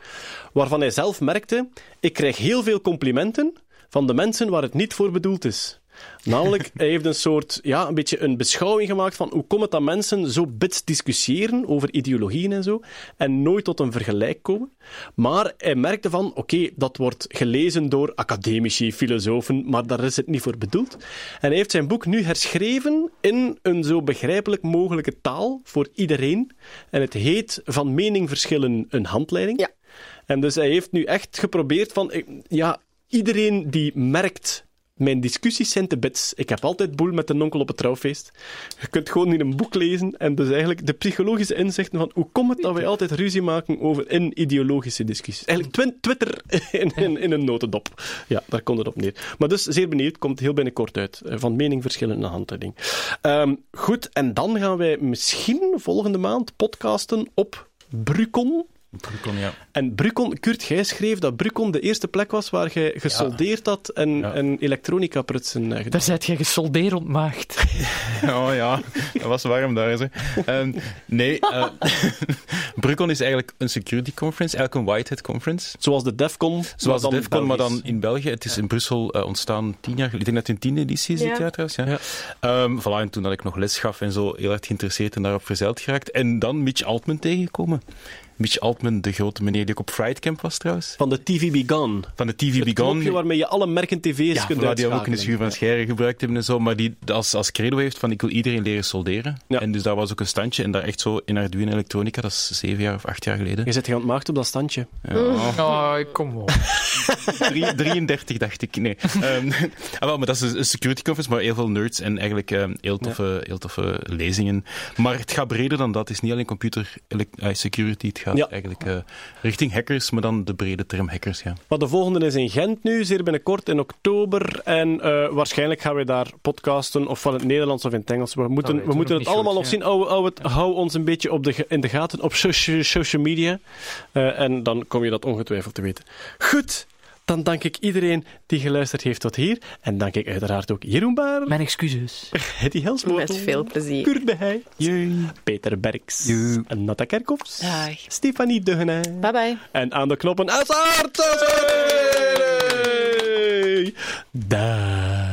waarvan hij zelf merkte, ik krijg heel veel complimenten van de mensen waar het niet voor bedoeld is. Namelijk, hij heeft een soort, ja, een beetje een beschouwing gemaakt van hoe komt het dat mensen zo bits discussiëren over ideologieën en zo, en nooit tot een vergelijk komen. Maar hij merkte van, oké, dat wordt gelezen door academici, filosofen, maar daar is het niet voor bedoeld. En hij heeft zijn boek nu herschreven in een zo begrijpelijk mogelijke taal voor iedereen. En het heet Van meningverschillen een handleiding. Ja. En dus hij heeft nu echt geprobeerd van, eh, ja, iedereen die merkt, mijn discussies zijn te bits. Ik heb altijd boel met een onkel op het trouwfeest. Je kunt gewoon in een boek lezen en dus eigenlijk de psychologische inzichten van hoe komt het dat wij altijd ruzie maken over in ideologische discussies. Eigenlijk Twitter in, in, een notendop. Ja, daar komt het op neer. Maar dus zeer benieuwd, komt heel binnenkort uit. Eh, Van meningverschillen naar handleiding. Ehm, goed, en dan gaan wij misschien volgende maand podcasten op Brucon. Brucon, ja. En Brucon, Kurt, jij schreef dat Brucon de eerste plek was waar jij gesoldeerd had en, Ja. en elektronica prutsen eh, gedaan. Daar zijt jij gesoldeerd ontmaagd. Oh ja, dat was warm daar. Zo. Ehm, nee, eh Brucon is eigenlijk een security conference, eigenlijk een Whitehead conference. Zoals de DEFCON. Zoals de DEFCON, maar dan in België. Het is in Brussel eh, ontstaan tien jaar geleden. Ik denk dat het een tiende editie is dit Ja. jaar trouwens. Ja. Ja. Ehm, voilà, en toen had ik nog les gaf en zo heel erg geïnteresseerd en daarop verzeild geraakt. En dan Mitch Altman tegengekomen. Mitch Altman, de grote meneer die ook op Fright Camp was trouwens. Van de TV Be Gone. Van de TV Het Be Gone. waarmee je alle merken tv's Ja, kunt voilà, die ook in de schuur van Scheire gebruikt hebben en zo, maar die als, als credo heeft van ik wil iedereen leren solderen. Ja. En dus daar was ook een standje en daar echt zo in Arduino Elektronica, dat is zeven jaar of acht jaar geleden. Je zit aan het maakt op dat standje. Ja. Oh, kom op. Drie- 33, dacht ik. Nee. Ehm, ah, wel, maar dat is een- security conference, maar heel veel nerds en eigenlijk ehm, heel, toffe, heel toffe lezingen. Maar het gaat breder dan dat. Het is niet alleen computer eh, security, het gaat Ja. eigenlijk eh, richting hackers, maar dan de brede term hackers, ja. Maar de volgende is in Gent nu, zeer binnenkort in oktober. En eh, waarschijnlijk gaan we daar podcasten, of van het Nederlands of in het Engels. We moeten, we we moeten het allemaal nog ja. zien. Hou, hou, het, hou ons een beetje op de, in de gaten op socia- social media. Eh, en dan kom je dat ongetwijfeld te weten. Goed, dan dank ik iedereen die geluisterd heeft tot hier. En dank ik uiteraard ook Jeroen Baar, Mijn excuses. Hetty Helsmoortel, Met veel plezier. Kurt de Heij, Peter Berks, Joe. en Natta Kerkhoffs, Dag. Stefanie Duggenij. Bye bye. En aan de knoppen uiteraard... Dag.